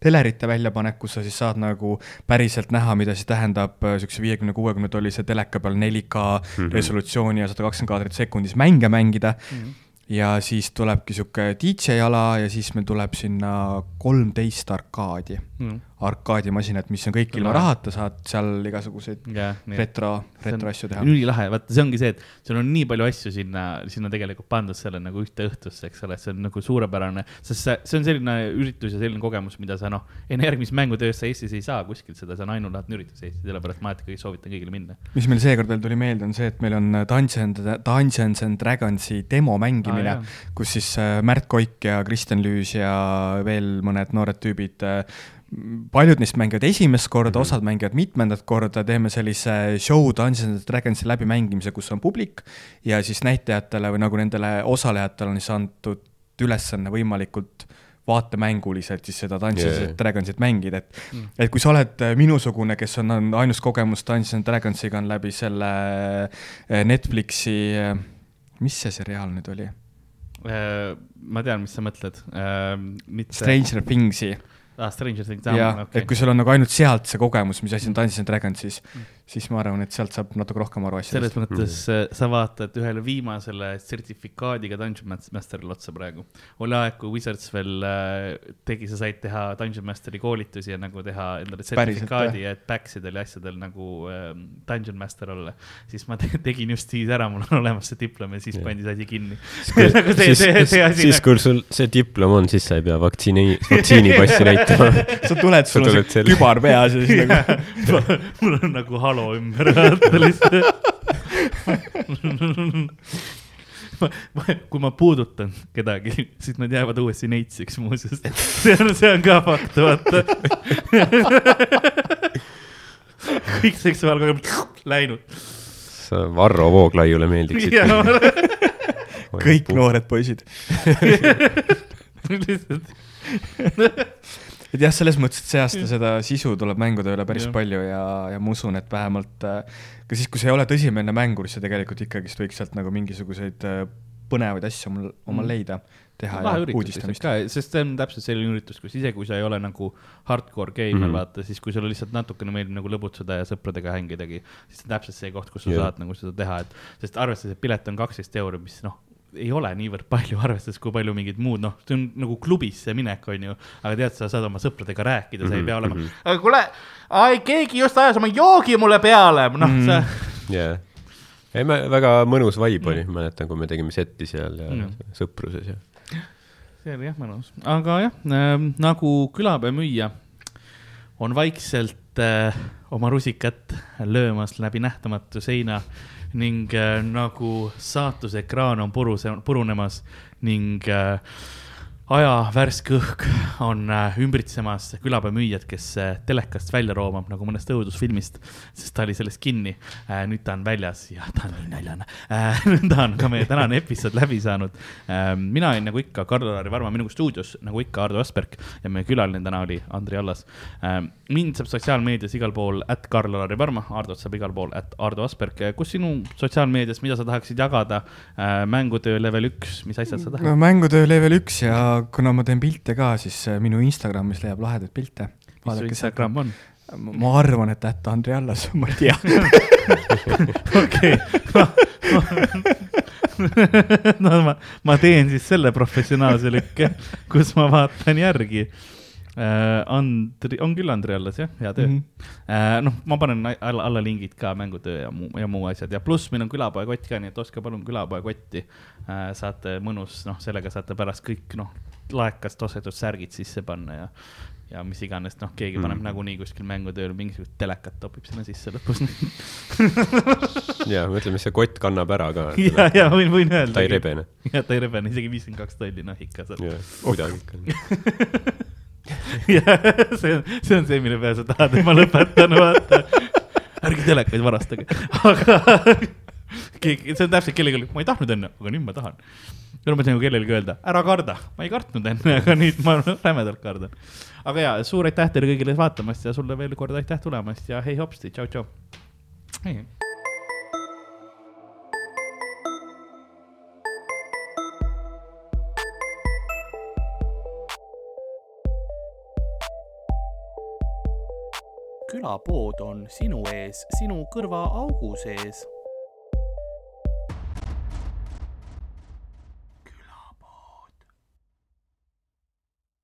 telerite väljapanek, kus sa siis saad nagu päriselt näha, mida siis tähendab äh, siukse viiekümne, kuuekümne tollise teleka peal 4K Mhm. resolutsiooni ja sada kakskümmend kaadrit sekundis mänge mängida. Mhm. Ja siis tulebki sihuke DJ ala ja siis meil tuleb sinna kolmteist arkaadi, mm.. arkaadimasinat, mis on kõik ilma rahata, saad seal igasuguseid nii. retro, retroasju teha. ülilahe, vaata, see ongi see, et sul on nii palju asju sinna, sinna tegelikult pandud selle nagu ühte õhtusse, eks ole, see on nagu suurepärane, sest see, see on selline üritus ja selline kogemus, mida sa noh, enne järgmist mängutööst sa Eestis ei saa kuskilt seda, see on ainulaadne üritus Eestis, sellepärast ma alati kõige soovitan kõigile minna. mis meil seekord veel tuli meelde, on see, et meil on Dungeons, Dungeons and Dragonsi demo mängimine ah, kus siis äh, Märt Koik ja Kristjan Lüüs ja veel mõned noored tüübid äh, paljud neist mängivad esimest korda mm. -hmm. osad mängivad mitmendat korda, teeme sellise show Dungeons and Dragonsi läbimängimise, kus on publik ja siis näitlejatele või nagu nendele osalejatele on siis antud ülesanne võimalikult vaatemänguliselt siis seda Dungeons jaa. and Dragonsit mängida, et Mm. et kui sa oled äh, minusugune, kes on, on ainus kogemus Dungeons and Dragonsiga on läbi selle äh, Netflixi, mis see seriaal nüüd oli? Äh, ma tean, mis sa mõtled. mitte. Stranger Thingsi ah,. Stranger Things, jah, okei et. kui sul on nagu ainult sealt see kogemus, mis asi on Dungeons and Dragons, Mm. siis, siis ma arvan, et sealt saab natuke rohkem aru selles asjadest. mõttes äh, sa vaatad ühele viimasele sertifikaadiga Dungeon Mas- Master'ile otsa praegu. oli aeg, kui Wizards veel äh, tegi, sa said teha Dungeon Masteri koolitusi ja nagu teha endale sertifikaadi, et backsidel ja asjadel nagu äh, Dungeon Master olla. siis ma te tegin just siis ära, mul on olemas see diplom ja siis Jah. pandi see asi kinni. siis Nagu asi siis nagu- kui sul see diplom on, siis sa ei pea vaktsiini, vaktsiinipassi näitama. sa tuled, sul on see kübar peas ja siis nagu mul on nagu halo ümber, vaata lihtsalt. kui ma puudutan kedagi, siis nad jäävad uuesti neitsiks muuseas. see on, see on ka fakt, vaata. kõik seksuaalkogemused läinud. Varro Vooglaiule meeldiksid. kõik noored poisid. lihtsalt, et jah, selles mõttes, et see aasta seda sisu tuleb mängude üle päris ja. palju ja, ja ma usun, et vähemalt äh, ka siis, kui sa ei ole tõsimeelne mängur, siis sa tegelikult ikkagist võiks sealt nagu mingisuguseid äh, põnevaid asju omal, omal Mm. leida. teha lahe ja uudistamist. ka, sest see on täpselt selline üritus, kus isegi kui sa ei ole nagu hardcore geimer mm. -hmm. vaata, siis kui sulle lihtsalt natukene meeldib nagu lõbutseda ja sõpradega hängidagi, siis see on täpselt see koht, kus sa Jah. saad nagu seda teha, et sest arvestades, et pilet on kaksteist euri, mis noh, ei ole niivõrd palju, arvestades, kui palju mingid muud, noh, see on nagu klubisse minek, on ju, aga tead, sa saad oma sõpradega rääkida, sa ei Mhm, pea olema mhm., aga kuule, keegi just ajas oma joogi mulle peale, noh mm., sa jaa. ei, me, väga mõnus vibe oli, mäletan, kui me tegime setti seal ja Mm. sõpruses ja. see oli jah mõnus, aga jah ähm,, nagu külapea müüja on vaikselt äh, oma rusikat löömas läbi nähtamatu seina ning äh, nagu saatuse ekraan on puruse, purunemas ning äh, aja värske õhk on äh, ümbritsemas külapea müüjat, kes äh, telekast välja roomab nagu mõnest õudusfilmist, sest ta oli selles kinni äh,. nüüd ta on väljas ja ta on nii näljane äh,. ta on ka meie tänane episood läbi saanud mina olin nagu ikka Karl-Lari Varma minuga stuudios nagu ikka Ardo Asperg ja meie külaline täna oli Andri Allas mind saab sotsiaalmeedias igal pool at Karl-Lari Varma, Hardot saab igal pool at Ardo Asperg. kus sinu sotsiaalmeedias, mida sa tahaksid jagada mängutöö level üks, mis asjad sa tahad? no mängutöö level üks ja kuna ma teen pilte ka, siis äh, minu Instagramis leiab lahedaid pilte. mis su Instagram on? ma arvan, et ätt Andri Allas, ma ei tea. okei. no ma, ma teen siis selle professionaalse lükke, kus ma vaatan järgi äh,. Andri, on küll Andri alles jah, hea töö mm. -hmm. äh, noh, ma panen alla, alla lingid ka mängutöö ja muu, ja muu asjad ja pluss meil on külapoekott ka, nii et ostke palun külapoekotti äh,. saate mõnus, noh, sellega saate pärast kõik noh, laekast ostetud särgid sisse panna ja ja mis iganes, noh, keegi paneb Mm. nagunii kuskil mängutööl mingisugust telekat topib sinna sisse lõpus ütlen, mis see kott kannab ära ka. ja, ja võin, võin öelda. ta ei. rebene. ja ta ei rebene, isegi viiskümmend kaks tolli, noh ikka jah, kuidagi ikka. ja see on, see on see, mille peale sa tahad, et ma lõpetan, vaata. ärge telekaid varastage, aga keegi, see on täpselt kellelegi, ma ei tahtnud enne, aga nüüd ma tahan. Ja ma tahan ju kellelegi öelda, ära karda, ma ei kartnud enne, aga nüüd ma rämedalt kardan. aga ja, suur aitäh teile kõigile vaatamast ja sulle veel kord aitäh tulemast ja hei hopsti, tšau, tšau. hei. külapood on sinu ees, sinu kõrvaaugu sees